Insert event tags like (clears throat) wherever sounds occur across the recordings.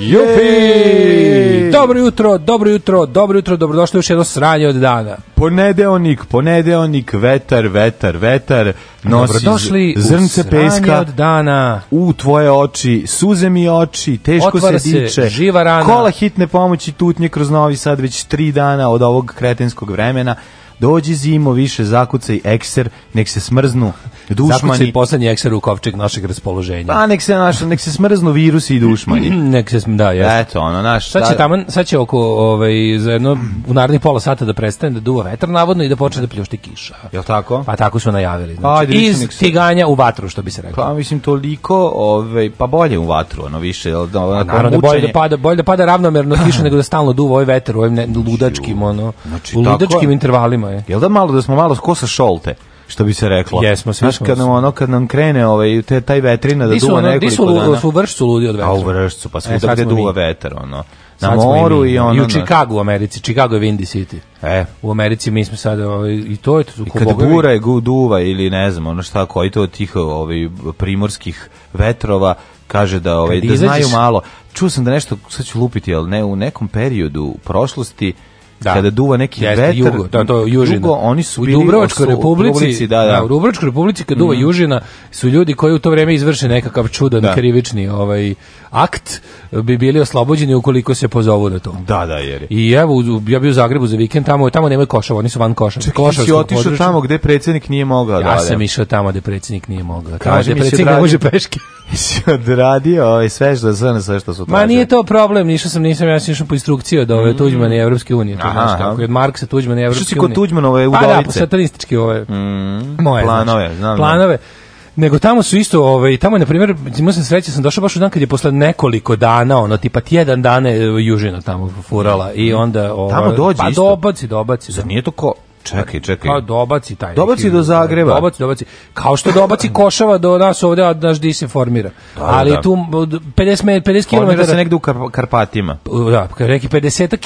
Jupi! Dobro jutro, dobro jutro, dobro jutro, dobrodošli još jedno sranje od dana. Ponedeonik, ponedeonik, vetar, vetar, vetar, nosi zrnce peska od dana. U tvoje oči, suze mi oči, teško Otvara se diče. živa rana. Kola hitne pomoći tutnje kroz Novi Sad već tri dana od ovog kretenskog vremena dođi zimo, više zakucaj ekser, nek se smrznu dušmani. Zakucaj poslednji ekser u kovčeg našeg raspoloženja. Pa nek se, naš, nek se smrznu virusi i dušmani. Mm, nek se, da, jesno. Eto, ono, naš... Sad će, da. taman, sad će oko, ovaj, za jedno, u narednih pola sata da prestane da duva vetar, navodno, i da počne da pljušti kiša. Jel tako? Pa tako su najavili. Znači, Ajde, iz se... tiganja u vatru, što bi se reklo. Pa mislim, toliko, ovaj, pa bolje u vatru, ono, više. Jel, da, ono, naravno, da bolje da pada, bolje da pada ravnomerno kiša (clears throat) nego da stalno duva ovaj vetar u ovim ne, znači, ludačkim, ono, znači, u ludačkim tako, intervalima. Nema je. Jel da malo da smo malo skosa šolte? što bi se reklo. Jesmo se. Znaš kad nam ono kad nam krene ovaj te taj vetrina da duva nekoliko dana. Di su u vršcu ludi od vetra. A u vršcu pa svuda e, gde duva vetar ono. Na sad moru i ono. I u Chicagu u Americi, Chicago je Windy City. E. U Americi mi smo sad ovaj, i to je to. I kada bura je duva ili ne znam ono šta koji to tih ovaj, primorskih vetrova kaže da ovaj da izađeš... znaju malo. Čuo sam da nešto sad ću lupiti, al ne u nekom periodu u prošlosti da. kada duva neki Jeste, vetar, jugo, da, to južina. Jugo, oni su u Dubrovačkoj republici, da, da. da, u Dubrovačkoj republici kada duva mm. južina su ljudi koji u to vrijeme izvrše nekakav čudan da. krivični ovaj akt bi bili oslobođeni ukoliko se pozovu na to. Da, da, jer je. I evo ja bio u Zagrebu za vikend, tamo tamo nema košava, oni su van koša. Košarski otišao tamo gde predsjednik nije mogao ja da. Ja sam da. išao tamo gde predsjednik nije mogao. Tamo gde predsjednik ne može peške. Jesi (laughs) odradio ovaj, sve što sve što su tražili. Ma nije to problem, nišao sam nisam ja sam išao po instrukciji od ove mm. Tuđmane Evropske unije znaš kako, od Marksa, Tuđmana i Evropske Što se kod Tuđmanove udovice? Pa da, satanističke ove, Mhm. moje, znači. planove, znači, znam, planove. Nego tamo su isto, ovaj, tamo na primjer, imao se sreće, sam došao baš u dan kad je posle nekoliko dana, ono, tipa tjedan dana je Južina tamo furala i onda... Ovaj, tamo pa dođe pa, Pa dobaci, dobaci. Zar da. nije to ko, Čekaj, čekaj. Kao pa dobaci taj. Dobaci do Zagreba. Dobaci, dobaci. Kao što dobaci Košava do nas ovdje, a naš disinformira. Da, da, Ali da. tu 50 50 km Formira se negde u Kar Karpatima. Da, reki 50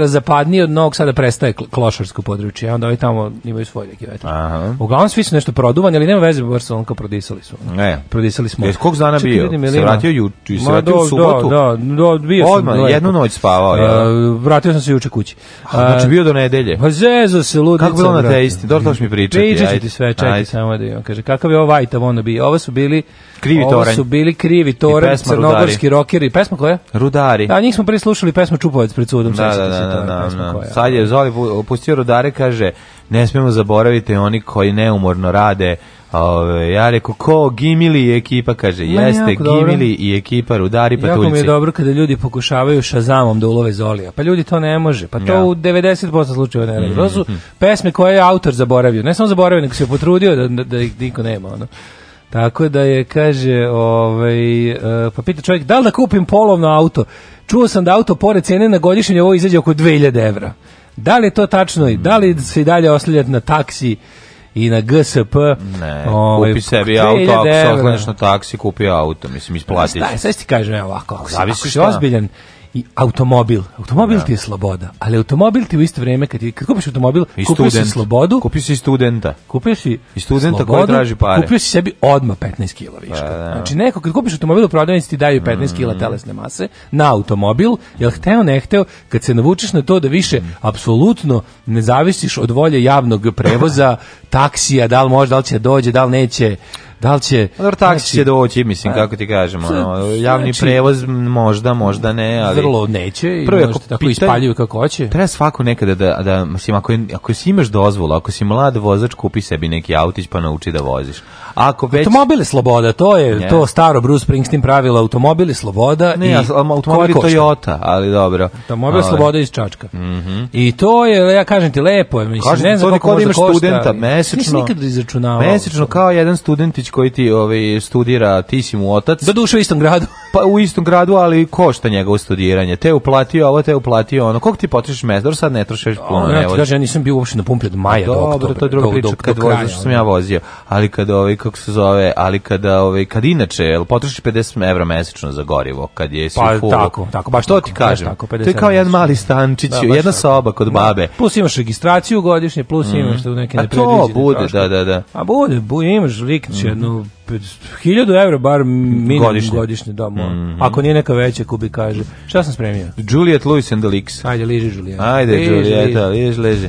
km zapadnije od Novog Sada prestaje klošarsko područje, onda oni tamo imaju svoj neki vetar. Aha. Uglavnom svi su nešto produvani, ali nema veze, Barcelonka prodisali su. Ne. Prodisali smo. Jes kog dana bio? Vidim, se vratio juče, se vratio do, u subotu. Da, da, bio sam. Odmah, jednu noć spavao. Ja. Uh, vratio sam se juče kući. Uh, znači bio do nedelje. Pa zezo se ludi Kako bilo na te isti? Dobro, to mi pričati. Pričat ću ti sve, čekaj samo da imam. Kaže, kakav je ovo Vajta ono bi? Ovo su bili... Krivi toranj. Ovo su bili krivi toranj, crnogorski rokeri. Pesma koja? Rudari. Da, njih smo prislušali pesmu Čupovac pred sudom. Da, da, da, da, da, da, da, da, da, da, da, da, da, da, ne smemo zaboraviti oni koji neumorno rade Ove, ja rekao, ko, Gimili i ekipa, kaže, Meni jeste, Gimili dobro. i ekipa rudari patuljci. Jako mi je dobro kada ljudi pokušavaju šazamom da ulove Zolija, pa ljudi to ne može, pa to ja. u 90% slučajeva ne može. Mm -hmm. pesme koje je autor zaboravio, ne samo zaboravio, nego se je potrudio da, da, da ih niko nema, ono. Tako da je, kaže, ovaj, eh, pa pita čovjek, da li da kupim polovno auto? Čuo sam da auto pored cene na godišnje ovo izađe oko 2000 evra. Da li je to tačno i da li se i dalje osljati na taksi i na GSP. Ne, ovaj, kupi sebi auto, ako se oklaneš na taksi, kupi auto, mislim, isplatiš. Staj, da, sad ti kažem, evo, ako, ako, ako si ozbiljan, i automobil. Automobil da. ti je sloboda, ali automobil ti u isto vrijeme kad, ti, kad kupiš automobil, I kupiš si slobodu. Kupiš si studenta. Kupiš si i studenta slobodu, koji traži pare. Kupiš si sebi odma 15 kg viška. Da, da. Znači neko kad kupiš automobil u prodavnici ti daju 15 mm. kg telesne mase na automobil, jel hteo ne hteo, kad se navučeš na to da više mm. apsolutno ne zavisiš od volje javnog prevoza, (clears throat) taksija, da li može, da li će dođe, da li neće, Da li će... Dobro, taksi znači, će doći, mislim, kako ti kažemo. Ono, javni znači, prevoz možda, možda ne, ali... Vrlo neće i prvo, možda tako pitan, ispaljuju kako hoće. Treba svako nekada da, da mislim, ako, ako si imaš dozvolu, ako si mlad vozač, kupi sebi neki autić pa nauči da voziš. Ako već... Automobil sloboda, to je yeah. to staro Bruce Springsteen pravilo, automobil je sloboda ne, i automobili Toyota, ali dobro. Automobil je ovaj. sloboda iz Čačka. Mm -hmm. I to je, ja kažem ti, lepo je, mislim, Kažu, ne znam koliko možda košta. studenta, mesečno. Nisi izračunavao. Mesečno kao jedan studentić koji ti ovaj, studira, ti si mu otac. Do duše u istom gradu. (laughs) pa u istom gradu, ali košta njegovo studiranje. Te uplatio ovo, te uplatio ono. Koliko ti potrošiš mesec? sad ne trošiš puno. Ja ti kažem, ja nisam bio uopšte na pumpi od maja do oktobra. Dobro, to je druga priča, kad vozio, što sam ja vozio. Ali kad ovaj, kako se zove, ali kada ovaj kad inače, el potrošiš 50 € mesečno za gorivo kad je pa, full. Pa tako, tako, baš to ti kažem. Tako, to je kao jedan mali stančić, da, jedna soba kod da. babe. Plus imaš registraciju godišnje, plus mm -hmm. imaš neke nepredviđene. A to bude, da, da, da. A bude, bude imaš lik mm -hmm. jednu 1000 mhm. € bar minimum godišnje, godišnje da, mm -hmm. ako nije neka veća kubi kaže. Šta sam spremio? Juliet Lewis and the Leaks. Ajde, liži Juliet. Ajde, Julieta, liži, liži. liži.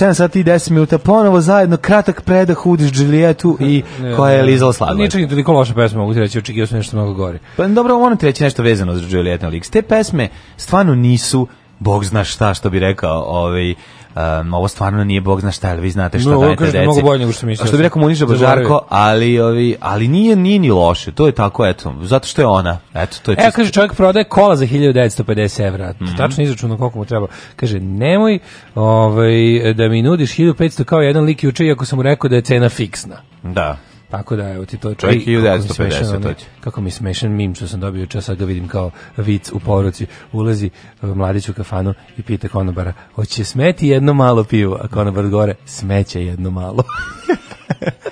7 sati i 10 minuta ponovo zajedno kratak predah udiš Džilijetu i koja je lizala sladoled. Ničak je toliko loša pesma, mogu ti reći, očekio sam nešto mnogo gori. Pa dobro, moram ti reći nešto vezano za Džilijetan Leaks. Te pesme stvarno nisu, bog zna šta što bi rekao, ovaj, um, ovo stvarno nije bog zna šta, ali vi znate šta no, dajete deci. Mnogo bolje nego što mislio. Što bi rekao Muniša Božarko, ali ovi, ali nije nije ni loše. To je tako eto, zato što je ona. Eto, to je e, čisto. E kaže čovjek prodaje kola za 1950 evra. Mm -hmm. Tačno izračunao koliko mu treba. Kaže nemoj ovaj da mi nudiš 1500 kao jedan lik juče iako sam mu rekao da je cena fiksna. Da. Tako da, evo ti to čovjek 1950. Kako mi smešan mim što sam dobio čas, sad ga vidim kao vic u poruci. Ulazi e, mladić u kafanu i pita konobara, hoće smeti jedno malo pivo? A konobar gore, smeće jedno malo. (laughs)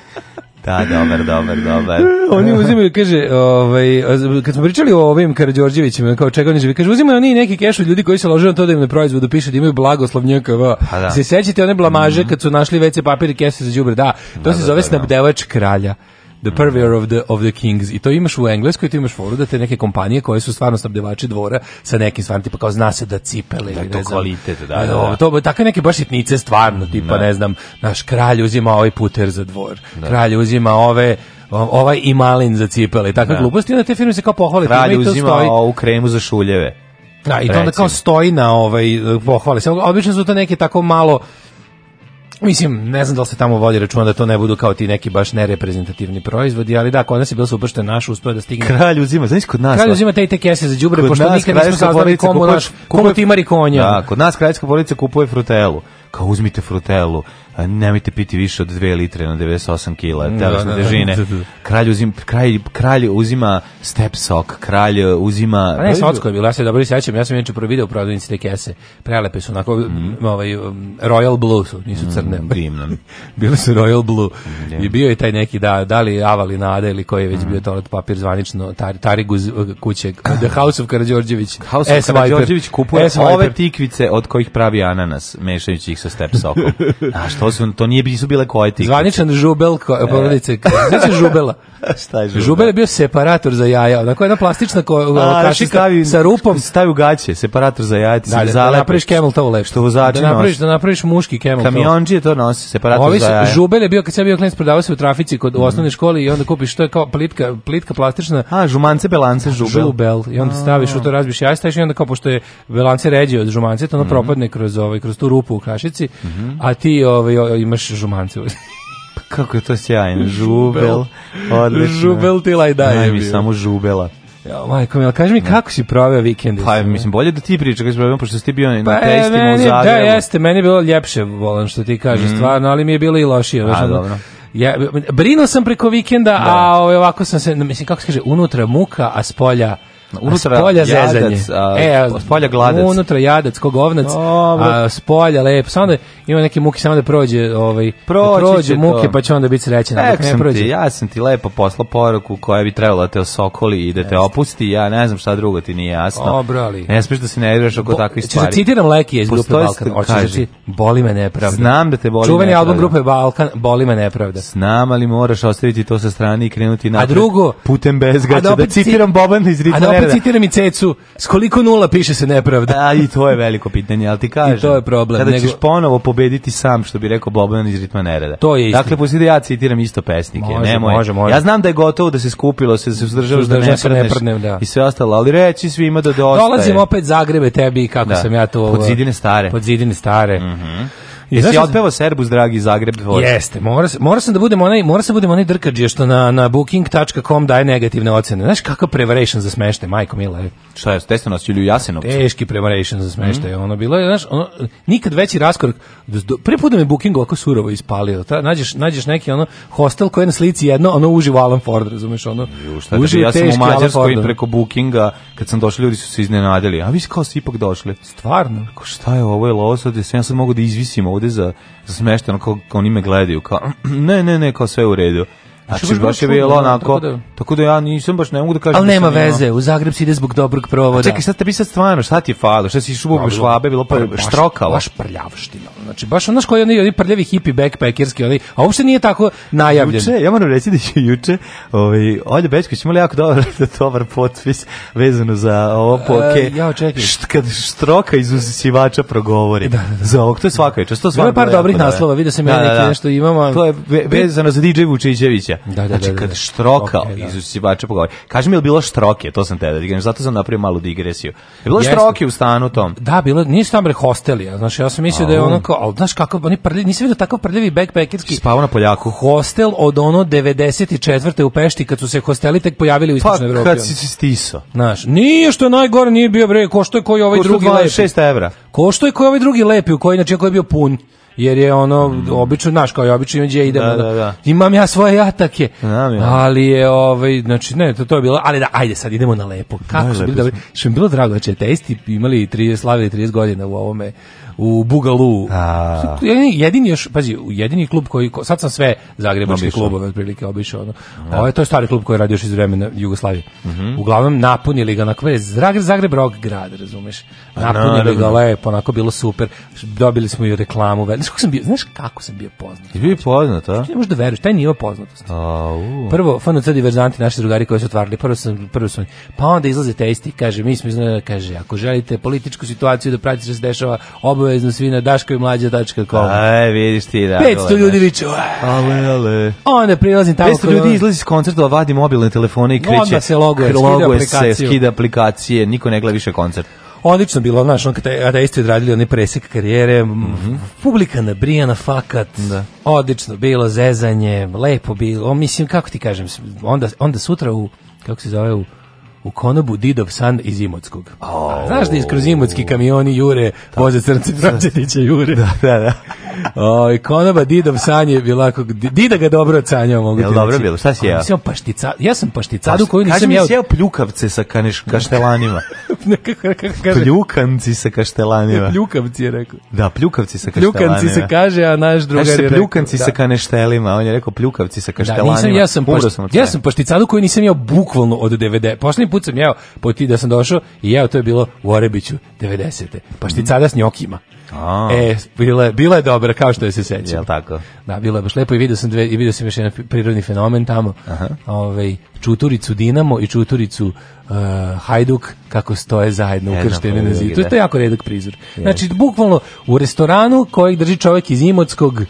Da, dobar, dobar, dobar. E, oni uzimaju, kaže, ovaj, kad smo pričali o ovim Karadžorđevićima, kao čega oni žive, kaže, uzimaju oni neki keš od ljudi koji se lože na to da im ne proizvodu piše da imaju blagoslov NJKV. Pa da. Se sećate one blamaže mm -hmm. kad su našli WC papir i kese za đubre, da, to da, se da, zove da, da, snabdevač kralja the purveyor of the, of the kings. I to imaš u Engleskoj, to imaš foru da te neke kompanije koje su stvarno snabdevači dvora sa nekim stvarno, tipa kao zna se da cipele. Da, to ne kvalitet, da, da, da. To, takve neke baš sitnice stvarno, mm, tipa da. ne znam, naš kralj uzima ovaj puter za dvor, da. kralj uzima ove ovaj i malin za cipele, takve da. gluposti, onda te firme se kao pohvale. Kralj uzima i to stoji... ovu kremu za šuljeve. Da, i to onda kao stoji na ovaj e, pohvale. Obično su to neke tako malo Mislim, ne znam da li se tamo vodi računa da to ne budu kao ti neki baš nereprezentativni proizvodi, ali da, kod nas je bilo super što je naš uspeo da stigne. Kralj uzima, znaš kod nas. Kralj uzima te i te kese za đubre, pošto nas, nikad nismo saznali komu, naš, komu ti marikonja. Da, kod nas krajska porodica kupuje frutelu. Kao uzmite frutelu nemojte piti više od 2 litre na 98 kg da, telesne da, da. težine. Kralj uzima kralj, kralj uzima step sok, kralj uzima A pa ne, socko je bilo, ja se dobro sećam, ja sam inače prvi video u prodavnici te kese. Prelepe su onako mm. ovaj Royal Blue su, nisu mhm, crne. Mm, (laughs) divno. Bile su Royal Blue. Mm, I bio je taj neki da, da li Avali Nada ili koji je već mm. bio toalet papir zvanično tar, Tariguz kuće (laughs) The House of Karađorđević. House of Karađorđević kupuje ove tikvice od kojih pravi ananas, mešajući ih sa step sokom. (laughs) A što to, to nije nisu bile koje Zvaničan žubel ko, e. porodice. Znači žubela. (laughs) Šta je žubel? Žubel je bio separator za jaja. Onako jedna plastična ko, A, kašica znači stavi, sa rupom. Stavi u gaće, separator za jaja. Ti se da, da, da napraviš camel toe lep. Što vozači da napraviš, Da napraviš muški camel toe. Kamionđije to nosi, separator Ovi, za jaja. Žubel je bio, kad sam bio klinac, prodavao se u trafici kod, u mhm. osnovnoj školi i onda kupiš, to je kao plitka, plitka plastična. A, žumance, belance, žubel. Žubel. I onda staviš u to, razbiš jaja, staviš i onda kao, pošto je belance ređe od žumance, to ono mhm. propadne kroz, ovaj, kroz tu rupu u kašici, mhm. a ti ovaj, imaš žumance. Pa kako je to sjajno, žubel, odlično. Žubel ti laj daje. Daj mi samo žubela. Ja, majko, mi, kaži mi da. kako si proveo vikend? Pa, mislim, bolje da ti pričaš kaži si pošto si ti bio na pa, e, testima u da, Zagrebu. Da, jeste, meni je bilo ljepše, volim što ti kažeš, mm. stvarno, ali mi je bilo i lošije. A, dobro. Ja, brino sam preko vikenda, da. a ovaj, ovako sam se, mislim, kako se kaže, unutra muka, a spolja unutra a spolja jadac, A, e, a, spolja gladac. Unutra jadac, kog ovnac, a spolja lepo. Samo da ima neke muke samo da prođe, ovaj, da prođe, prođe muke to. pa će onda biti srećan. Ek, ne prođe. Ti, ja sam ti lepo posla poruku koja bi trebala da te osokoli i da te opusti, ja ne znam šta drugo ti nije jasno. O, brali. Ne smiješ da se ne igraš oko takvih da stvari. Če da citiram Leki iz Grupe Balkan, hoćeš da ti boli me nepravda. Znam da te boli Čuveni album Grupe Balkan, boli me nepravda. Znam, ali moraš ostaviti to sa strane i krenuti na A drugo, putem bezgaća, da, da citiram Boban iz Rita. A da opet citiram i Cecu, s koliko nula piše se nepravda. A i to je veliko pitanje, al ti kažem. I to je problem. Kada ćeš ponovo pobediti sam, što bi rekao Boban iz ritma nereda. To je isti. Dakle, pusti da ja citiram isto pesnike. Može, nemoj. može, može. Ja znam da je gotovo, da se skupilo, da se se suzdržavaš da ne prdneš da. i sve ostalo, ali reći svima da dosta Dolazim opet Zagrebe tebi, kako da. sam ja to... Pod zidine stare. Pod zidine stare. Mhm. Mm Jesi znači, otpevao Serbus dragi Zagreb voz? Jeste, mora, mora sam da budemo onaj, mora se da budemo onaj drkađe što na na booking.com daje negativne ocene. Znaš kakav preparation za smešte, majko mila. E. Šta je, tesno nas u Jasenovcu. Teški preparation za smešte, mm ono bilo je, znaš, ono, nikad veći raskorak. Pre puta da me booking oko surovo ispalio. Ta, nađeš, nađeš neki ono hostel koji na slici jedno, ono uživo Alan Ford, razumeš, ono. Ju, šta uživo, ja sam u Mađarskoj preko bookinga, kad sam došli, ljudi su se iznenadili. A vi kao si ipak došli. Stvarno? Ko šta je ovo, je lovo, sad, ja sad mogu da izvisim ovo ovde za, za smešteno, kao, kao oni me gledaju, kao, (clears throat) ne, ne, ne, kao sve u redu. Znači, znači, baš je bilo onako, da- tako da ja nisam baš, ne mogu da kažem. Ali da nema veze, u Zagreb se ide zbog dobrog provoda. Čekaj, sad tebi sad stvarno, šta ti je falo? Šta si šubo po šlabe, bilo pa štrokalo? Baš prljavština. Znači, baš ono koji oni prljavi hipi backpackerski, oni, a uopšte nije tako najavljen. Juče, ja moram reći da će juče, ovaj, Olja Bečković imala jako dobar, (laughs) dobar potpis vezano za ovo e, poke. ja očekujem. kad štroka iz usisivača progovori. Da, da, da. Za ovog, to je svaka večer. To je par dobrih naslova, vidio sam ja neki nešto imamo. To je vezano za DJ Vučićevića. Da, da, znači, da, da, kad da. štroka okay, da. izusivača pogovori. kaže mi, je bilo štroke? To sam te da zato sam napravio malu digresiju. Je bilo Jeste. štroke u stanu tom? Da, bilo, nije stan bre hostelija. Znači, ja sam mislio da je ono kao, ali znaš kako oni prljavi, nisi video takav prljavi backpackerski. Spavao na Poljaku. Hostel od ono 94. u Pešti, kad su se hosteli tek pojavili u pa, Istočnoj pa, Evropi. Pa, kad si stiso. Znaš, nije što je najgore, nije bio bre, ko što je koji ovaj ko drugi lepi. 6 evra. Ko što je koji ovaj drugi lepi, u koji, znači, koji je bio pun jer je ono mm. obično znaš kao je obično gdje idemo. Da, da, da. Imam ja svoje jatake. Znam ja. Ali je ovaj znači ne to, to je bilo ali da ajde sad idemo na lepo. Kako su bili dobri. bilo drago da znači, će testi imali 30 slavili 30 godina u ovome u Bugalu. A... Jedini, jedini još, pazi, jedini klub koji, sad sam sve zagrebačke Obišao. klubove otprilike obišao. Ono. Da. Ovo to je stari klub koji je radio još iz vremena Jugoslavije. Mm -hmm. Uglavnom napunili ga na kvez. Zagreb, Zagreb, rock grad, razumeš? Napunili ga lepo, onako bilo super. Dobili smo i reklamu. Znaš kako sam bio, znaš kako sam bio poznat? Ti bio poznat, a? Ti ne možeš da veruješ, taj nije poznatost. A, u. Prvo, FNC diverzanti, naši drugari koji su otvarali, prvo sam, prvo sam, pa onda izlaze testi, kaže, mi smo iznali, kaže, ako želite političku situaciju da pratite što se dešava, obavezno obavezno svi na daškovimlađa.com. Aj, e, vidiš ti da. 500 ljudi viče. Ale, ale. One prilazim tamo. 500 ljudi izlazi s koncerta, da vadi mobilne telefone i kreće. Onda se loguje, loguje skida aplikaciju. Se, skida aplikacije, niko ne gleda više koncert odlično bilo, znaš, on kada isto odradili onaj presek karijere, mm -hmm. publika nabrijana fakat, da. odlično bilo, zezanje, lepo bilo, mislim, kako ti kažem, onda, onda sutra u, kako se zove, u u konobu Didov san iz Imotskog. Oh. Znaš da iskroz Imotski kamioni jure, voze crnci Frančetića jure. Da, da, da. Oj, konoba Didov sanje bila ako Dida ga dobro sanjao mogu. Jel dobro bilo? Šta si jeo? Ja sam paštica, ja sam pašticadu pa koju nisam jeo. Kaži mi jeo pljukavce sa kaneš kaštelanima. (laughs) Nekako kaže. Pljukanci sa kaštelanima. Pljukavci je rekao. Da, pljukavci sa kaštelanima. Pljukanci se kaže, a naš drugar je rekao. Pljukanci da. sa kaneštelima, on je rekao pljukavci sa kaštelanima. Da, nisam, ja sam, pašt, ja sam pašticadu koju nisam jeo bukvalno od 90. Poslednji put sam jeo, po ti da sam došao i jeo to je bilo u Orebiću 90. Pašticada s njokima. A. E, bila bila je dobra, kao što je se sećam. Jel tako? Da, bila je baš lepo i vidio sam, dve, i vidio sam još jedan prirodni fenomen tamo. Aha. Ove, ovaj, čuturicu Dinamo i čuturicu uh, Hajduk kako stoje zajedno Jedna ukrštene na zidu. To je jako redak prizor. Znači, bukvalno u restoranu kojeg drži čovjek iz Imotskog,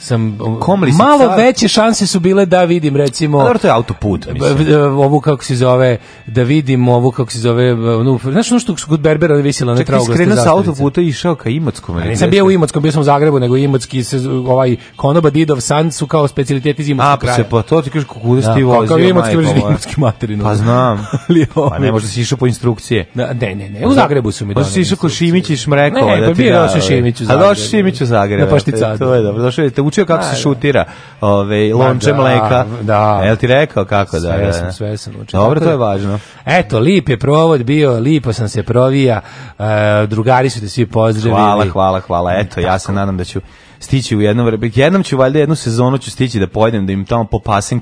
sam Komli malo car... veće šanse su bile da vidim recimo Dobro to je autoput mislim. ovu kako se zove da vidim ovu kako se zove onu znaš ono što kod Berbera visila na traugasti. Čekaj, skrenuo sa autoputa i išao ka Imotskom. Ne, nisam bio u Imotskom, bio sam u Zagrebu, nego Imotski se ovaj Konoba Didov San su kao specijalitet iz Imotskog kraja. A pa se pa to ti kažeš kako da ti kako Kao Imotski brži Imotski materinu. Pa znam. (laughs) Ali pa ne ovaj- može se išao po instrukcije. Da, ne, ne, ne, u Zagrebu su mi dali. Da pa si išao ko Šimić i Šmrekova da ti. Ne, pa bio Šimić u Zagrebu. A došao Šimić u da. Zagreb. Na pašticu. To je dobro. Došao je naučio kako se da, da. šutira ove, lonče da, mleka. Da. Jel ti rekao kako? Da, sve sam, sve sam učio. Dobro, to je važno. Eto, lip je provod bio, lipo sam se provija, e, drugari su te svi pozdravili. Hvala, hvala, hvala. Eto, ja se nadam da ću stići u jednom vremenu. Jednom ću valjda jednu sezonu ću stići da pojedem da im tamo popasim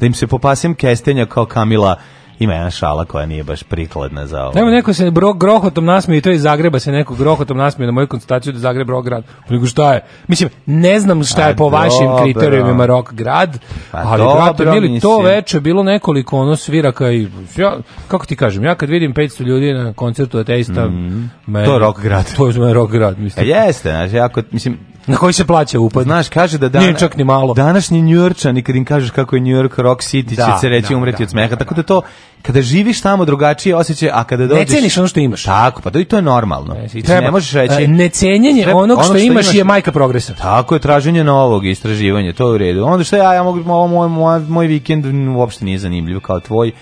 da im se popasim kestenja kao Kamila ima jedna šala koja nije baš prikladna za ovo. Nema neko se bro, grohotom nasmije i to iz Zagreba se neko grohotom nasmije na moju konstataciju da Zagreb rock grad. Nego šta je? Mislim, ne znam šta je A, pa po dobro. vašim kriterijumima rock grad, pa, ali brate, bili to veče bilo nekoliko ono sviraka i ja, kako ti kažem, ja kad vidim 500 ljudi na koncertu Ateista, mm -hmm. to je rock grad. To je rock grad, mislim. A pa jeste, znači, ako, mislim, Na koji se plaća upad? Znaš, kaže da dana, Nije čak ni malo. Današnji Njujorčani, kad im kažeš kako je New York Rock City, da, će se reći da, umreti da, od smeha. Da, Tako da, da to, da. kada živiš tamo drugačije osjećaj, a kada dođeš... Ne ceniš ono što imaš. Tako, pa to i to je normalno. Ne, treba, ne možeš reći... E, necenjenje onog, onog što, što imaš, imaš je majka progresa. Tako je, traženje novog, istraživanje, to je u redu. Onda što ja, ja mogu, moj, moj, moj vikend uopšte nije zanimljiv kao tvoj,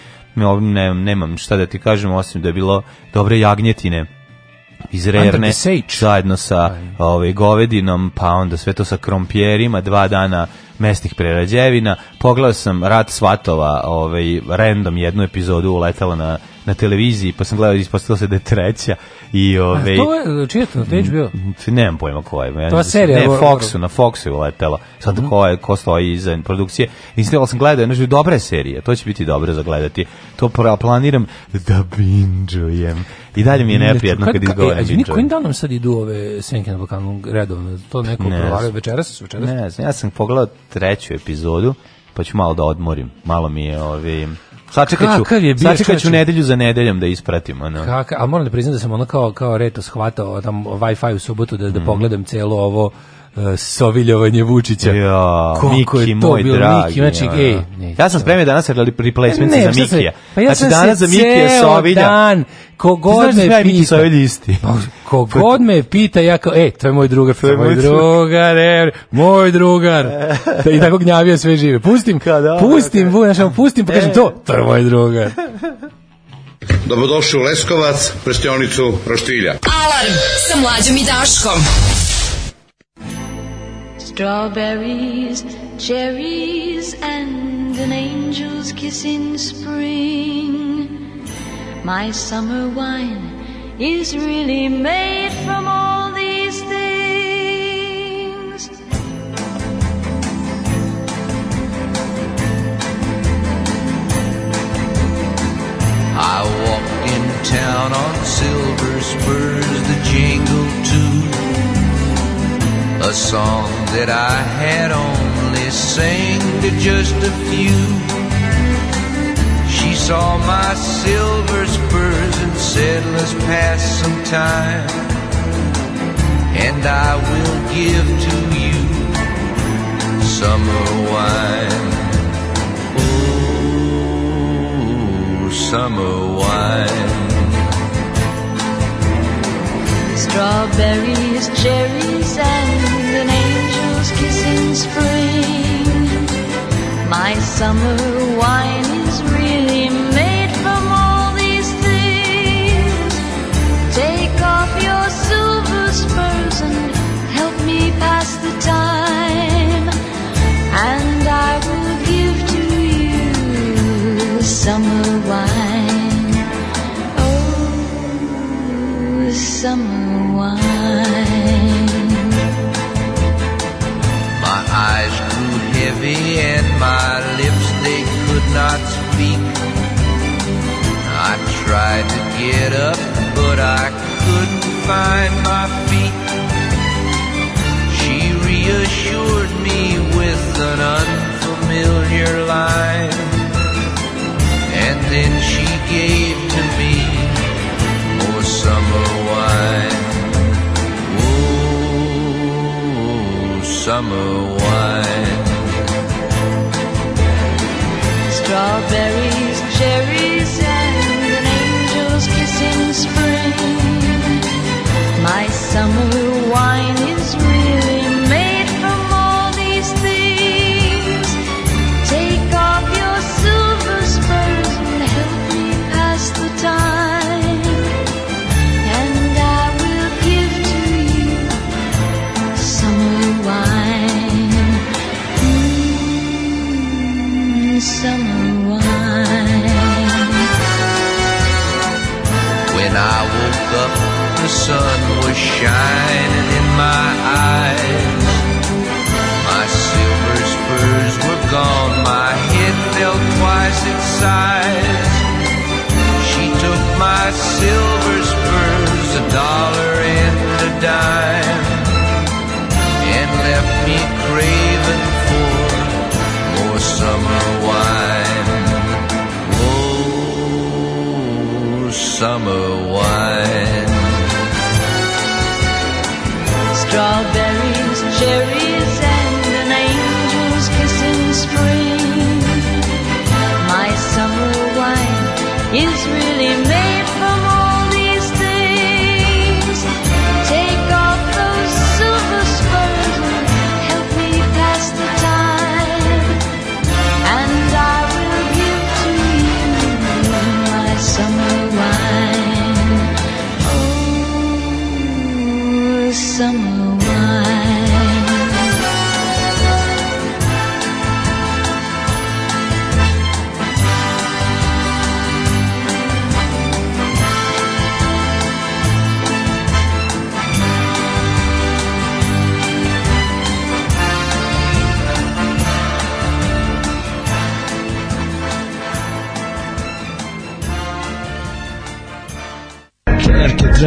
ne, nemam šta da ti kažem, osim da je bilo dobre jagnjetine iz Rerne zajedno sa pa ovaj, govedinom, pa onda sve to sa krompjerima, dva dana mesnih prerađevina. Pogledao sam Rat Svatova, ovaj, random jednu epizodu uletala na na televiziji, pa sam gledao i ispostavilo se da je treća. I, ove, A to je, čije to, to HBO? Nemam pojma ko je. to je serija. Ne, Foxu, na Foxu je uletela. Sad mm. ko, je, ko stoji iza produkcije. Instalao sam gledao, znači, dobra je serija, to će biti dobro za gledati. To planiram da binđujem. I dalje mi je neprijatno kad, kad e, izgovaram binđujem. E, kojim danom sad idu ove senke na Balkanu redovno? To neko ne, provario večeras? večeras? Ne znam, ja sam pogledao treću epizodu, pa ću malo da odmorim. Malo mi je ovim sačekaću, Kakav je bio, sačekaću nedelju za nedeljom da ispratim. Ono. Kaka, a moram da priznam da sam ono kao, kao reto shvatao tam Wi-Fi u subotu da, da mm. pogledam celo ovo E, soviljovanje Vučića. Ja, Miki, je to moj bilo, dragi. Miki, znači, jo, ej, ja sam spremio danas replacement za Mikija. Pa ja znači, danas za Mikija sovilja. Dan, kogod da me ja pita. Sovilji isti. Pa, kogod pa- me pita, ja kao, ej, to je moj drugar, to je moj drugar, e, moj drugar. (laughs) Da, I tako gnjavio sve žive. Pustim, Kada, da, pustim, okay. znači, pustim, pa kažem e. to, to je moj drugar. Dobrodošli u Leskovac, prštionicu Roštilja. Alarm sa mlađom i Daškom. Strawberries, cherries, and an angel's kiss in spring. My summer wine is really made from all these things. I walked in town on silver spurs, the jingle too a song that I had only sang to just a few. She saw my silver spurs and said, Let's pass some time. And I will give to you summer wine. Oh, summer wine. Strawberries, cherries, and an angel's kiss in spring. My summer wine is really made from all these things. Take off your silver spurs and help me pass the time. And I will give to you the summer summer wine. My eyes grew heavy and my lips they could not speak. I tried to get up, but I couldn't find my feet. She reassured me with an unfamiliar line, and then she gave to me summer wine. Ooh, summer wine. Strawberries, cherries, and an angel's kiss in spring. My summer wine shining in my eyes. My silver spurs were gone, my head fell twice its size. She took my silver.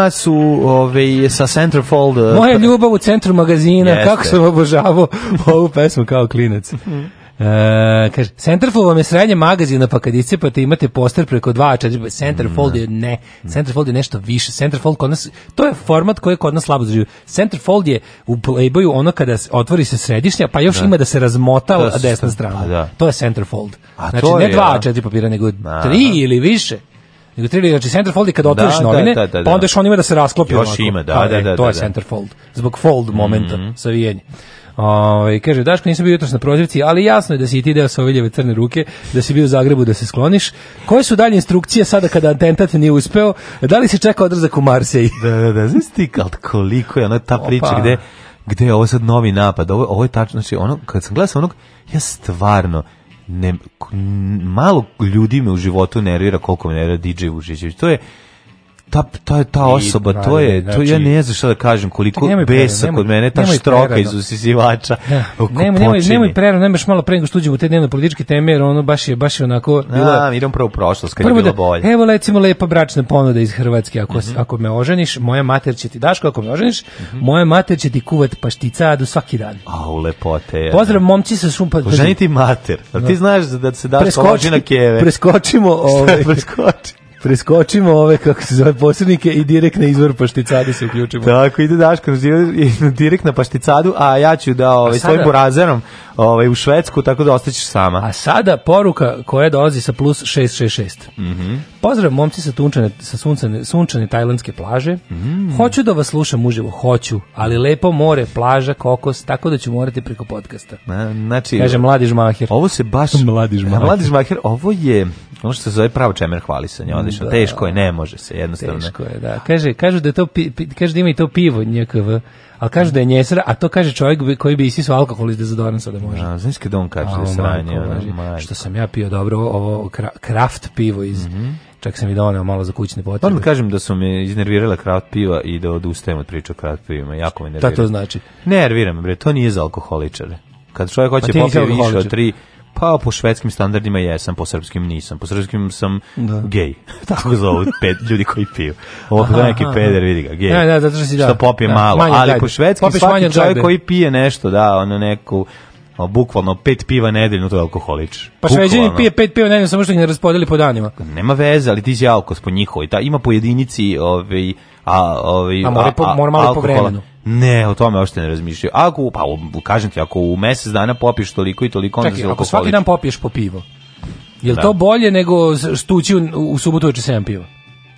magazina su ove, ovaj, sa Centerfold. Eh, Moja ljubav u centru magazina, jeste. kako sam obožavao ovu pesmu kao klinac. (laughs) E, kaže, Centerfold vam je srednje magazina, pa kad iscepate imate poster preko 2, 4, pa Centerfold je mhm. ne, Centerfold je nešto više, Centerfold kod nas, to je format koji je kod nas slabo zaživio. Centerfold je u Playboyu ono kada otvori se središnja, pa još da. ima da se razmota desna strana. Pa da. To je Centerfold. A znači, to ne dva, četiri papira, nego aha. tri ili više. Nego thriller, znači centerfold i kada da, otvoriš da, novine, da, da, pa da. onda još on ima da se rasklopi. Još onako. ima, da, pa, da, e, da, To je da, centerfold, zbog fold mhm. momenta, mm -hmm. savijenje. Ovaj kaže Daško nisam bio jutros na prozivci, ali jasno je da si i ti deo Soviljeve crne ruke, da si bio u Zagrebu da se skloniš. Koje su dalje instrukcije sada kada atentat nije uspeo? Da li se čeka odrazak u Marsej? Da, da, da, znaš ti koliko je ona ta Opa. priča gde gde je ovo sad novi napad, ovo, ovo je tačno, znači ono, kad sam gledao onog, ja stvarno, ne, malo ljudi me u životu nervira koliko me nervira DJ Vučićević. To je ta ta ta osoba I, to je znači, to ja ne znam šta da kažem koliko nemoj besa nemoj, kod mene ta nemoj štroka iz usisivača ja. Da. (laughs) nemoj nemoj nemoj prerano nemaš malo pre nego što uđemo u te dnevne političke teme jer ono baš je baš je onako bilo ja idem prvo prošlost kad prvo je bilo da, evo recimo lepa bračna ponuda iz Hrvatske ako mm -hmm. ako me oženiš moja mater će ti daško ako me oženiš mm -hmm. moja mater će ti kuvat pašticadu svaki dan a u lepote je. pozdrav momci sa šumpa oženiti pa mater al ti da. znaš da, da se da preskoči na keve preskočimo (laughs) ovaj preskoči preskočimo ove, kako se zove, posrednike i direkt na izvor pašticade se uključimo. Tako, ide Daško direkt na pašticadu, a ja ću da ovaj, sada, svojim burazerom ovaj, u Švedsku, tako da ostaćeš sama. A sada poruka koja dolazi sa plus 666. Mm Pozdrav momci sa, tunčane, sa sunčane, sunčane tajlandske plaže. Mm. Hoću da vas slušam uživo, hoću, ali lepo more, plaža, kokos, tako da ću morati preko podkasta. Na, znači, Kaže mladi žmahir. Ovo se baš... Mladi žmahir. Mladi žmahir, ovo je Ono što se zove pravo čemer hvalisanje, odlično. Da, teško je, ne može se, jednostavno. Teško je, da. Kaže, kažu da, to, pi, kaže da ima i to pivo njkv, ali kaže da je njesra, a to kaže čovjek koji bi isisao alkohol iz dezodoransa da može. Ja, znaš kada on kaže da sranje. Što sam ja pio dobro, ovo kraft pivo iz... Mm -hmm. Čak sam i doneo malo za kućne potrebe. Odmah kažem da su me iznervirala kraft piva i da odustajem od priča o kraft pivima. Jako me nervira. Šta to znači? Ne me, bre, to nije za alkoholičare. Kad čovjek hoće pa popio više od tri, Pa po švedskim standardima jesam, po srpskim nisam. Po srpskim sam da. gej. (laughs) Tako zovu pet ljudi koji piju. Ovo je pa neki peder, vidi ga, gej. Ne, ne, zato što si da. Što popije da, malo, ali po švedskim Popiš svaki čovjek koji pije nešto, da, ono neku o, bukvalno pet piva nedeljno to je alkoholič. Pa šveđani pije pet piva nedeljno samo što ih ne raspodeli po danima. Nema veze, ali ti si alkos po njihovoj. Ta ima po jedinici, ovaj a ovaj a, a, a, a, a, a, a, a, Ne, o tome uopšte ne razmišljaju. Ako, pa kažem ti, ako u mesec dana popiješ toliko i toliko, onda Čekaj, ako svaki dan popiješ po pivo, je li da. to bolje nego stući u, u subotu uveče 7 piva?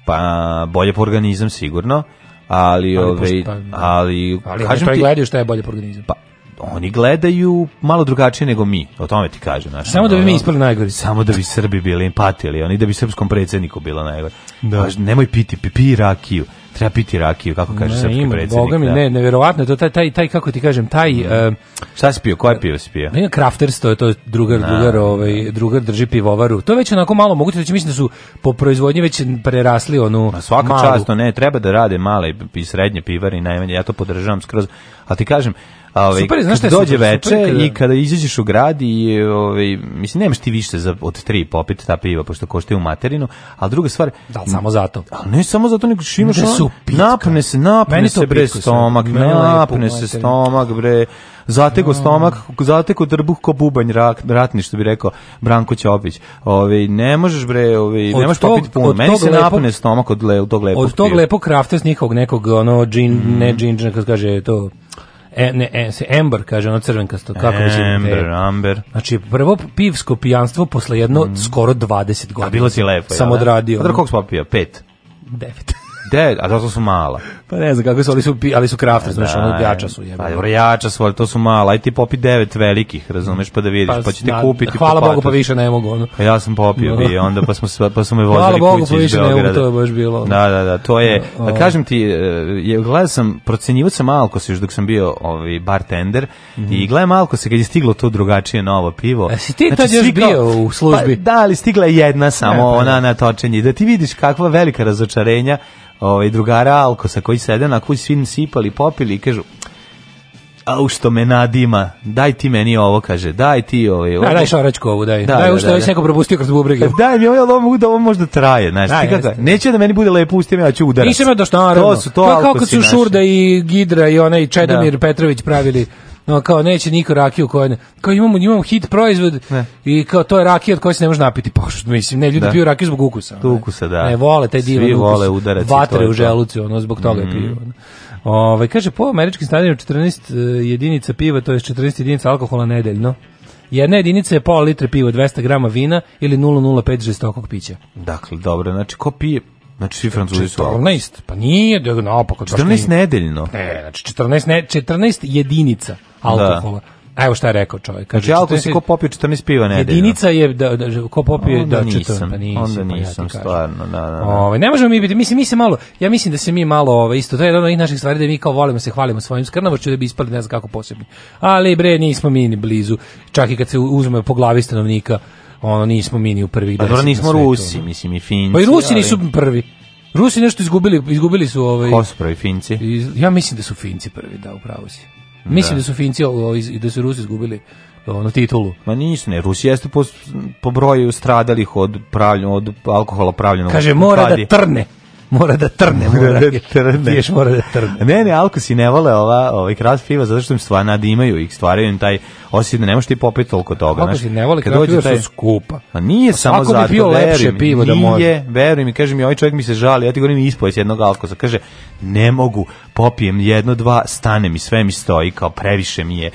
Pa, bolje po organizam sigurno, ali, ali, ove, ovaj, pa, da. ali, ali kažem oni to gledaju šta je bolje po organizam. Pa, oni gledaju malo drugačije nego mi, o tome ti kažem. Znači, samo da bi mi ispali najgori. Samo da bi Srbi bili empatili, oni da bi srpskom predsedniku bilo najgori. Da. Kaži, nemoj piti, pipi rakiju treba piti rakiju, kako kaže ne, srpski ima, predsjednik. Boga mi, da. ne, neverovatno, to taj, taj, taj, kako ti kažem, taj... Mm. Uh, Šta si pio, koje pivo si pio? Ne, krafterstvo, to drugar, no. drugar, da. ovaj, drugar drži pivovaru. To je već onako malo moguće, da znači će mislim da su po proizvodnji već prerasli onu Ma svaka malu. čast, ne, treba da rade male i srednje pivari najmanje, ja to podržavam skroz. Ali ti kažem, Ovaj super, znaš šta dođe super, veče super, da. i kada izađeš u grad i ovaj mislim nemaš ti više za od tri popit ta piva pošto koštaju materinu, al druga stvar, da li samo zato. Al ne samo zato nego što imaš ono, napne se, napne Meni se bre stomak, napne se stomak bre zateko stomak, zateko trbuh ko bubanj rak, ratni, što bi rekao Branko Ćopić. Ove, ovaj, ne možeš bre, ove, ovaj, nemaš možeš popiti puno. Meni se lepog, napne stomak od, le, od tog lepog Od tog lepog krafta s njihovog nekog, ono, džin, mm. ne mhm. džin, kako kaže, to e, ne, e, se Ember, kaže ono crvenkasto, kako već Ember, Amber. Znači, prvo pivsko pijanstvo posle jedno mm. skoro 20 godina. A bilo si lepo, Sam ja, da? odradio. Odra pa koliko si popio? Pet? Devet. De, a zato su mala. Pa ne znam kako su, ali su, ali su kraft, razumeš, da, ono jača su. Jebe. Pa jača su, to su mala, aj ti popi devet velikih, razumeš, pa da vidiš, pa, pa ću ti kupiti. Hvala Bogu, pa više ne mogu. Ono. Pa ja sam popio no. Da. i onda pa smo, pa smo me vozili pa kući Bogu, kući pa više Ne mogu, to je baš bilo. Da, da, da, to je, a, da, kažem ti, eh, je, gledao sam, procenjivao sam Alkos još dok sam bio ovaj, bartender mm -hmm. i malko se kad je stiglo to drugačije novo pivo. A e, si ti znači, tad još bio u službi? Pa, da, ali stigla je jedna samo, e, pa ona na točenje, da ti vidiš kakva velika razočarenja ovaj, drugara Alko sa koji sede na kući svi sipali, popili i kažu a što me nadima, daj ti meni ovo, kaže, daj ti ovo. Ovaj, da, daj, daj šaračku ovu, daj. Da, daj, da, da, da, da. neko propustio kroz bubrege. (laughs) Daj mi ovo, ovaj, ovo da ovo možda traje, znaš, daj, ti kako, neće da meni bude lepo, pusti me, ja ću udarati. Nisam ja došta, naravno. To su to Kako, kako su Šurda i Gidra i onaj Čedomir da. Petrović pravili no, kao neće niko rakiju koja ne, kao imamo, imamo hit proizvod ne. i kao to je rakija od koje se ne može napiti, pa mislim, ne, ljudi da. piju rakiju zbog ukusa. Tu ukusa, da. Ne, vole taj divan Svi ukus, vole udarac vatre u da. želucu, ono, zbog toga mm. piju. Ono. Ovaj, kaže, po američkim stadionima 14 e, jedinica piva, to jest 14 jedinica alkohola nedeljno. Jedna jedinica je pola litra piva, 200 g vina ili 0,05 žestokog pića. Dakle, dobro, znači ko pije Znači svi Francuzi su 14, pa nije, da naopako. 14 nedeljno. Ne, znači 14, ne, 14 jedinica alkohola. Da. Evo šta je rekao čovjek. Kaže, znači, alkohol si ko popio 14 piva nedeljno. Jedinica je da, da, da ko popio da nisam, pa nisam. Onda pa nisam, ja stvarno, da, da. da. Ove, ovaj, ne možemo mi biti, mislim, mi se malo, ja mislim da se mi malo, ove, ovaj, isto, to je jedna od naših stvari da mi kao volimo se hvalimo svojim skrnavošću da bi ispali ne znam kako posebni. Ali bre, nismo mi ni blizu, čak i kad se uzme po glavi stanovnika, ono nismo mi ni u prvih 10. Pa dobro, nismo Rusi, mislim i Finci. Pa i Rusi ali... nisu prvi. Rusi nešto izgubili, izgubili su ovaj. Ko su prvi Finci? Iz, ja mislim da su Finci prvi, da, upravo si. Da. Mislim da, da su Finci da su Rusi izgubili ono titulu. Ma nisu ne, Rusi jeste po, po broju stradalih od pravljen, od alkohola pravljenog. Kaže mora da trne mora da trne, mora da, da trne. Piješ, mora da trne. Ne, ne, alko si ne vole ova, ovaj craft piva zato što im stvarno nadimaju i stvaraju im taj osjećaj da ne možeš ti popiti toliko toga, znaš. ne vole kad dođe taj skupa. A nije A pa samo zato, bio lepše pivo da može. Nije, verujem i kažem mi ovaj čovjek mi se žali, ja ti govorim ispojec jednog alkosa, kaže ne mogu, popijem jedno, dva, stane mi, sve mi stoji, kao previše mi je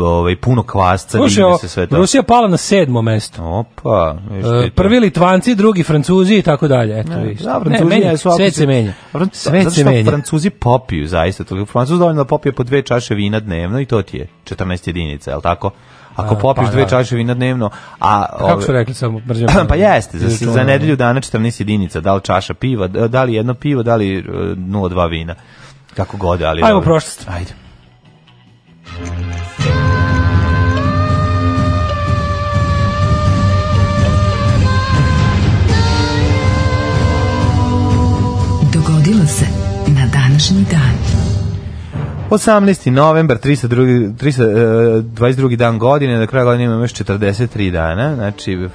ovaj puno kvasca Slušaj, vidi se sve to. Rusija pala na sedmo mesto. Opa, e, prvi Litvanci, drugi Francuzi i tako dalje. Eto, vidiš. da, Francuzi ne, meni, sve se menja. Sve se menja. Francuzi popiju zaista, to Francuz dovoljno da popije po dve čaše vina dnevno i to ti je 14 jedinica, je l' tako? Ako popiješ pa, dve da. čaše vina dnevno, a Kako su rekli samo brže? (clears throat) pa da- jeste, za da za nedelju dana 14 jedinica, da li čaša piva, da li jedno pivo, da li 0,2 e, vina. Kako god, ali... Ajmo prošlost. Ajde. dogodilo se na današnji dan. 18. novembar, 302, 322. E, dan godine, do kraja godine imamo još 43 dana, znači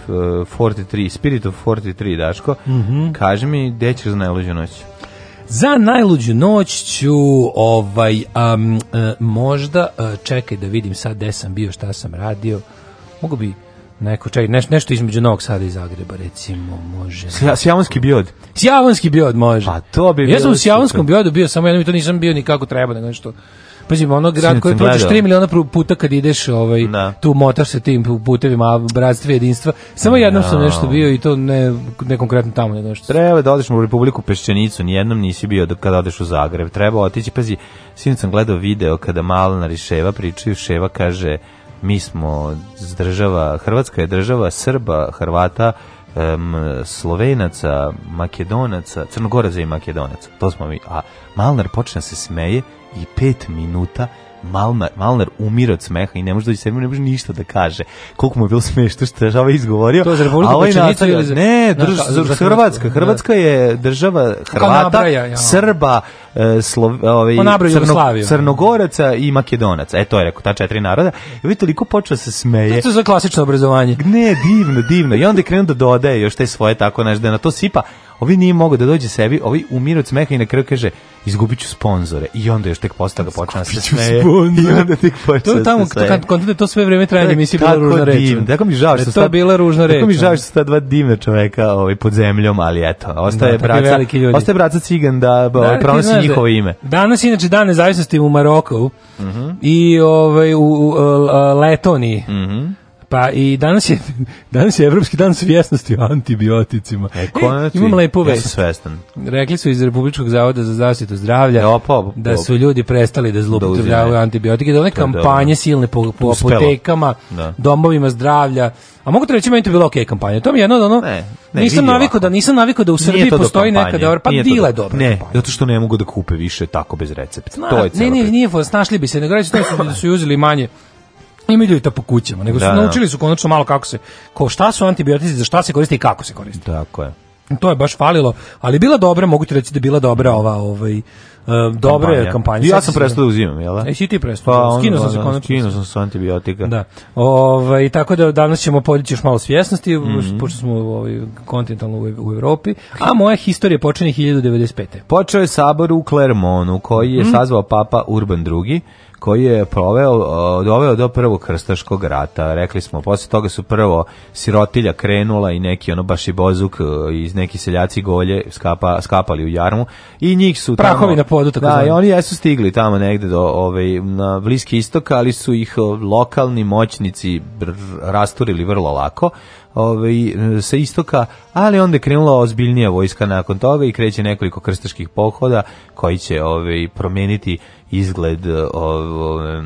43, e, Spirit of 43, Daško. Mm -hmm. Kaži mi, gde ćeš za najluđu noć? Za najluđu noć ću ovaj, um, možda, čekaj da vidim sad gde sam bio, šta sam radio, mogu bi Neko, čekaj, neš, nešto između Novog Sada i Zagreba, recimo, može. Sja, Sjavanski biod. Sjavanski biod može. Pa to bi Ja sam u Sjavanskom super. biodu bio, samo jednom i to nisam bio nikako treba, nego nešto. Pazi, ono grad koji prođeš 3 miliona puta kad ideš, ovaj, da. tu motaš se tim putevima, bratstva jedinstva. Samo jednom no. sam nešto bio i to ne, ne konkretno tamo. Ne nešto. Treba da odeš u Republiku Peščenicu, nijednom nisi bio kada odeš u Zagreb. Treba otići, pazi, sinoć sam gledao video kada na Riševa pričaju, Ševa kaže mi smo država, Hrvatska je država Srba, Hrvata, um, Slovenaca, Makedonaca, Crnogoraca i Makedonaca, to smo mi, a Malner počne da se smeje i pet minuta Malmer, Malner umire od smeha i ne može da doći sebi, ne može ništa da kaže. Koliko mu je bilo smešno što je ovaj izgovorio. To je za Republiku ovaj nastavio, za... Ne, drž, za, za Hrvatska. Da. Hrvatska je država Hrvata, nabraja, ja. Srba, e, Slo, ovaj, Crno, Crnogoraca i Makedonaca. E, to je rekao, ta četiri naroda. I ovaj toliko počeo da se smeje. To je za klasično obrazovanje. Ne, divno, divno. I onda je krenuo da dodaje još te svoje tako, znaš, na to sipa. Ovi nije mogu da dođe sebi, ovi umire od smeha i na kraju kaže izgubit ću sponzore. I onda još tek postao ga počne da se smeje. (laughs) I onda tek počeo to da tamo, se smeje. kad, to sve vreme trajanje emisije e, bila ružna reč. Tako mi žao da. što sta, bila ružna reč. Tako mi žao što sta dva divna čoveka ovaj, pod zemljom, ali eto, ostaje, da, braca, ostaje braca cigan da, da ovaj, pronosi njihovo ime. Danas inače dan nezavisnosti u Maroku uh mhm. -huh. i ovaj, u, u, u e, Letoniji. Uh mhm. -huh. Pa i danas je, (laughs) danas je Evropski dan svjesnosti o antibioticima. E, konači, e, imam lepo vest. Ja svestan. Rekli su iz Republičkog zavoda za zaštitu zdravlja ja, e, pa, pa, da su ljudi prestali da, da zloupotrebljavaju antibiotike, da one kampanje silne po, po apotekama, da. domovima zdravlja. A mogu te reći, meni to bilo okej okay kampanja. To mi je jedno da ono... Ne, ne, nisam navikao da nisam navikao da u Srbiji postoji neka dobra pa dila je dobra. Ne, kampanja. zato što ne mogu da kupe više tako bez recepta. to je Ne, ne, nije, snašli bi se, nego reći da su, da su uzeli manje imaju ljudi to po kućama, nego su da, da, naučili su konačno malo kako se, ko, šta su antibiotici, za šta se koriste i kako se koriste. Tako je. To je baš falilo, ali bila dobra, mogu ti reći da bila dobra ova, ovaj, e, dobre kampanja. kampanje. Ja sam prestao da uzimam, jel? Da? E, si ti prestao. Pa, skinuo sam se da, konačno. Skinuo sam se antibiotika. Da. Ove, ovaj, tako da danas ćemo podići još malo svjesnosti, mm -hmm. pošto smo ovaj, kontinentalno u, u Evropi. A moja historija počinje 1095. Počeo je sabor u Clermontu, koji je mm -hmm. sazvao papa Urban II koji je proveo, doveo do prvog krstaškog rata. Rekli smo, posle toga su prvo sirotilja krenula i neki ono baš i bozuk e, iz neki seljaci golje skapa, skapali u jarmu i njih su Prahovi tamo, na podu, tako da, znam. i oni jesu stigli tamo negde do ove, ovaj, na bliski istok, ali su ih lokalni moćnici rasturili vrlo lako ovaj, sa istoka, ali onda je krenula ozbiljnija vojska nakon toga i kreće nekoliko krstaških pohoda koji će ovaj, promeniti izgled ovaj,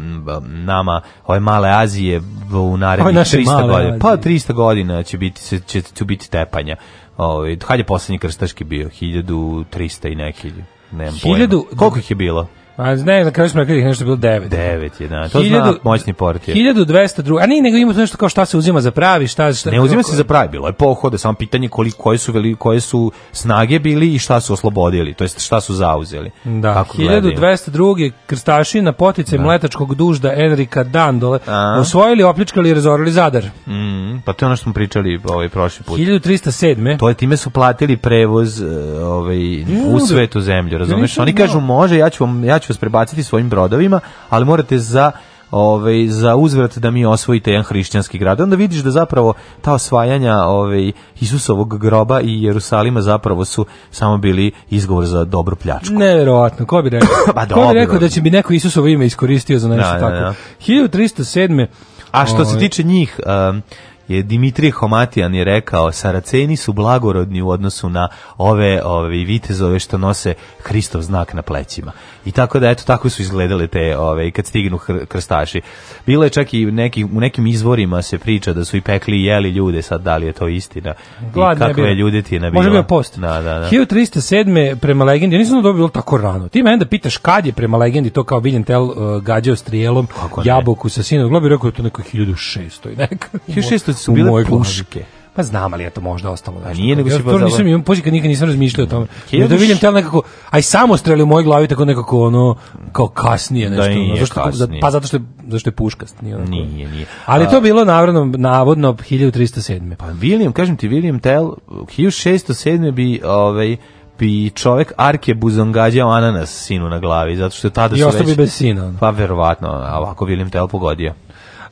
nama ove male Azije u narednih 300 godina. Pa 300 godina će biti, će, će, će biti tepanja. Ovaj, hajde je poslednji krstaški bio? 1300 i nekih. Nemam 1000, pojma. Koliko ih je bilo? A pa, ne, na kraju smo rekli da nešto bilo 9. 9 je, da. To 1000, zna moćni portir. 1202. A nije, nego ima nešto kao šta se uzima za pravi, šta... šta ne uzima se za pravi, bilo je pohode, samo pitanje koliko, koje, su veli, koje su snage bili i šta su oslobodili, to jest šta su zauzeli. Da, Kako 1202. Krstaši na potice da. mletačkog dužda Enrika Dandole A. osvojili, opličkali i razorili Zadar. Mm, pa to je ono što smo pričali ovaj, prošli put. 1307. To je time su platili prevoz eh, ovaj, u svetu zemlju, razumeš? Oni kažu može, ja ću vam, ja ću vas prebaciti svojim brodovima, ali morate za ovaj za uzvrat da mi osvojite jedan hrišćanski grad. Onda vidiš da zapravo ta osvajanja ovaj Isusovog groba i Jerusalima zapravo su samo bili izgovor za dobru pljačku. Neverovatno, ko bi rekao? (laughs) pa Ko bi rekao da će bi neko Isusovo ime iskoristio za nešto da, da tako. Da, da. 1307. A što se ovaj, tiče njih, um, je Dimitrije Homatijan je rekao Saraceni su blagorodni u odnosu na ove, ove vitezove što nose Hristov znak na plećima. I tako da, eto, tako su izgledale te, ove, ovaj, kad stignu krstaši. Bilo je čak i neki, u nekim izvorima se priča da su i pekli i jeli ljude, sad da li je to istina. Gladne I kakve je ljudetina bila. Može bio post. Da, da, da. 1307. prema legendi, ja nisam dobio tako rano. Ti mene da pitaš kad je prema legendi to kao Viljen Tell uh, gađao strijelom jaboku sa sinom. Globi rekao je to neko 1600 i neka. 1600 su bile puške. Glavi pa znam ali je to možda ostalo da nije nego se ja, nisam imam pođi kad nikad nisam razmišljao o tome ne da vidim tel nekako aj samo streli u mojoj glavi tako nekako ono kao kasnije da nešto da nije, zašto kasnije. pa zato što je, zašto je puškast nije onako. nije nije ali A, to bilo naravno navodno 1307 pa William kažem ti William Tell 1607 bi ovaj bi čovek Arke buzongađao ananas sinu na glavi, zato što tada I su već... I ostao bi bez sina. Pa verovatno, ovako William Tell pogodio.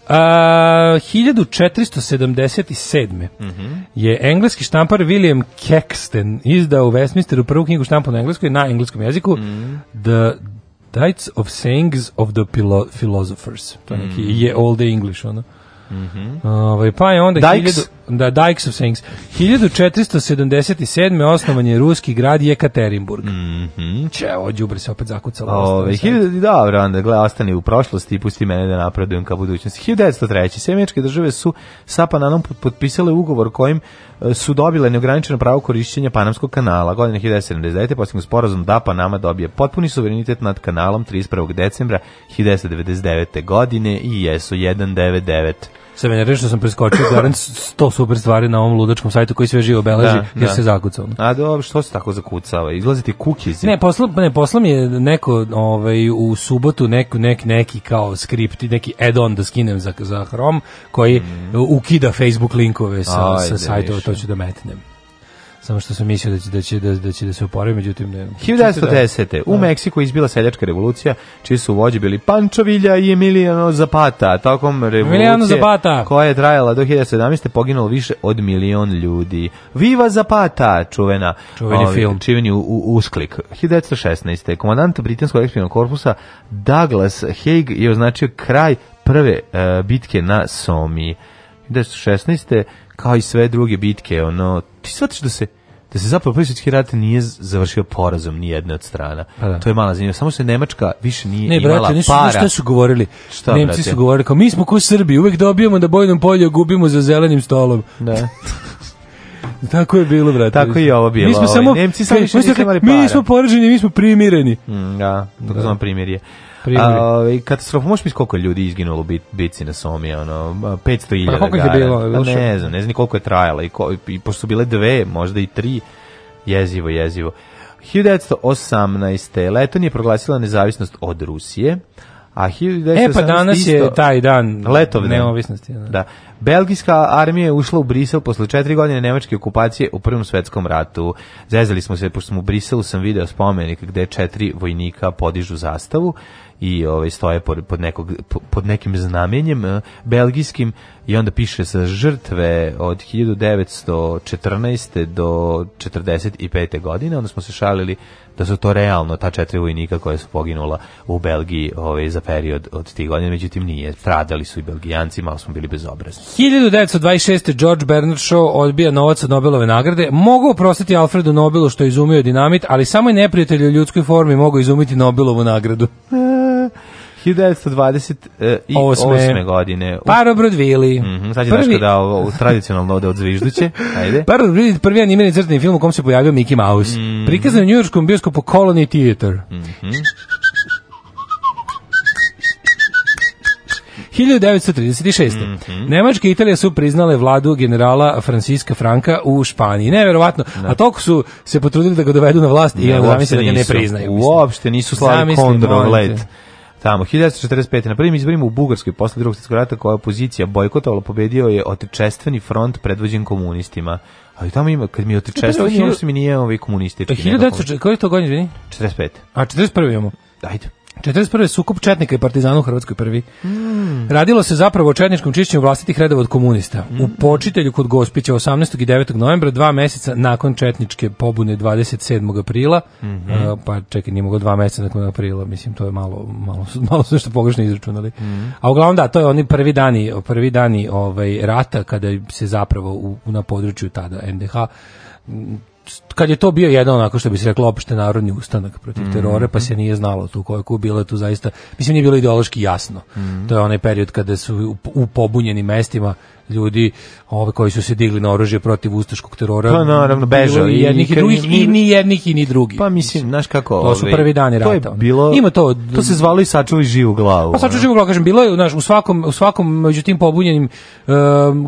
Uh, 1477. Mm -hmm. je engleski štampar William Caxton izdao u Westminsteru prvu knjigu štampu na engleskoj na engleskom jeziku mm -hmm. The Dites of Sayings of the Pilo Philosophers. To je neki mm -hmm. je Old English, ono. Mm -hmm. Ove, ovaj, pa je onda... Dykes? da, Dykes of Things. 1477. osnovan je ruski grad Jekaterinburg. Mm -hmm. Če, ođubre se opet zakucalo. Ove, hiljadu, dobro, onda gle ostani u prošlosti i pusti mene da napredujem ka budućnosti. 1903. Sjemeničke države su sa Pananom potpisale ugovor kojim e, su dobile neograničeno pravo korišćenja Panamskog kanala. Godine 1979. postignut sporazum da Panama dobije potpuni suverenitet nad kanalom 31. decembra 1999. godine i jesu 199. Sve mene što sam preskočio (laughs) Garant 100 super stvari na ovom ludačkom sajtu koji sve živo beleži da, jer da. se zakucao. A dobro, što se tako zakucava? Izlaziti kukizi? Ne, posla, ne, posla mi je neko ovaj, u subotu neku, nek, neki kao skripti, neki add-on da skinem za, za Chrome koji mm. ukida Facebook linkove sa, Ajde, sa sajtova, to ću da metnem samo što sam mislio da će da će da, da će da se oporavi, međutim ne. 1910. Da- u da. Meksiku izbila seljačka revolucija, čiji su vođe bili Pančovilja i Emiliano Zapata. Tokom revolucije Zapata. koja je trajala do 1917. poginulo više od milion ljudi. Viva Zapata, čuvena. Čuveni ovi, ovaj, film. Čuveni u, u, usklik. 1916. Komandant britanskog ekspeditivnog korpusa Douglas Haig je označio kraj prve uh, bitke na Somi. 1916 kao i sve druge bitke, ono, ti shvatiš da se da se zapravo prvi rat nije završio porazom ni jedne od strana. Pa da. To je mala zanimljivo. Samo što Nemačka više nije ne, brate, imala nisu, para. Ne, šta su govorili? Šta, Nemci brate? su govorili kao, mi smo ko Srbi, uvek dobijemo da bojnom polju gubimo za zelenim stolom. Da. (laughs) Tako je bilo, brate. Tako je ovo bilo. Mi smo ovaj. samo, Nemci samo više nisu imali para. Mi smo poraženi, mi smo primireni. Mm, da, tako da. znam primirje. Ovaj katastrofa, možeš mi koliko je ljudi izginulo bit, bitci na Somi, ono 500.000. Pa koliko je bilo? Ne, pa što... ne znam, ne znam koliko je trajala i, ko, i pošto su bile dve, možda i tri. Jezivo, jezivo. 1918. Letonija je proglasila nezavisnost od Rusije. A 1918. E pa danas isto, je taj dan letovne neovisnosti. Da. da. Belgijska armija je ušla u Brisel posle četiri godine nemačke okupacije u Prvom svetskom ratu. Zezali smo se, pošto smo u Briselu, sam video spomenik gde četiri vojnika podižu zastavu i ovaj stoje pod, pod, nekog, pod nekim znamenjem eh, belgijskim i onda piše sa žrtve od 1914. do 45. godine, onda smo se šalili da su to realno ta četiri vojnika koja su poginula u Belgiji ovaj, za period od tih godina, međutim nije. Stradali su i belgijanci, malo smo bili bezobrazni. 1926. George Bernard Shaw odbija novac od Nobelove nagrade. Mogu oprostiti Alfredu Nobelu što je izumio dinamit, ali samo i neprijatelji u ljudskoj formi mogu izumiti Nobelovu nagradu. (laughs) E, 1928. E, osme. godine. Paro Brodvili. Mm -hmm, sad je prvi... da ovo, tradicionalno ode od zvižduće. (laughs) Ajde. Paro Brodvili, prvi animirani crtani film u kom se pojavio Mickey Mouse. Mm -hmm. Prikazan u njujorskom bioskopu Colony Theater. Mm -hmm. 1936. Mm -hmm. Nemačka i Italija su priznale vladu generala Franciska Franka u Španiji. Neverovatno. Ne. Da. A toliko su se potrudili da ga dovedu na vlast ne, i ja da ga ne priznaju. Uopšte nisu slali Kondrov let. Tamo, 1945. na prvim izborima u Bugarskoj posle drugog svetskog rata koja je opozicija bojkotovala, pobedio je otečestveni front predvođen komunistima. Ali tamo ima, kad mi je otečestveni, mi nije ovaj komunistički. 1900, koji je to godin, izvini? 45. A, 41. imamo? Ajde. 41. sukup Četnika i Partizana u Hrvatskoj prvi. Mm. Radilo se zapravo o četničkom čišćenju vlastitih redova od komunista. Mm. U počitelju kod Gospića 18. i 9. novembra, dva meseca nakon četničke pobune 27. aprila, mm -hmm. uh, pa čekaj, nije mogo dva meseca nakon aprila, mislim, to je malo, malo, (laughs) malo su nešto pogrešno izračunali. Mhm. A uglavnom da, to je oni prvi dani, prvi dani ovaj, rata, kada se zapravo u, na području tada NDH kad je to bio jedan onako što bi se reklo opšte narodni ustanak protiv mm -hmm. terora, pa se nije znalo tu koje ku bilo tu zaista, mislim nije bilo ideološki jasno. Mm -hmm. To je onaj period kada su u, u pobunjenim mestima ljudi ove koji su se digli na oružje protiv ustaškog terora. Pa naravno bežali i jednih i drugih i ni jednih i ni drugih. Pa mislim, znaš kako, to su ovaj, prvi dani rata. To je bilo, Ima to, to se zvalo i sačuvaj živu glavu. Pa sačuvaj živu glavu, kažem, bilo je, znaš, u svakom u svakom među tim pobunjenim uh,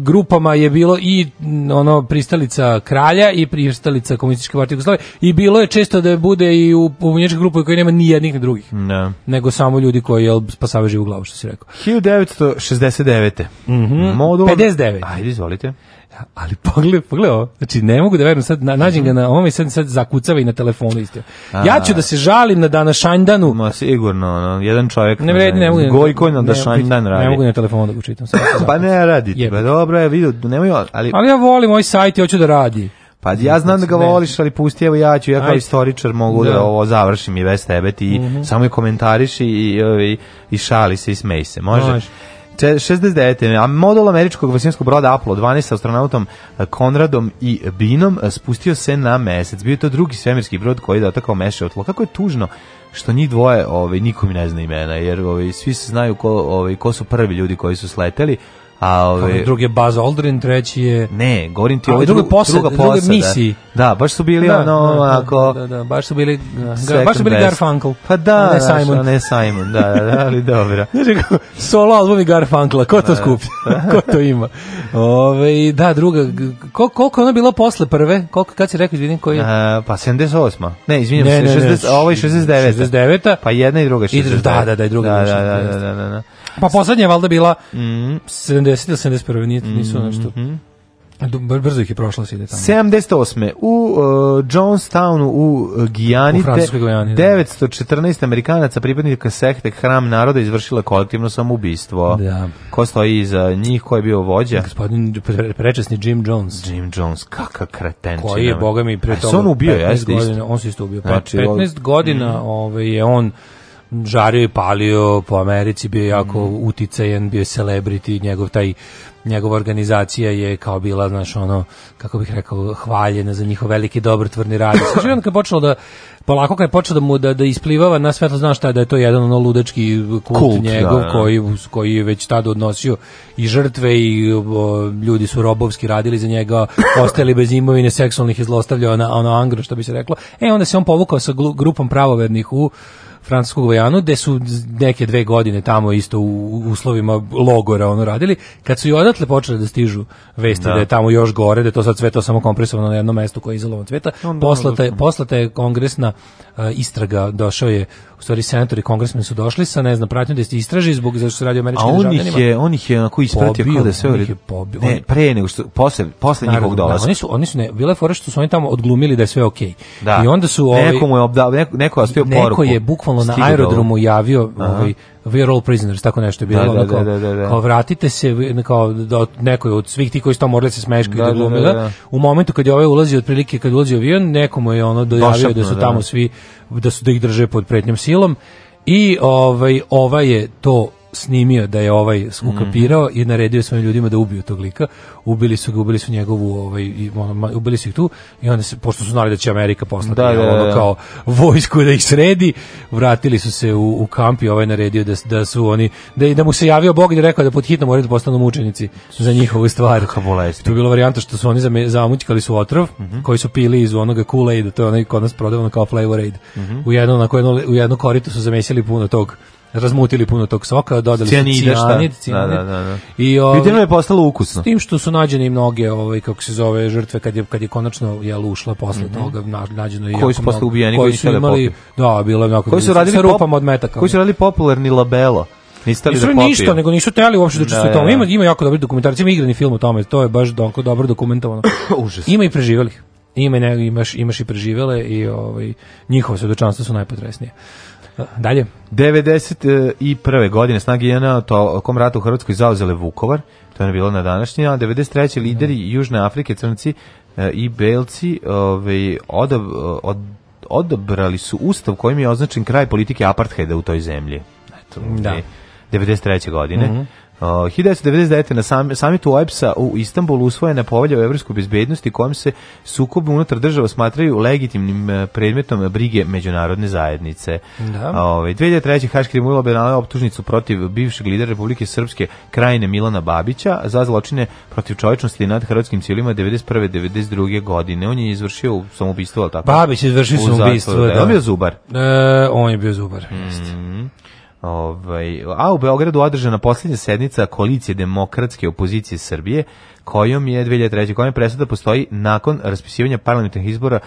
grupama je bilo i mm, ono pristalica kralja i pristalica komunističke partije Jugoslavije i bilo je često da bude i u pobunjeničkoj grupi koji nema ni jednih ni drugih. Ne. Da. Nego samo ljudi koji je spasavaju živu glavu, što se rekao. 1969. Mhm. Mm 99. Ajde, izvolite. Ali pogledaj, pogledaj ovo. Znači, ne mogu da verujem, sad na, nađem ga na ovom i sad, sad zakucava i na telefonu isto. Ja ću da se žalim na današanjdanu. Ma sigurno, no, jedan čovjek ne, vredi, ne, mogu, gojko na današanjdan radi. Ne mogu na telefonu da ga čitam. (laughs) pa ne radi, pa dobro je, vidio, nemoj, ali... Ali ja volim ovaj sajt i hoću da radi. Pa ja znam da ga voliš, ali pusti, evo ja ću, ja kao istoričar mogu da. da ovo završim i bez tebe, ti mm -hmm. samo i komentariš ovaj, i, i, i, i šali se i smej se, možeš? Može. 69. Modul američkog vasinskog broda Apollo 12 sa astronautom e, Konradom i Binom e, spustio se na mesec. Bio je to drugi svemirski brod koji je dotakao meše od Kako je tužno što njih dvoje ovaj, nikom ne zna imena, jer ovaj, svi se znaju ko, ovaj, ko su prvi ljudi koji su sleteli, A ove drugi je Aldrin, treći je Ne, govorim ti ovaj druga posada, druga posada. Misiji. Da, baš su bili da, ono da, ako da, da, da, baš su bili ga, baš su bili Garfunkel. Pa da, ne Simon, ne Simon, da, da, ali dobro. Znači, solo album i Garfunkla, ko to skupi? ko to ima? Ove, da, druga, kol, koliko ona bila posle prve? Koliko kad si rekao, vidim koji je? A, pa 78. Ne, izvinjam se, 60, ovo je 69. 69. Pa jedna i druga 60. I, da, da, da, i druga. Da, da, da, da, da, da. Pa poslednja je valjda bila mm. 70 ili 71. Nije, nisu mm -hmm. nešto... Mhm. Br brzo ih je prošlo da se ide tamo. 78. U uh, Jonestownu u uh, Gijanite, u Gijani 914 da. Amerikanaca pripadnika sekte Hram naroda izvršila kolektivno samoubistvo. Da. Ko stoji iza njih, ko je bio vođa? Gospodin prečasni Jim Jones. Jim Jones, kakav kretenčina. Koji je boga mi pre toga. on ubio, jeste. Godina, on se isto ubio. Pa, znači, 15 godina, mm. ovaj je on žario i palio po Americi, bio jako mm. uticajen, bio celebrity, njegov taj njegova organizacija je kao bila, znaš, ono, kako bih rekao, hvaljena za njihov veliki dobrotvorni rad. (clears throat) Sve onda kad počelo da polako kad je počelo da mu da da isplivava na svetlo znaš šta da je to jedan ono ludački kult, kult njegov da, da. koji koji je već tada odnosio i žrtve i o, ljudi su robovski radili za njega ostali bez imovine seksualnih izlostavljao na ono angro što bi se reklo e onda se on povukao sa grupom pravovernih u francusku Gvajanu, gde su neke dve godine tamo isto u uslovima logora ono radili, kad su i odatle počeli da stižu vesti da, da je tamo još gore, da to sad sve to samo kompresovano na jednom mestu koje je izolovan cveta, poslata je, poslata je kongresna uh, istraga, došao je u stvari senator i kongresmen su došli sa ne znam pratnjom da se istraži zbog zašto se radi o američkim državljanima. A on ih je on ih je onako ispratio kao da sve oni ih je pobio. Ne, pre nego što posle posle Naravno, njihovog da, dolaska. oni su oni su ne bile fore što su oni tamo odglumili da je sve okej. Okay. Da. I onda su ovaj neko je obdao neko, neko je ostavio poruku. Neko je bukvalno na da aerodromu javio ovaj we are all prisoners, tako nešto je bilo. Da, onako, da, da, da, da, Kao vratite se, kao do, neko od svih ti koji su to morali da se smeškaju da, da, da glumila. U momentu kad je ovaj ulazi, otprilike kad ulazi avion, nekomu je ono dojavio da su tamo svi, da su da ih drže pod pretnjom silom. I ovaj, ova je to snimio da je ovaj mhm. ukapirao mm -hmm. i naredio svojim ljudima da ubiju tog lika. Ubili su ga, ubili su njegovu ovaj i, ono, ubili su ih tu i onda se pošto su znali da će Amerika poslati da, da, ono da. kao vojsku da ih sredi, vratili su se u, u kamp i ovaj naredio da, da su oni da, da mu se javio Bog i da rekao da pod hitno moraju da postanu mučenici za njihovu stvar. To je bilo varijanta što su oni zamućkali su otrov mm -hmm. koji su pili iz onoga Kool-Aid, to je onaj kod nas prodavano kao Flavor Aid. Mm -hmm. U jedno onako, jedno, u jedno koritu su zamesili puno tog razmutili puno tog soka, dodali cijanida, cijanid, da, cijanid. Da, da, da, I ovaj, je postalo ukusno. S tim što su nađene i mnoge, ovaj kako se zove, žrtve kad je kad je konačno je ušla posle mm -hmm. toga, nađeno je koji su posle ubijeni, koji su da imali, da, bilo je koji su radili sa rupama od metaka. Koji su radili popularni labelo. Niste li nisu da popiju? ništa, nego nisu teli uopšte da učestvuju u da, tome. Ima, ima jako dobri dokumentarci, ima igrani film o tome, to je baš dobro, dobro dokumentovano. (coughs) Užas. Ima i preživelih. Ima, ne, imaš, imaš i preživele i ovaj, njihova svedočanstva su najpotresnije. Dalje. 91. godine snage JNA tokom rata u Hrvatskoj zauzele Vukovar, to je bilo na današnji, a 93. lideri da. Južne Afrike, crnci e, i belci ovaj, odab, od, odabrali su ustav kojim je označen kraj politike apartheida u toj zemlji. Eto, da. 93. godine. Mm -hmm. Uh, 1999. na samitu OEPS-a u Istanbulu usvojena povelja o evropskoj bezbednosti kojom se sukobi unutar država smatraju legitimnim e, predmetom brige međunarodne zajednice. Da. Ove, 2003. Haški Rimujlo obenala optužnicu protiv bivšeg lidera Republike Srpske krajine Milana Babića za zločine protiv čovječnosti nad hrvatskim ciljima 91. 92. godine. On je izvršio samoubistvo, ali tako? Babić izvršio samoubistvo, da. da. On je bio zubar. E, on je bio zubar, mm -hmm. jeste. Mhm. Ovaj, a u Beogradu održana poslednja sednica koalicije demokratske opozicije Srbije kojom je 2003. kojom presuda postoji nakon raspisivanja parlamentarnih izbora e,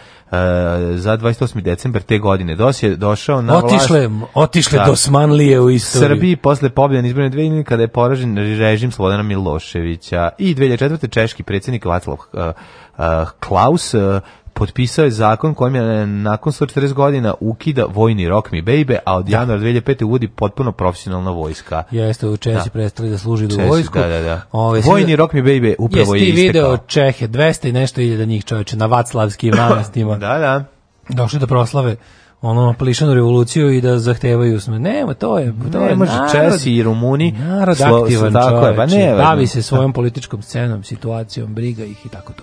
za 28. decembar te godine. DOS je došao na otišle, vlast. Otišle da, do u istoriju. Srbiji posle pobjede izborne 2000 kada je poražen režim Slobodana Miloševića i 2004. češki predsjednik Vaclav e, e, Klaus e, potpisao je zakon kojim je nakon 140 godina ukida vojni rok mi bebe, a od da. januara 2005. uvodi potpuno profesionalna vojska. Jeste, u Češi da. prestali da služi do vojsku. Da, da, da. Ove, vojni da, rok mi bebe upravo je istekao. Jeste video Čehe, 200 i nešto iljada njih čoveče na Vaclavskim (laughs) manastima. da, da. Došli da proslave ono plišanu revoluciju i da zahtevaju smo nema to je to ne, je može Česi i Rumuni narod aktivan tako pa ne pa bavi se svojom političkom scenom situacijom briga ih i tako to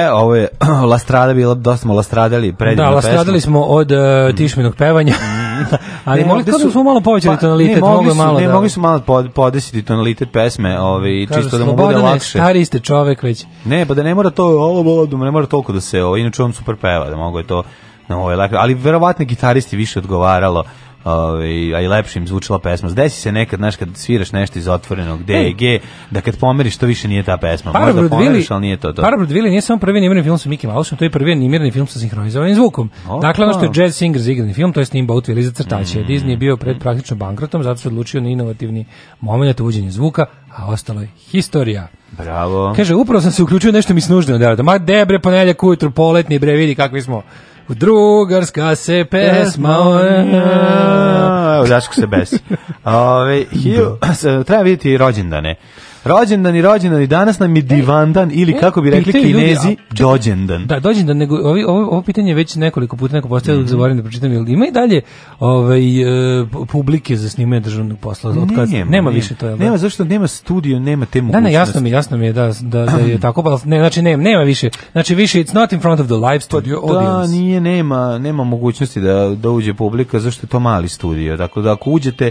E, ovo je (clears throat) Lastrada bila, dosta smo Lastradali predivna Da, Lastradali pesma. smo od uh, tišminog pevanja, (laughs) (laughs) ali mogli da su, smo malo povećali pa, tonalitet, ne, mogli su, malo ne, da... mogli su malo pod, podesiti tonalitet pesme, ovaj, čisto da mu bude lakše. stari ste čovek već. Ne, pa da ne mora to, ovo, ne mora toliko da se, ovo, ovaj, inače on super peva, da mogu je to, na da ovaj, ali verovatno gitaristi više odgovaralo ovaj, aj lepšim zvučala pesma. Desi se nekad, znaš, kad sviraš nešto iz otvorenog DG, da kad pomeriš, to više nije ta pesma. Parabrod Možda pomeriš, ali nije to to. Parabrod Willi nije samo prvi animirani film sa Mickey Mouseom, to je prvi animirani film sa sinhronizovanim zvukom. O, dakle, ono što je pa. Jazz Singer igrani film, to je snimba u za crtače. Mm. Disney je bio pred praktično bankrotom, zato se odlučio na inovativni moment uvođenja zvuka, a ostalo je historija. Bravo. Kaže, upravo sam se uključio nešto mi snužno da da, Ma debre, ponedjeljak ujutru, poletni, bre, vidi kakvi smo drugarska se pesma. Daško se besi. (laughs) Ove, hilj, da. (clears throat) treba vidjeti rođendane. Rođendan i rođendan i danas nam je divandan ili kako bi rekli Pitaju ljudi, kinezi, a, čekaj, dođendan. Da, dođendan, nego ovi- ovo, ovo pitanje već nekoliko puta neko postavio, mm zaboravim da pročitam, ili ima i dalje ovaj, e, publike za snimanje državnog posla? od kad, nema, više to, je da? Nema, zašto nema studio, nema te Da, ne, jasno mi, jasno mi je da, da, da je (clears throat) tako, ali pa, ne, znači nema, nema više. Znači više it's not in front of the live pa studio Da, audience. nije, nema, nema mogućnosti da, da uđe publika, zašto je to mali studio. Tako da ako uđete,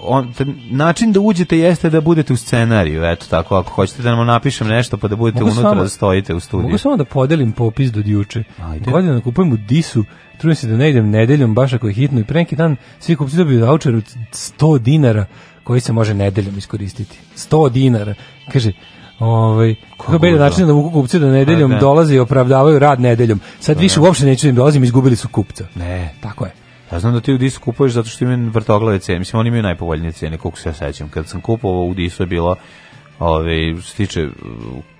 on, način da uđete jeste da budete u scenariju, eto tako, ako hoćete da nam napišem nešto pa da budete mogu unutra samo, da stojite u studiju. Mogu samo da podelim popis do juče. Ajde. Godinu da kupujem u Disu, trudim se da ne idem nedeljom, baš ako je hitno i pre neki dan svi kupci dobiju voucher od 100 dinara koji se može nedeljom iskoristiti. 100 dinara. Kaže, Ovaj kako bi način da vuku kupci da nedeljom ne. Da. dolaze i opravdavaju rad nedeljom. Sad da, više uopšte neću im dolazim, izgubili su kupca. Ne, tako je. Ja znam da ti u Disu kupuješ zato što imaju vrtoglave cene. Mislim, oni imaju najpovoljnije cene, koliko se ja sećam. Kad sam kupovao u Disu je bilo Ove, ovaj, što se tiče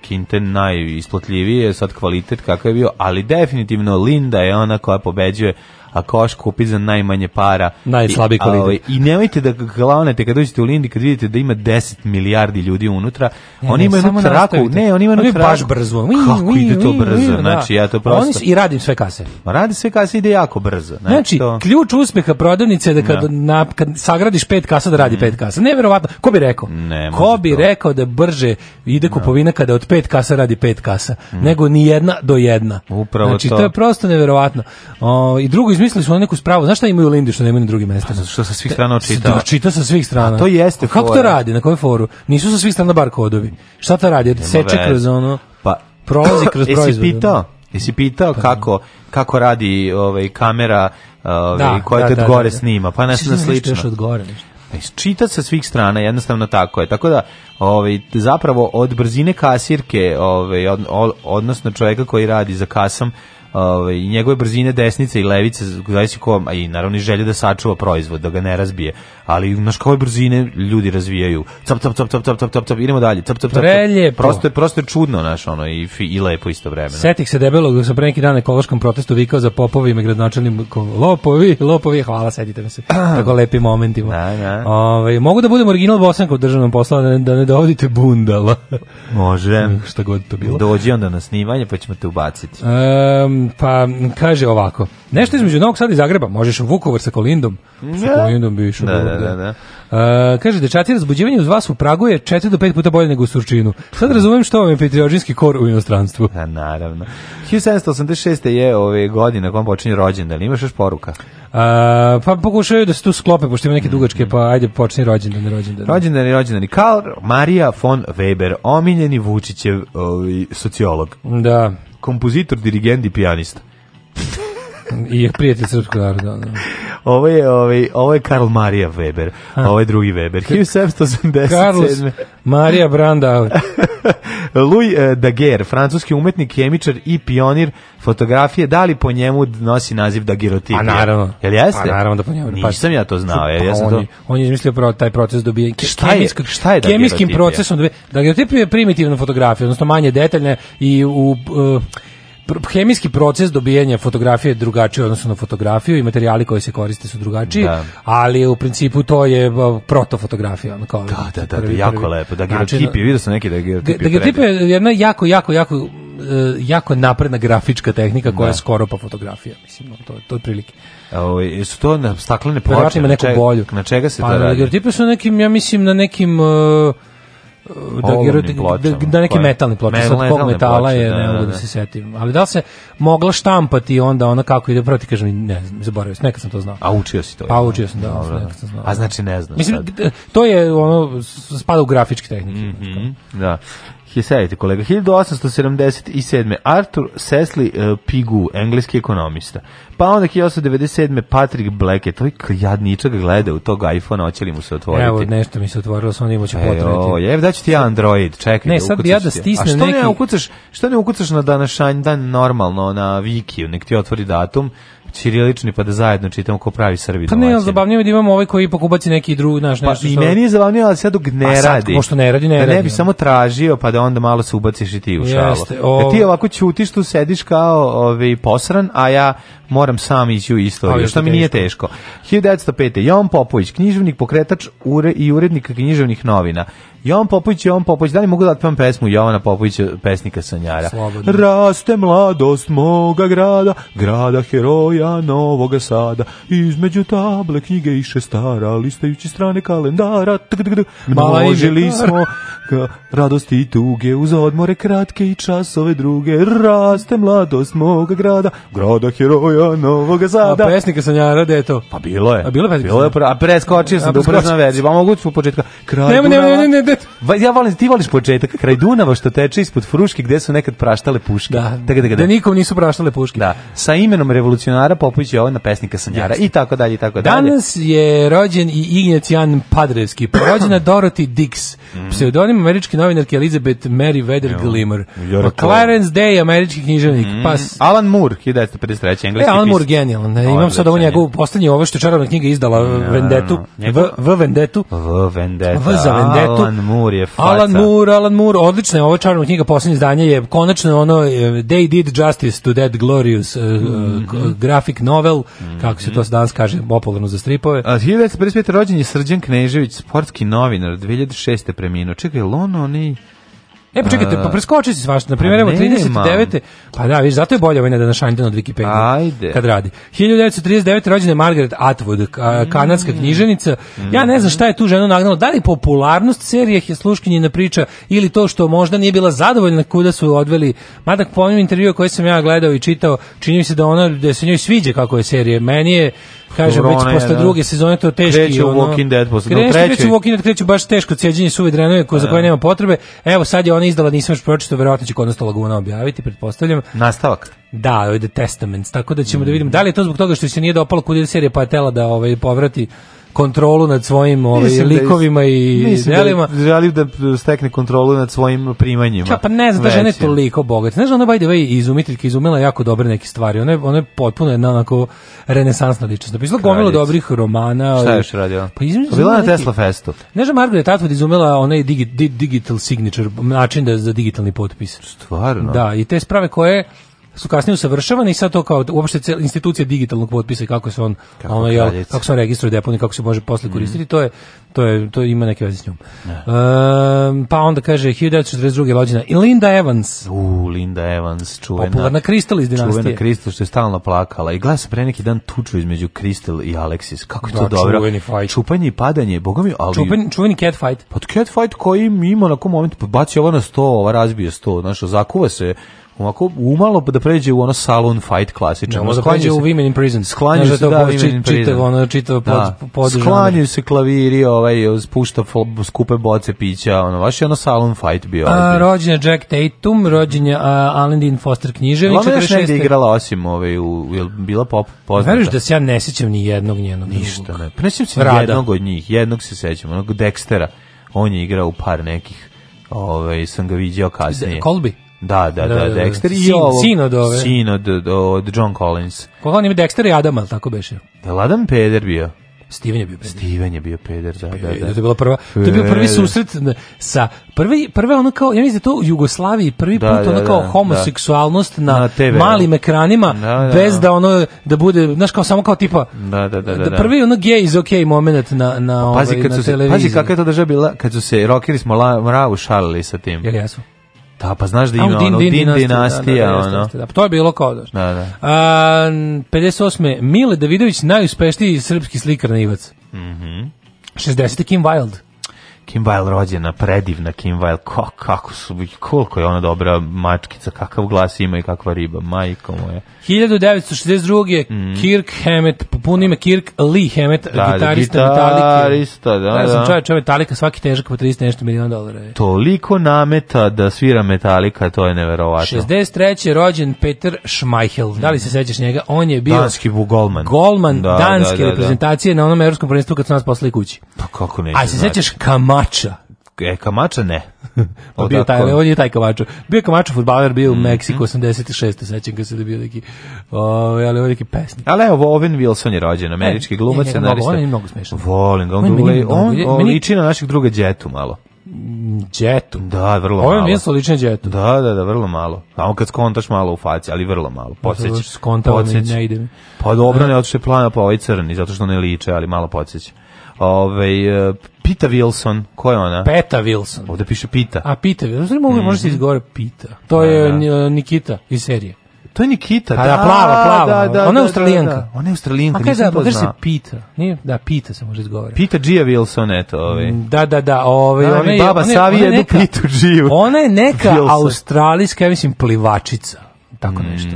Kinte najisplatljivije, sad kvalitet kakav je bio, ali definitivno Linda je ona koja pobeđuje a koš kupiti za najmanje para. Najslabiji kvalitet. I, I nemojte da glavnete kad dođete u Lindi, kad vidite da ima 10 milijardi ljudi unutra, oni imaju samo da traku, ne, oni imaju oni traku. baš brzo. Kako ide to brzo? Da. Znači, ja to prosto... Oni i radim sve kase. Radi sve kase, ide jako brzo. Znači, znači to... ključ uspeha prodavnice je da kad, da. na, kad sagradiš pet kasa, da radi mm. pet kasa. Neverovatno. Ko bi rekao? Ne, Ko bi to. rekao da brže ide kupovina kada od pet kasa radi pet kasa, mm. nego ni jedna do jedna. Upravo znači, to. to je prosto neverovatno. O, I drugo, izmislili su neku spravu. Znaš šta imaju Lindi što nemaju na drugim mestima? Pa, što sa svih strana čita. Da, čita sa svih strana. A to jeste. Kako to radi? Na kojoj foru? Nisu sa svih strana bar kodovi. Šta to radi? Seče kroz ono. Pa prolazi kroz proizvod. (coughs) Jesi pitao? Jesi pitao pa, kako kako radi ovaj kamera ovaj da, koja da, te da, gore da, da. snima? Pa nešto na slično. Još od gore nešto. Pa, čita sa svih strana, jednostavno tako je. Tako da, ovaj, zapravo od brzine kasirke, ovaj, od, odnosno čovjeka koji radi za kasom, ovaj njegove brzine desnice i levice zavisi kom a i naravno i želje da sačuva proizvod da ga ne razbije ali na koje brzine ljudi razvijaju cap cap cap cap cap cap cap idemo dalje cap cap cap prosto je prosto je čudno naš ono i i lepo isto istovremeno setih se debelog da sam pre neki dan na ekološkom protestu vikao za popovi i gradonačelnikom lopovi lopovi hvala setite mi se (clears throat) tako lepi momenti da, da. Ove, ovaj, mogu da budem original bosanka u državnom poslu da ne, da ne dovodite bundala može (laughs) šta god to bilo dođi onda na snimanje pa ćemo te ubaciti um, pa kaže ovako. Nešto između Novog Sada i Zagreba, možeš u Vukovar sa Kolindom. Sa da. Kolindom bi išao. Da, da, da, da, da. Uh, kaže, dečaci, razbuđivanje uz vas u Pragu je 4 do 5 puta bolje nego u Surčinu. Sad razumijem što vam je petriođinski kor u inostranstvu. Da, naravno. 1786. je ove godine na kojem počinje rođendan. Imaš još poruka? Uh, pa pokušaju da se tu sklope, pošto ima neke mm, dugačke, mm. pa ajde počni rođendan i rođendan. Rođendan i rođendan. Karl Marija von Weber, omiljeni Vučićev ovaj, sociolog. Da. kompozitor, dirigent i pijanista. I prijatelj srpskog naroda. Ono. Ovo je ovaj ovo Karl Maria Weber. Ha. Ovo drugi Weber. 1787. Carlos Maria Brandau. Louis eh, Daguerre, francuski umetnik, hemičar i pionir fotografije, da li po njemu nosi naziv daguerotipija? A pa naravno. Jel jeste? A pa naravno da po njemu. Da pa, Nisam ja to znao. Jel, pa ja sam to... on je izmislio pro, taj proces dobije šta je, šta je Kemijskim procesom dobije. Daguerotipija je primitivna fotografija, odnosno manje detaljna i u... Uh, hemijski proces dobijanja fotografije je drugačiji odnosno na fotografiju i materijali koji se koriste su drugačiji, da. ali u principu to je uh, protofotografija. Kao, da, da, da, da, prvi, jako prvi. lepo. Da gerotipi, znači, da- vidio sam neki da gerotipi. Da gerotipi da, je jedna jako, jako, jako uh, jako napredna grafička tehnika koja da. je skoro pa fotografija, mislim, no, to, to je prilike. Ovo, ovaj, su to na staklene ploče? Verovatno ima neku bolju. Na čega se pa, to radi? Gerotipi su nekim, ja mislim, na nekim... Uh, da, giroti, da, da neke pa metalne ploče, sa sad kog metala ploče, je, ne da, da, mogu da, da, se setim. Ali da se mogla štampati onda ona kako ide, proti kažem, ne znam, zaboravio sam, nekad sam to znao. A učio si to? Pa učio sam, da, da, nekad sam znao. A znači ne znam Mislim, sad. to je ono, spada u grafičke tehnike. Mm -hmm, da. Sedite kolega, 1877. Arthur Cecily Pigu, engleski ekonomista, pa onda 1997. Patrick Blackett, to je jadničak gleda u tog iPhone, hoće li mu se otvoriti? Evo, nešto mi se otvorilo, sam onda imaće potrojiti. Evo, daću ti ja Android, čekaj. Ne, da sad bi ja da stisnem neki... A što neki... ne ukucaš, što ne ukucaš na današanj dan normalno, na Wikiju, nek ti otvori datum, ćirilični pa da zajedno čitamo ko pravi Srbi Pa ne, al zabavnije je da imamo ovaj koji ipak neki drugi naš pa nešto. Pa i meni je zabavnije, ali sad dok ne sad, radi. Pošto ne radi, ne da radi. ne bi samo tražio pa da onda malo se ubaciš i ti u šalu. Jeste, o... Da ti ovako ćutiš tu sediš kao ovaj posran, a ja moram moram sam ići u istoriju, što mi nije teško. 1905. Jovan Popović, književnik, pokretač ure, i urednik književnih novina. Jovan Popović, Jovan Popović, da li mogu da otpevam pesmu Jovana Popovića, pesnika Sanjara? Slobodno. Raste mladost moga grada, grada heroja Novoga Sada, između table knjige i šestara, listajući strane kalendara, tk, tk, tk, množili smo radosti i tuge, uz odmore kratke i časove druge, raste mladost moga grada, grada heroja Novoga Sada. A pesnika Sanjara, gde je to? Pa bilo je. A bilo je pesnika bilo je, A preskočio sam da upravo verziju, pa mogu ću da po početka. Kraj ne, ne, ne, ne, ja volim, ti voliš početak, kraj Dunava što teče ispod Fruške gde su nekad praštale puške. Da, da, da, da. nikom nisu praštale puške. Da, sa imenom revolucionara Popović na pesnika Sanjara i tako dalje i tako dalje. Danas je rođen i Jan Padrevski, rođena (clears throat) Dorothy Dix, mm. pseudonim američke novinarke Elizabeth Mary Weather Glimmer, Clarence Day, američki književnik, mm. pa Alan Moore, 1953. engleski. pisac. E, Alan Moore genijalan. Imam sad ovo njegovu poslednje ovo što je čarovna knjiga izdala Vendetu, V Vendetu. V Vendetu, V za Vendetu. Moore je faca. Alan Moore, Alan Moore, odlična je ova čarna knjiga, poslednje izdanje je konačno ono e, They Did Justice to That Glorious uh, mm -hmm. graphic novel, mm -hmm. kako se to mhm. danas kaže, popularno za stripove. A 1955. rođen je Srđan Knežević, sportski novinar, 2006. preminuo. Čekaj, Lono, oni... E, pa čekajte, pa preskoči si svašta. Na primjer, evo, 39. Pa da, viš, zato je bolje ovaj Nedana Šanjden od Wikipedia. Ajde. Kad radi. 1939. rođena je Margaret Atwood, mm. kanadska mm. knjiženica. Ja ne znam šta je tu ženu nagnalo. Da li popularnost serije je sluškinje na priča ili to što možda nije bila zadovoljna kuda su odveli. Mada po onim intervju koje sam ja gledao i čitao, čini mi se da ona, da se njoj sviđa kako je serije. Meni je kaže već posle da. druge sezone to teški... Kreće u Walking Dead posle, kreće, trećoj. Kreće u Walking Dead, kreće baš teško cijeđenje suve drenove koje, za da. koje nema potrebe. Evo, sad je ona izdala, nisam još pročito, verovatno će kod nas Laguna objaviti, pretpostavljam. Nastavak. Da, ovdje Testaments, tako da ćemo mm. da vidimo. Da li je to zbog toga što se nije dopalo kod serije pa je tela da ovaj, povrati kontrolu nad svojim ovaj, da likovima da i delima. Da želi da stekne kontrolu nad svojim primanjima. Ča, pa ne znam, da žene toliko bogate. Ne znam, ona by the way izumiteljka izumila jako dobre neke stvari. Ona je, ona je potpuno jedna onako renesansna ličnost. Napisala da gomila dobrih romana. Šta je još radio? Pa izumela pa Bila na Tesla Festu. Ne znam, da Margaret Atwood izumila onaj digi, digital signature, način da, za digitalni potpis. Stvarno? Da, i te sprave koje su kasnije usavršavane i sad to kao uopšte cel, institucija digitalnog potpisa i kako se on kako ono, jel, kako se on registruje deponij, kako se može posle mhm. koristiti, mm. to je to, je, to ima neke veze s njom. Um, pa onda kaže 1942. rođena i Linda Evans. U, Linda Evans, čuvena. Popularna Kristal iz dinastije. Čuvena Kristal što je stalno plakala i glasa pre neki dan tuču između Kristal i Alexis. Kako je da, Čuveni fight. Čupanje i padanje, bogami, ali... Čupan, čuveni cat fight. Pa cat fight koji ima na kom momentu, pa baci ovo na sto, ova razbije sto, znaš, zakuva se Ovako, umalo da pređe u ono salon fight klasično. No, da pređe u Women in Prison. Sklanju da se, da, Women in Prison. Čitav, ono, čitav pod, da. pod, pod Sklanju se klaviri, ovaj spušta skupe boce pića, ono baš je ono salon fight bio. A, rođen Jack Tatum, rođen je uh, Alan Dean Foster Književić, 46. Ona je igrala osim ovaj u jel bila pop poznata. Veruješ da se ja ne sećam ni jednog njenog ništa, ne. ne sećam se jednog od njih, jednog se sećam, onog Dextera. On je igrao u par nekih ovaj sam ga viđao kasnije. Colby? Da, da, da, da, Dexter i ovo. Sin od ove. Sin od, od John Collins. Koga on ima Dexter i Adam, Adama, tako beše? Da, Adam Peder bio. Steven je bio peder. Steven je bio peder, da, da, da. To je bila prva, to je bio prvi susret sa prvi prve ono kao ja mislim da to u Jugoslaviji prvi da, put da, ono da, kao da. homoseksualnost na, na TV, malim ekranima da, bez da ono da bude znaš kao samo kao tipa da da da da, da. prvi ono gay is okay moment na na pa, pazi ovaj, na televiziji. Pazi kakva je to država bila kad su se rokeri smo mravu šalili sa tim. Jel jesu? Da, pa znaš da ima A, din, ono, din, dinastija. Da, da, ono. Pa to je bilo kao da. Da, da. A, 58. Mile Davidović, najuspešniji srpski slikar na Ivac. Mm -hmm. 60. Kim Wilde. Kim Bile rođena, predivna Kim Wilde, ko, kako su, koliko je ona dobra mačkica, kakav glas ima i kakva riba, majko moja. 1962. je mm. Kirk Hammett, puno ime Kirk Lee Hammett, da, da gitarista, da, gitarista, Metallica. da, da. Ja sam da. čovjek, čovjek Metallica, svaki težak po 30 nešto miliona dolara. Je. Toliko nameta da svira Metallica, to je neverovatno. 63. rođen Peter Schmeichel, da li se mm. sećaš njega? On je bio... Danski golman. Golman da, danske da, da, da, reprezentacije na onom evropskom prvenstvu kad su nas poslali kući. Pa kako neće A se sećaš Kamal Kamača. E, Kamača ne. (laughs) pa bio taj, on je taj Kamača. Bio je Kamača futbaler, bio u mm -hmm. Meksiku 86. Sećam ga se da bio neki, ovaj, ali on je neki pesnik. Ali evo, Owen Wilson je rođen, američki e, glumac, scenarista. On je mnogo smešan. Volim ga, on, on, meni, on, on, on liči na našeg druga džetu malo. Mm, džetu. Da, vrlo Ovo malo. Ovo je mjesto lične džetu. Da, da, da, vrlo malo. Samo kad skontaš malo u faci, ali vrlo malo. Podsjećaš. Skontava mi, ne ide mi. Pa dobro, da. ne, otiše plana po ovaj crni, zato što ne liče, ali malo podsjeća. Ove, ovaj, Pita Wilson, ko je ona? Peta Wilson. Ovde piše Pita. A Pita, znači mogu mm -hmm. može se mhm. izgovara Pita. To da, je da. Nikita iz serije. To je Nikita, pa da, da, plava, plava. Da, da, ona je da, Australijanka. Da, da, ona je Australijanka, A nisam da, to pa znao. se Pita, nije? Da, Pita se može izgovarati. Pita Gia Wilson, eto, ovaj. Da, da, da, ovaj, ona, ona je... Baba Savi jednu Pitu Giju. Ona je neka Wilson. australijska, ja mislim, plivačica, tako mm -hmm. nešto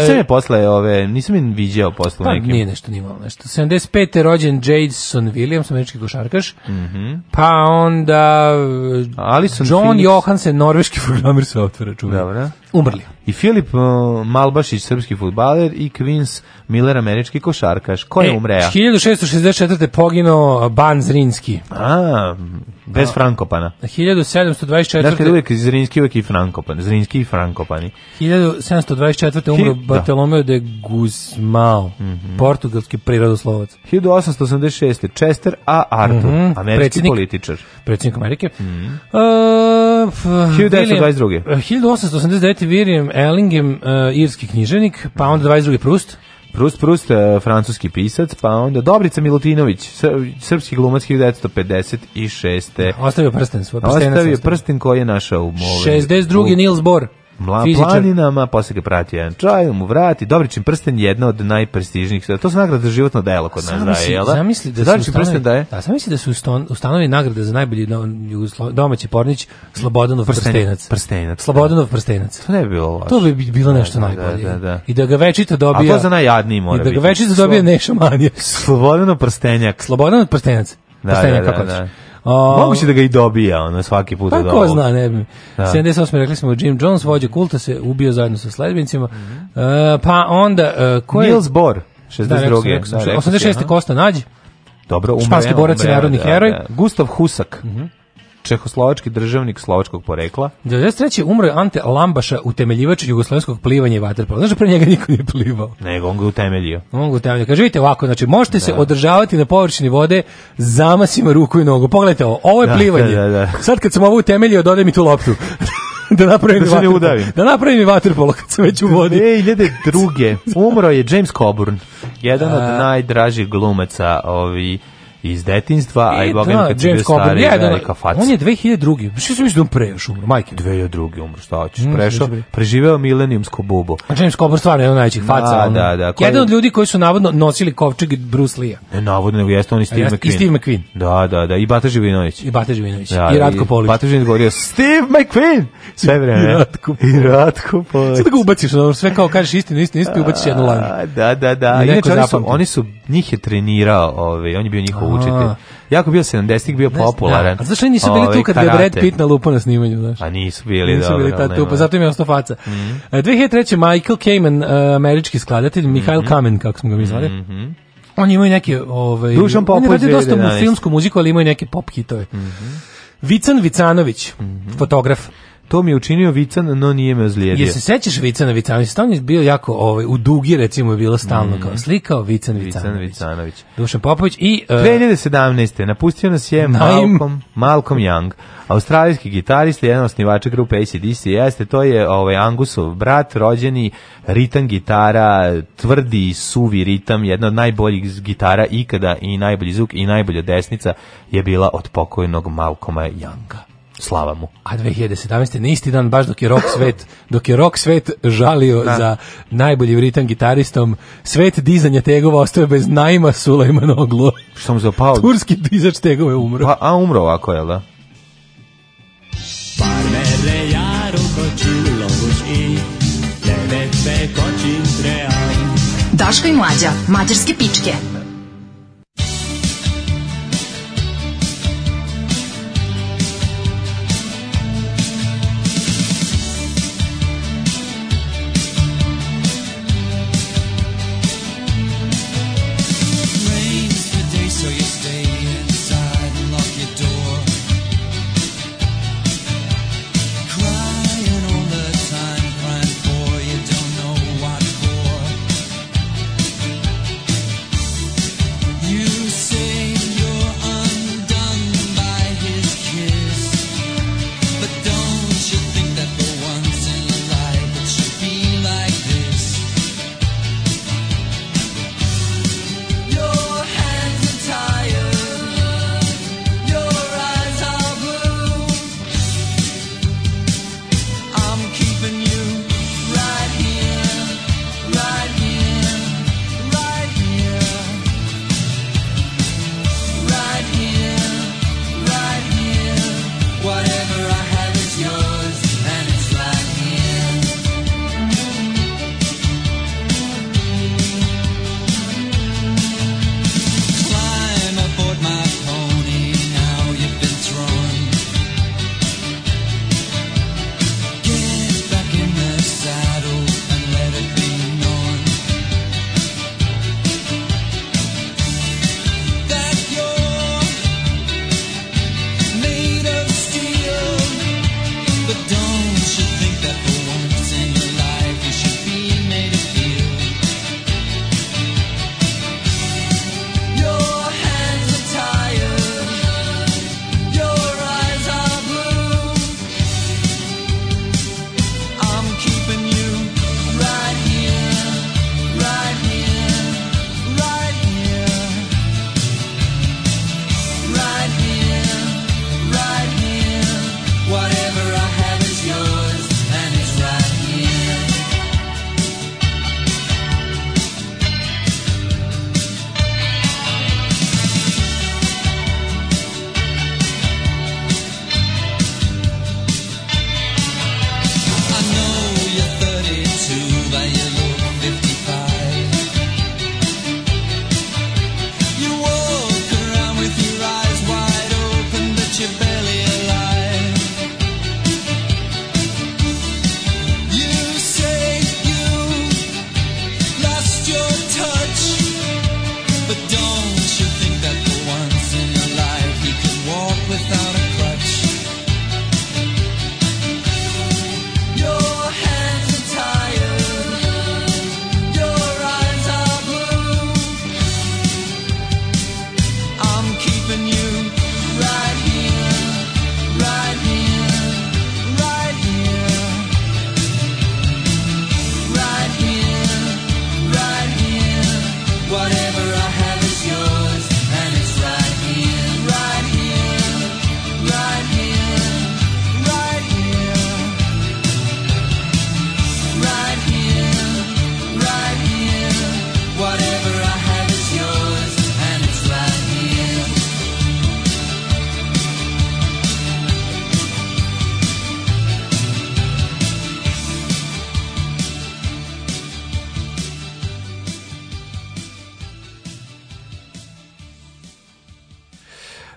nisam je posle ove, nisam je viđao posle pa, da, nekim. Nije nešto, nije malo nešto. 75. je rođen Jason Williams, američki košarkaš. Mm -hmm. Pa onda Alison John Phillips. Johansen, norveški programer softvera, čuvaj. Dobro. Umrli. I Filip uh, Malbašić, srpski futbaler i Quins Miller, američki košarkaš. Ko je e, umreja? 1664. poginuo Ban Zrinski. A, bez da. Frankopana. 1724. Dakle, uvijek Zrinski, uvijek i Frankopan. Zrinski i Frankopani. 1724. 1904. umro da. Bartolomeo de Guzmao, mm -hmm. portugalski prirodoslovac. 1886. Chester A. Arthur, mm -hmm. američki predsjednik, političar. Predsjednik Amerike. Mm -hmm. uh, 1922. 1889. William Ellingham, uh, e, irski književnik, pa onda 22. Mhm. Proust. Proust, Proust, uh, e, francuski pisac, pa onda Dobrica Milutinović, srpski glumac 1956. Ostavio prsten svoj. Ostavio prsten koji je našao u mole. 62. Nils Bohr. Mla, fizičar. planinama, posle ga prati jedan čaj, mu vrati, Dobričin prsten je jedna od najprestižnijih. To su nagrade za životno delo kod nas daje, jel da? Zamisli da Dobričin da, daje. Da, zamisli da su ustanovi nagrade za najbolji domaći pornić Slobodanov prstenac. Prstenac. Da. Slobodanov prstenac. To ne bi bilo loše. To bi bilo da, nešto da, najbolje. Da, da, da. I da ga večito dobija. A to za najjadniji mora I da ga večito dobija Slo... Neša Manija. Slobodanov prstenjak. Slobodanov prstenac. Da, prstenac, da, da, kako da, O, Moguće da ga i dobija, ono, svaki put. Pa ko zna, ne bi. Da. 78. rekli smo, Jim Jones, vođa kulta, se ubio zajedno sa sledbenicima. Mm -hmm. uh, pa onda, uh, ko je... Niels Bohr, 62. Da, rekao da, rekao 86. Kosta Nađi. Dobro, umre. Španski borac i narodni da, heroj. Da. Gustav Husak. Mm -hmm čehoslovački državnik slovačkog porekla. 93. umro je Ante Lambaša, utemeljivač jugoslovenskog plivanja i vaterpola. Znaš da pre njega niko nije plivao? Nego, on ga utemeljio. On ga utemeljio. Kaže, vidite ovako, znači, možete da. se održavati na površini vode zamasima ruku i nogu. Pogledajte ovo, ovo je da, plivanje. Da, da, da. Sad kad sam ovo utemeljio, dodaj mi tu loptu. (laughs) da napravim da vaterpolo. Da napravim vaterpolo kad sam već u vodi. Ej, druge. (laughs) umro je James Coburn, jedan od najdražih glumaca ovi iz detinjstva, a i Bogdan da, kad James Coburn, stari, jedan, velika faca. On je 2002. Što se misli da on pre još umro, majke? 2002. umro, šta hoćeš, mm, prešao, znači preživeo milenijumsko bubo. A James Coburn stvarno je jedan najvećih da, faca. Da, ono. da, da. Koji... Jedan od ljudi koji su navodno nosili kovčeg Bruce Lee-a. Ne, navodno, nego jeste on i Steve McQueen. I Steve McQueen. Da, da, da, i Bata Živinović. I Bata Živinović, da, i Ratko Polić. Bata Živinović govorio, Steve McQueen! Sve vreme. (laughs) I Ratko Polić. I Ratko (laughs) Polić. Sve da ga ubaciš, ono, sve kao kažeš istinu, istinu, istinu, ubaciš jednu lanu. Da, da, da. Inače, oni su, oni su, njih je trenirao, ovaj, on je bio njihov učiti. Jako bio 70-ih, bio popularan. Da. A zašto nisu bili tu ovaj kad ga Brad Pitt na lupu na snimanju, znaš? A pa nisu bili, nisu bili ta tu, pa zato im je ostao faca. Mm -hmm. 2003. Michael Kamen, e, američki skladatelj, mhm. Mihail Kamen, kako smo ga mi zvali. Mm -hmm. On imaju neke, ovaj, Dušan Popović, on je dosta mu filmsku muziku, ali imaju neke pop hitove. Mm -hmm. Vican Vicanović, mm -hmm. fotograf. To mi je učinio Vican, no nije me ozlijedio. Jesi se sećaš Vicana Vicanovića? Stalno je bio jako, ovaj, u dugi recimo je bilo stalno mm. kao slikao Vican Vicanović. Vican Vicanović. Dušan Popović i... Uh, e, 2017. napustio nas je Malcolm, Malcolm Young, australijski gitarista, jedan osnivača grupe ACDC, jeste, to je ovaj, Angusov brat, rođeni ritam gitara, tvrdi, suvi ritam, jedna od najboljih gitara ikada i najbolji zvuk i najbolja desnica je bila od pokojnog Malcoma Younga slava mu. A 2017. na isti dan, baš dok je rock svet, dok je rock svet žalio da. za najbolji vritan gitaristom, svet dizanja tegova ostaje bez najma Sulejmanoglu. Što mu se opao? Turski dizač tegova je umro. Pa, a umro ovako, jel da? Parmere jaru kočilo i levete kočin trean. Daška i mlađa, mađarske pičke.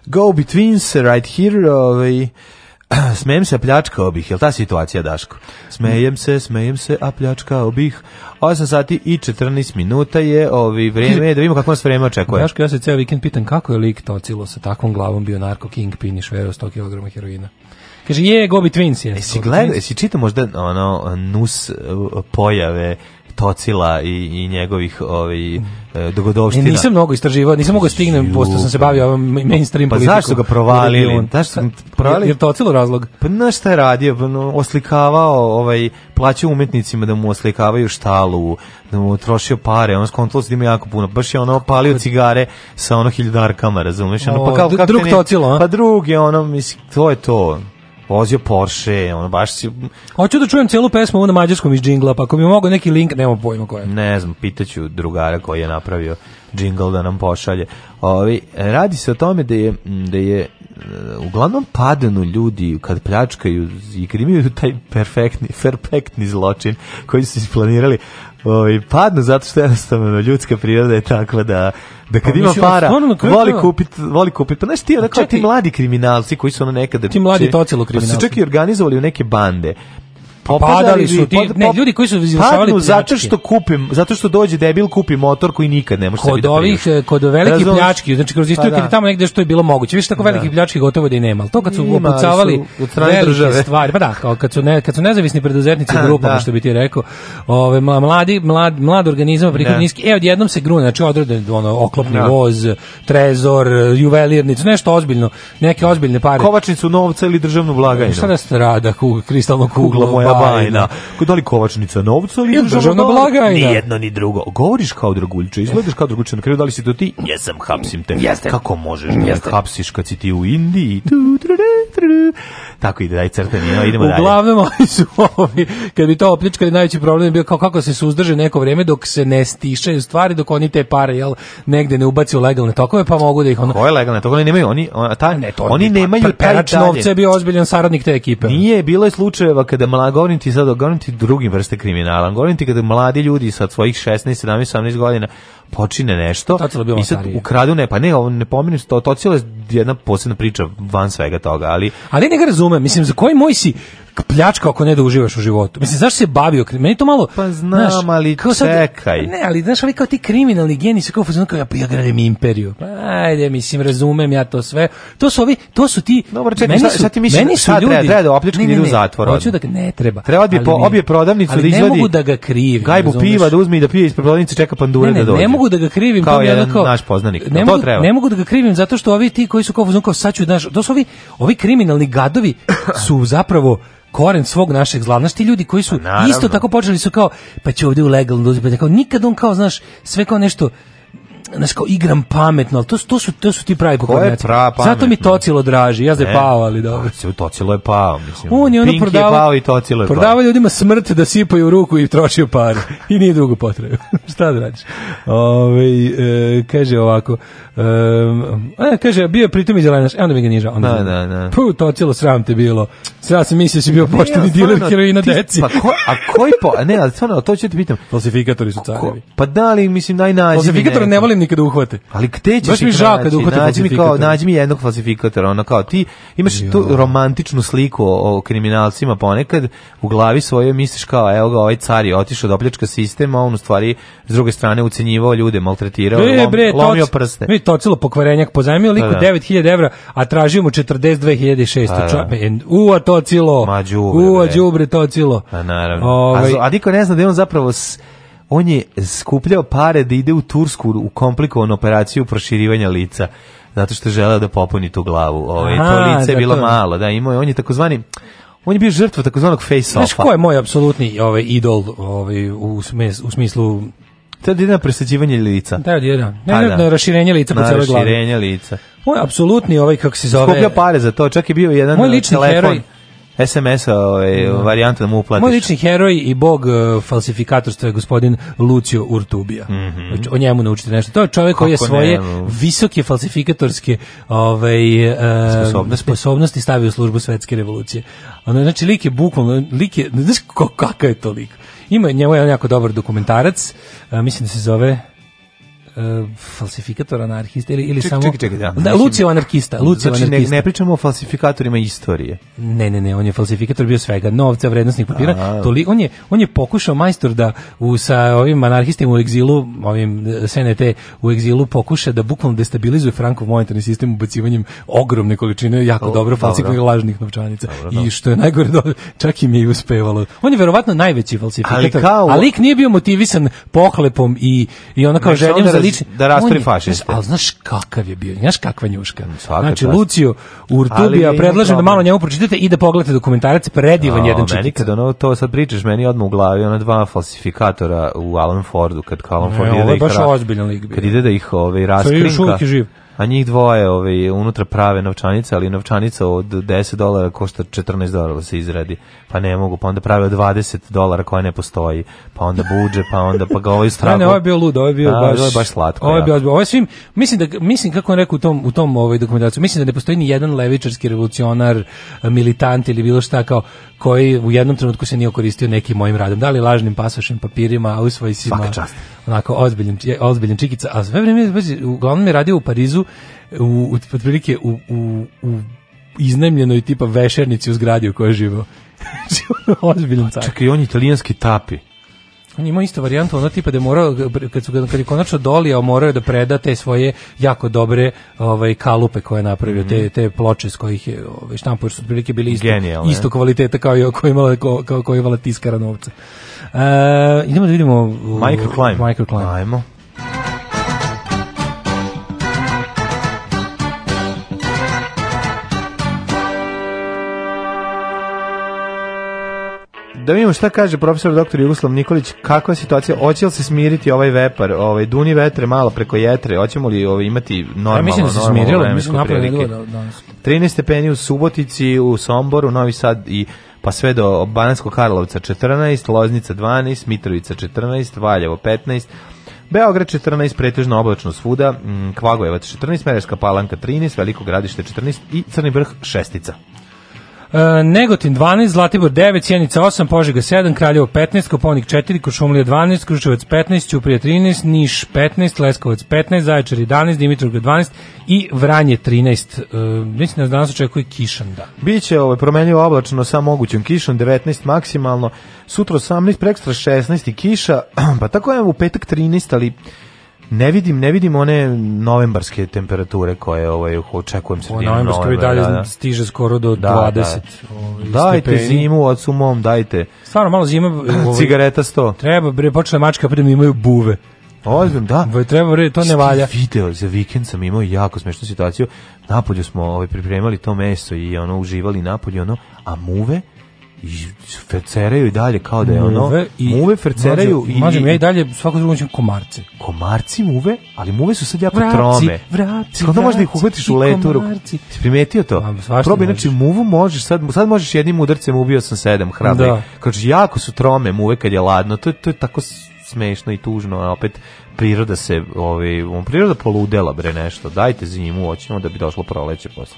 Go Betweens, Right Here, ovaj, (clears throat) smejem se, a pljačkao bih, je ta situacija, Daško? Smejem se, smejem se, a pljačkao bih. 8 sati i 14 minuta je ovi ovaj, vrijeme, da vidimo kako nas vrijeme očekuje. Daško, ja se ceo vikend pitan kako je lik tocilo sa takvom glavom bio narko king i švero 100 kg heroina. Kaže, je, Gobi Twins je. Jesi gleda, jesi čita možda ono, nus eh, pojave Tocila i, i njegovih ovi, ovaj, E, dogodovština. Nisam mnogo istraživao, nisam mogao da stignem, posto sam se bavio ovom pa mainstream pa politikom. Pa zašto ga provalili? Zašto ga provalili? Jer to je celo razlog. Pa znaš šta je radio? Pa, oslikavao, ovaj, plaćao umetnicima da mu oslikavaju štalu, da mu trošio pare, on skontalo se da ima jako puno. Baš je ono palio cigare sa ono hiljudarkama, razumeš? Ono, pa kao, drug to cilo, a? Pa drug je ono, mislim, to je to vozio Porsche, ono baš si... Hoću da čujem celu pesmu ovo na mađarskom iz džingla, pa ako bi mogao neki link, nema pojma koja. Ne znam, pitaću drugara koji je napravio džingl da nam pošalje. Ovi, radi se o tome da je, da je uh, uglavnom padenu ljudi kad pljačkaju i krimiju taj perfektni, perfektni zločin koji su isplanirali Ovi, padnu zato što jednostavno ljudska priroda je takva da da kad pa, ima para, voli kupiti, voli kupiti. Pa znaš ti, onako, pa ti mladi kriminalci koji su ono nekada... Ti mladi tocilo kriminalci. Pa su čak i organizovali u neke bande padali su ti, ne, ljudi koji su izvršavali zato što kupim, zato što dođe debil kupi motor koji nikad ne može kod sebi da ovih, Kod velikih pljački, znači kroz istoriju pa kad da. je tamo negde što je bilo moguće, više tako da. pljački gotovo da i nema, ali to kad su Imali opucavali su od velike države. stvari, pa da, kao kad su, ne, kad su nezavisni preduzetnici u (laughs) da. grupama, što bi ti rekao, ove, mladi, mlad, mlad organizam da. prihod niski, e, odjednom se grune, znači odrede ono, oklopni da. voz, trezor, juvelirnicu, nešto ozbiljno, neke ozbiljne pare. Kovačnicu novca ili državnu blagajnu. Šta da rada, kugla, kristalna kugla, moja bajna. Kod da kovačnica novca ili državna, državna blagajna? Ni jedno ni drugo. Govoriš kao draguljiče, izgledaš kao draguljiče, na dali si to ti? Jesam, hapsim te. Jeste. Kako možeš da hapsiš kad si ti u Indiji? Tu, tru, tru. Tako ide, daj crtanje, idemo dalje. Uglavnom, (laughs) oni su ovi, kad bi to opljičkali, najveći problem je bio kao kako se suzdrže neko vrijeme dok se ne stišaju stvari, dok oni te pare, jel, negde ne ubaci u legalne tokove, pa mogu da ih ono... Koje legalne tokove? Oni nemaju, oni, ta, ne, to oni nemaju... Pa- pa- perač novca je bio ozbiljan saradnik te ekipe. Nije, bilo je slučajeva kada mlago govorim ti sad, govorim ti drugim vrste kriminala. Govorim ti kada mladi ljudi sa svojih 16, 17, 18 godina počine nešto to i sad ukradu ne, pa ne, ovo ne pominu, to, to cijelo je jedna posebna priča van svega toga, ali... Ali ne ga razumem, mislim, za koji moj si, pljačka ako ne da uživaš u životu. Mislim, zašto se bavio krim? Meni to malo... Pa znam, znaš, ali kao sad, čekaj. Ne, ali znaš, ali kao ti kriminalni geni se kao fuzonu, kao ja, pa ja gradim imperiju. Pa, ajde, mislim, razumem ja to sve. To su ovi, to su ti... Dobro, čekaj, meni su, sad ti misliš? meni da su ljudi, treba, treba da opljački ne, ne, u zatvor. Hoću da ne treba. Treba bi po obje prodavnicu da izvadi... Ali ne da mogu da ga krivim. Gajbu razumeš? piva da uzme i da pije ispred prodavnice, čeka pandure da ne, ne, da dođe. Ne mogu da ga krivim, kao jedan kao, naš poznanik. Ne, treba. ne mogu da ga krivim zato što ovi ti koji su kao fuzonu, kao sad ću, znaš, to su ovi, ovi kriminalni gadovi su zapravo koren svog našeg zla. Znaš, ti ljudi koji su pa isto tako počeli su kao, pa će ovdje u legalno, da pa kao, nikad on kao, znaš, sve kao nešto, znaš, kao igram pametno, al to, to, su, to su ti pravi pokornjaci. Zato mi Tocilo draži, ja je e, pao, ali dobro. Pa, se Tocilo je pao, mislim. On je ono prodavao, pao i Tocilo je prodavao ljudima smrt da sipaju u ruku i trošio pare. I nije dugo potrebno. (laughs) Šta da radiš? Ovaj e, kaže ovako, Um, a, kaže, bio je pritom i zelenaš, da mi ga niže. Onda da, da, da. Puh, to cijelo sram te bilo. Sada sam mislio si bio pošteni diler heroina deci. Pa ko, a koji po... Ne, ali stvarno, to ću ti pitam. (laughs) Falsifikatori su carevi. Pa da li, mislim, najnađeni. Falsifikatore ne volim mi kada uhvate. Ali gde ćeš Baš mi žao kada uhvate nađi mi kao nađi mi jednog falsifikatora, ono kao ti imaš jo. tu romantičnu sliku o, o, kriminalcima ponekad u glavi svoje misliš kao evo ga ovaj car je otišao do opljačka sistema, on u stvari s druge strane ucenjivao ljude, maltretirao, e, bre, lom, lomio toc, prste. Mi celo pokvarenjak pozajmio liku 9000 evra, a tražimo 42.600. Da, da. Ča, e, u a tocilo. Ma đubre. U a đubre tocilo. Pa a naravno. Ove, ovaj- a, a niko ne zna da je on zapravo s, on je skupljao pare da ide u Tursku u komplikovanu operaciju proširivanja lica zato što je želeo da popuni tu glavu. Ovaj to lice je da, bilo malo, da, imao je on je takozvani on je bio žrtva takozvanog face offa. Znaš ko je moj apsolutni ovaj idol ovaj u, smis, u smislu Tad ide na presađivanje lica. Da, da, da. Pa ne, ne, da. raširenje lica po celoj glavi. Na raširenje lica. Moj apsolutni ovaj, kako se zove... Skuplja pare za to, čak je bio jedan moj lični telefon. Heroj, SMS-a ovaj, mm. varijantu da mu uplatiš. Moj lični heroj i bog uh, e, falsifikatorstva je gospodin Lucio Urtubija. Mm -hmm. O njemu naučite nešto. To je čovjek Kako koji je svoje ne, visoke falsifikatorske ovaj, uh, sposobnosti. sposobnosti stavio u službu svetske revolucije. Ono, znači, lik je bukvalno, lik je, znaš kakav je to lik? Ima, njemu je jako dobar dokumentarac, uh, mislim da se zove uh, falsifikator anarhista ili, ili ček, samo... Ček, ček, da, da, Lucio anarkista. Lucio znači, anarkista. Ne, ne pričamo o falsifikatorima istorije. Ne, ne, ne, on je falsifikator bio svega, novca, vrednostnih papira. A Toli, on, je, on je pokušao majstor da u, sa ovim anarhistima u egzilu, ovim e, SNT u egzilu pokuša da bukvalno destabilizuje Frankov monetarni sistem ubacivanjem ogromne količine jako o, dobro falsifikovanih lažnih novčanica. Dobro, I da. što je najgore, do, čak i mi je uspevalo. On je verovatno najveći falsifikator, ali, kao... ali lik nije bio motivisan pohlepom i, i ona kao željom za da liči, da raspri fašiste. Al znaš kakav je bio, znaš kakva njuška. Svaka znači čast. Lucio Urtubija predlažem da malo njemu pročitate i da pogledate dokumentarac predivan jedan čitak. Meni kad ono to sad pričaš meni odmah u glavi ona dva falsifikatora u Alan Fordu kad Alan Ford ide da ih Kad ide da ih ove ovaj, raskrinka. Sve još živ. A njih dvoje ovaj, unutra prave novčanice, ali novčanica od 10 dolara košta 14 dolara da se izradi. Pa ne mogu, pa onda prave od 20 dolara koja ne postoji. Pa onda budže, pa onda pa ga ovaj strago. (laughs) ne, ne, ovo je bio ludo, ovo je bio baš, da, ovo je baš slatko. Ovo je da. bio, ovo je svim, mislim, da, mislim kako on rekao u tom, u tom ovaj dokumentaciju, mislim da ne postoji ni jedan levičarski revolucionar, militant ili bilo šta kao koji u jednom trenutku se nije okoristio nekim mojim radom. Da li lažnim pasošim papirima, usvojicima. Svaka čast onako ozbiljan, ozbiljan čikica, a sve vreme, vrijeme uglavnom je radio u Parizu u otprilike u, u, u iznemljenoj tipa vešernici u zgradi u kojoj je živao. (laughs) Znači, ozbiljan car. Čekaj, on je italijanski tapi. On ima isto varijantu, ono tipa da je morao, kad, su, kad je konačno dolijao, morao je da preda te svoje jako dobre ovaj, kalupe koje je napravio, mm -hmm. te, te ploče s kojih je ovaj, štampo, jer su otprilike bili isto, Genial, isto kvaliteta kao i koja imala, kao, kao, kao imala tiskara novca. Uh, idemo da vidimo... Microclimb. Microclimb. Ajmo. da vidimo šta kaže profesor doktor Jugoslav Nikolić, kakva je situacija, hoće li se smiriti ovaj vepar, ovaj duni vetre malo preko jetre, hoćemo li ovaj, imati normalno, ja, mislim da se smirilo, mislim da napravljeno da, danas. 13 stepeni u Subotici, u Somboru, Novi Sad i pa sve do Bananskog Karlovca 14, Loznica 12, Mitrovica 14, Valjevo 15, Beograd 14, pretežno oblačno svuda, mm, Kvagojevac 14, Mereška palanka 13, Veliko gradište 14 i Crni vrh 6. E, Negotin 12, Zlatibor 9, Sjenica 8, Požega 7, Kraljevo 15, Koponik 4, Košumlija 12, Kruševac 15, Ćuprija 13, Niš 15, Leskovac 15, Zaječar 11, Dimitrovgrad 12 i Vranje 13. Uh, e, mislim da danas očekuje kišan dan. Biće ovaj, promenljivo oblačno sa mogućom kišom, 19 maksimalno, sutra 18, prekstra 16 i kiša, (clears throat) pa tako je u petak 13, ali Ne vidim, ne vidim one novembarske temperature koje ovaj očekujem se novembra. Novembarske i dalje da, stiže skoro do da, 20. Da. Ovaj, dajte stepeni. zimu od sumom, dajte. Stvarno malo zima, (clears throat) ovaj, cigareta 100. Treba bre počne mačka pred imaju buve. Ozbiljno, da. Bo ovaj, treba re, to ne valja. Video za vikend sam imao jako smešnu situaciju. Napolju smo ovaj pripremali to meso i ono uživali napolju ono, a muve ferceraju i dalje kao da je ono muve, i, muve ferceraju može, i možem ja i dalje svako drugo ću komarce komarci muve ali muve su sad jako vraci, trome vrati onda možeš da ih uhvatiš u letu si primetio to pa, probi znači muvu možeš sad sad možeš jednim udarcem ubio sam sedam hrabri da. kaže jako su trome muve kad je ladno to to je tako smešno i tužno a opet priroda se ovaj on priroda poludela bre nešto dajte njim hoćemo da bi došlo proleće posle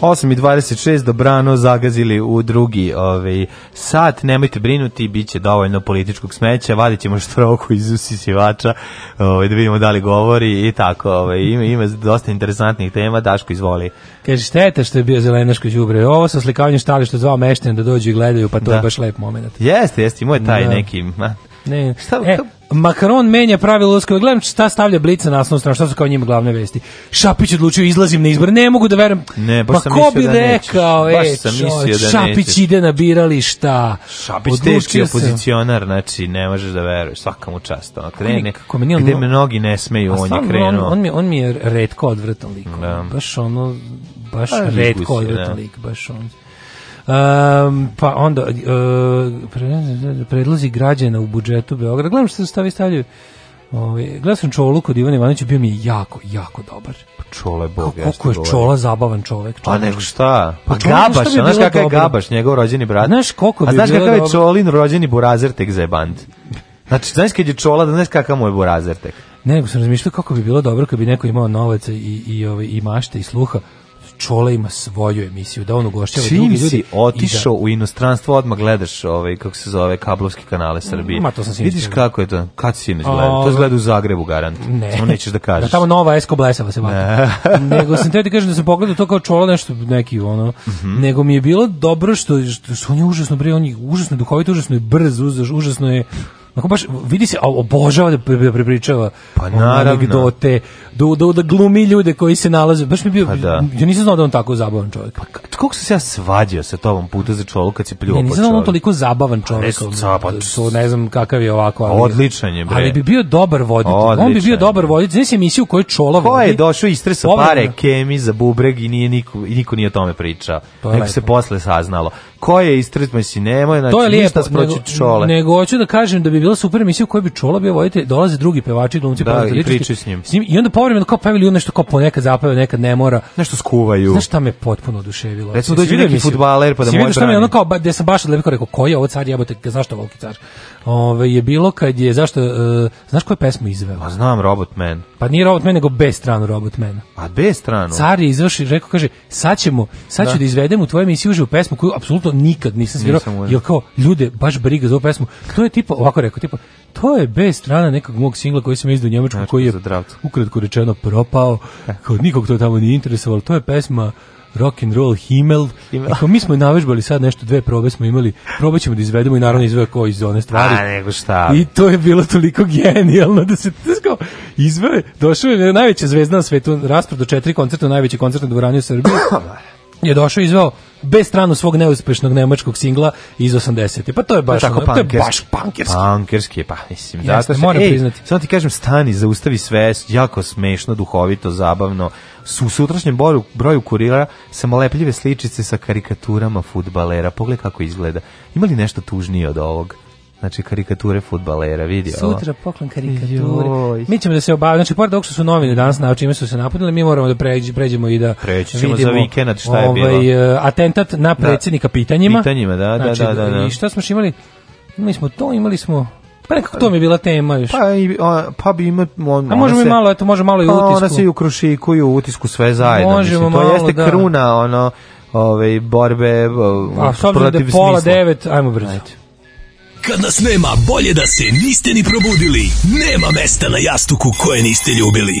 8 i 26 dobrano zagazili u drugi ovaj, sat, nemojte brinuti, bit će dovoljno političkog smeća, vadit ćemo štroku iz usisivača, ovaj, da vidimo da li govori i tako, ovaj, ima, ima dosta interesantnih tema, Daško izvoli. Kaže, šteta što je bio zelenaško đubre. Ovo sa slikavanjem štali što zvao mešten da dođu i gledaju, pa to da. je baš lep moment. Jeste, jeste, imao je taj da. neki... Ma. Ne, šta, e, Makaron menja pravilo ulaska. Gledam šta stavlja Blica na naslovnu strana, šta su kao njima glavne vesti. Šapić odlučio izlazim na izbor. Ne mogu da verujem. Ne, baš pa sam ko bi da rekao, e, da Šapić ide na birališta. Šapić teški opozicionar, znači ne možeš da veruješ. Svaka mu čast. Ono krene. Kako meni on, gde me mnogi ne smeju, on je krenuo. On, on, mi, on mi je retko odvratan lik. Da. Baš ono baš A, pa, retko odvratan da. lik, baš on. Um, pa onda, uh, predlozi građana u budžetu Beograda, gledam što se stavi stavljaju, Ovaj gledao sam Čolu kod Ivana Ivanovića, bio mi je jako, jako dobar. Pa Čole bog, ja Kako je Čola ovaj. zabavan čovek, čovek. A nego šta? Pa, pa Gabaš, znaš kakav je Gabaš, njegov rođeni brat. Znaš koliko bi A znaš kakav je Čolin rođeni burazer tek za jebant. Znači, znaš kad je Čola, da znaš kakav mu je burazer tek. Ne, nego sam razmišljao kako bi bilo dobro kad bi neko imao novaca i, i, i, ovaj, i mašte i sluha Čola ima svoju emisiju, da on ugošćava drugi ljudi. Čim si da- otišao da... u inostranstvo, odmah gledaš ovaj, kako se zove, kablovski kanale Srbije. Ma, to sam Vidiš sviđa. kako je to? Kad si sinoć gledao? To gledao u Zagrebu, garant. Ne. Samo nećeš da, da kažeš. Da tamo nova Esko Blesava se vada. Ne. (laughs) nego sam te ti kažem da sam pogledao to kao Čola nešto, neki ono. Mm -hmm. Nego mi je bilo dobro što, što, što on je užasno, bre, on je užasno duhovit, užasno je brz, užasno je Ako baš vidi se obožava da prepričava pa naravno. anegdote, da, da, da glumi ljude koji se nalaze. Baš mi bio pa da. ja nisam znao da on tako zabavan čovjek. Pa kako sam se ja svađao sa tobom puta za čolu kad se pljuo ne, nisam da on toliko zabavan čovjek. Pa, pa, to ne znam kakav je ovako, ali odličan je bre. Ali bi bio dobar voditelj. On bi bio dobar voditelj. Znaš emisiju koju čola Ko je došao stresa pare kemi za bubreg i nije niko i niko nije o tome pričao. Pa, Nek se posle saznalo ko je istrč mislim nemoj znači to je lijepo, nego, čole nego hoću da kažem da bi bila super emisija u bi čola bio vodite dolaze drugi pevači glumci da, i pričaju s njim. s njim i onda povremeno kao pevili nešto kao ponekad zapeva nekad ne mora nešto skuvaju znaš šta me potpuno oduševilo recimo dođe neki fudbaler pa da može šta mi ono kao da se baš lepo rekao ko je ovo car jebote znaš šta volki car Ove, je bilo kad je, zašto, uh, znaš koju pesmu izveo? Pa znam, Robot Man. Pa nije Robot Man, nego B stranu Robot Man. A B stranu? Car je izvrši, rekao, kaže, sad ćemo, sad da. ću da izvedem u tvojoj emisiji uživu pesmu koju apsolutno nikad nisam svirao, jer kao, ljude, baš briga za ovu pesmu. To je tipa, ovako rekao, tipa, to je B strana nekog mog singla koji sam izdao u Njemačku, koji je ukratko rečeno propao, kao nikog to tamo nije interesovalo, to je pesma rock and roll Himmel. Himmel. Ako mi smo navežbali sad nešto dve probe smo imali, probaćemo da izvedemo i naravno izveo ko iz one stvari. A nego šta? I to je bilo toliko genijalno da se tiskao izveo, došao je najveća zvezda na svetu, rasprodao četiri koncerta, najveći koncert na dvorani u Srbiji. (clears throat) je došao izveo bez stranu svog neuspešnog nemačkog singla iz 80. Pa to je baš, tako, ono, to je baš pankerski. Pankerski, pa mislim. Jeste, da, što, moram ej, priznati. Samo ti kažem, stani, zaustavi sve, jako smešno, duhovito, zabavno su sutrašnjem boru, broju kurira samolepljive sličice sa karikaturama futbalera. Pogledaj kako izgleda. Ima li nešto tužnije od ovog? Znači karikature fudbalera, vidi Sutra poklon karikature. Mi ćemo da se obavimo, znači pored ovog što su novine danas na čime su se napunili, mi moramo da pređi, pređemo i da vidimo za vikend šta je ovaj, bilo. Eh, atentat na predsjednika pitanjima. Pitanjima, da, da znači, da, da, da, da. I što smo imali? Mi smo to, imali smo Pa nekako to mi je bila tema još. Pa, i, a, pa bi ima... On, A možemo i malo, eto, može malo i pa utisku. Ona se i u krušiku i u utisku sve zajedno. Možemo mislim, to jeste da. kruna, ono, ove, ovaj, borbe A s A da je pola smisla. devet, ajmo brzo. Kad nas nema, bolje da se niste ni probudili. Nema mesta na jastuku koje niste ljubili.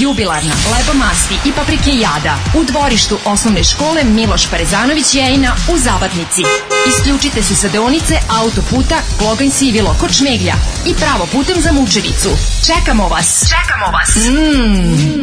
jubilarna, masti i paprike jada u dvorištu osnovne škole Miloš Parezanović Jejna u Zabatnici. Isključite se sa deonice autoputa Kloganj Sivilo kod Šmeglja i pravo putem za Mučevicu. Čekamo vas! Čekamo vas! Mmm!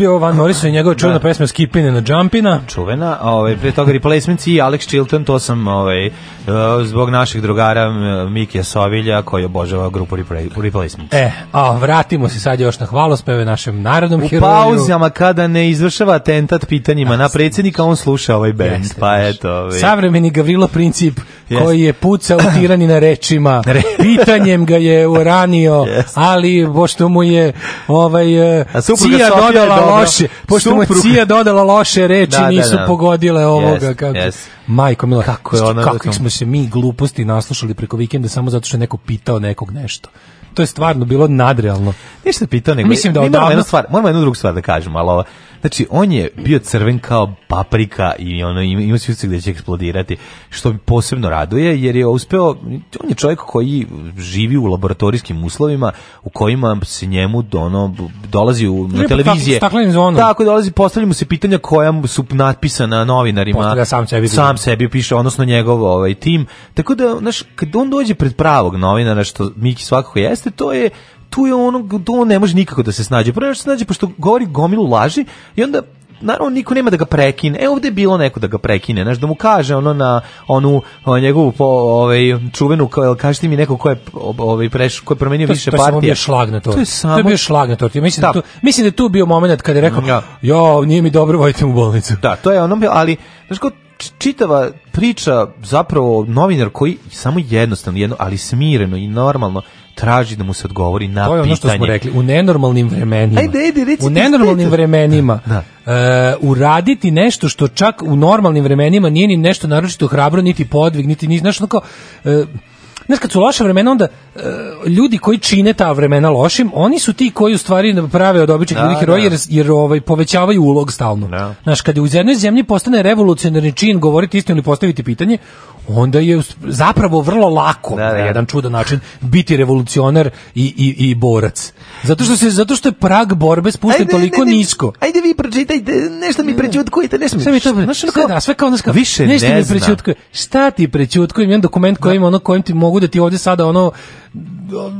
bio Van Morrison i njegova čuvena da. pesma Skipping na Jumpina. Čuvena, ovaj, pre toga Replacements i Alex Chilton, to sam ovaj, Eh, zbog naših drugara eh, Mikija Sovilja koji obožava grupu Replacement. E, eh, a vratimo se sad još na hvalospeve našem narodnom heroju. U pauzama kada ne izvršava atentat pitanjima a, na predsjednika, on sluša ovaj band. Jeste, pa eto, vi. Ovaj- Savremeni Gavrilo Princip yes. koji je pucao tirani na rečima. (laughs) Pitanjem ga je uranio, ali pošto mu je ovaj Cija dodala loše, pošto mu Cija dodala loše reči da, da nisu da, da. pogodile ovoga yes. kako. Majko mila, kako je ona, kako smo se mi gluposti naslušali preko vikenda samo zato što je neko pitao nekog nešto to je stvarno bilo nadrealno. Ništa pitao nego. Mislim da odavno... jednu stvar, moramo jednu drugu stvar da kažemo, ali znači on je bio crven kao paprika i ono ima se da će eksplodirati, što mi posebno raduje jer je uspeo on je čovjek koji živi u laboratorijskim uslovima u kojima se njemu ono dolazi u na televizije. Tako dolazi postavlja mu se pitanja koja su natpisana novinarima. Postavlja sam sebi sam sebi piše odnosno njegov ovaj tim. Tako da znaš kad on dođe pred pravog novinara što Miki svakako je jeste to je tu je ono, on ne može nikako da se snađe. Prvo se snađe, pošto govori gomilu laži i onda naravno niko nema da ga prekine. E ovde je bilo neko da ga prekine, znaš, da mu kaže ono na onu o, njegovu po, ovaj čuvenu kažete mi neko ko je ovaj preš ko je promenio to, više to partija. To je bio šlag na to. To je, samo... to je bio šlag na to. Mislim da, da tu, mislim da tu bio momenat kada je rekao ja. jo, nije mi dobro, vojte mu u bolnicu. Da, to je ono bio, ali znaš ko čitava priča zapravo novinar koji samo jednostavno jedno, ali smireno i normalno traži da mu se odgovori na pitanje. To je ono što pitanje. smo rekli, u nenormalnim vremenima. Ajde, ajde, reci u nenormalnim te... vremenima. Da, da. Uh, uraditi nešto što čak u normalnim vremenima nije ni nešto naročito hrabro, niti podvig, niti ni, znaš, ono kao, uh, znaš, kad su loše vremena, onda E, ljudi koji čine ta vremena lošim, oni su ti koji u stvari prave od običnih da, ljudi da. heroja jer, jer ovaj povećavaju ulog stalno. Da. Znaš, kad je u jednoj zemlji postane revolucionarni čin govoriti istinu ili postaviti pitanje, onda je zapravo vrlo lako da, da. na jedan čudan način biti revolucionar i, i, i borac. Zato što se zato što je prag borbe spušten ajde, toliko ajde, nisko. Ajde vi pročitajte, nešto mi prećutkujete, nešto mi. Sve mi to, znaš, kao, da, sve kao nas kao, više nešto ne mi prećutkuje. Šta ti prećutkujem jedan dokument kojim da. ono kojim ti mogu da ti ovde sada ono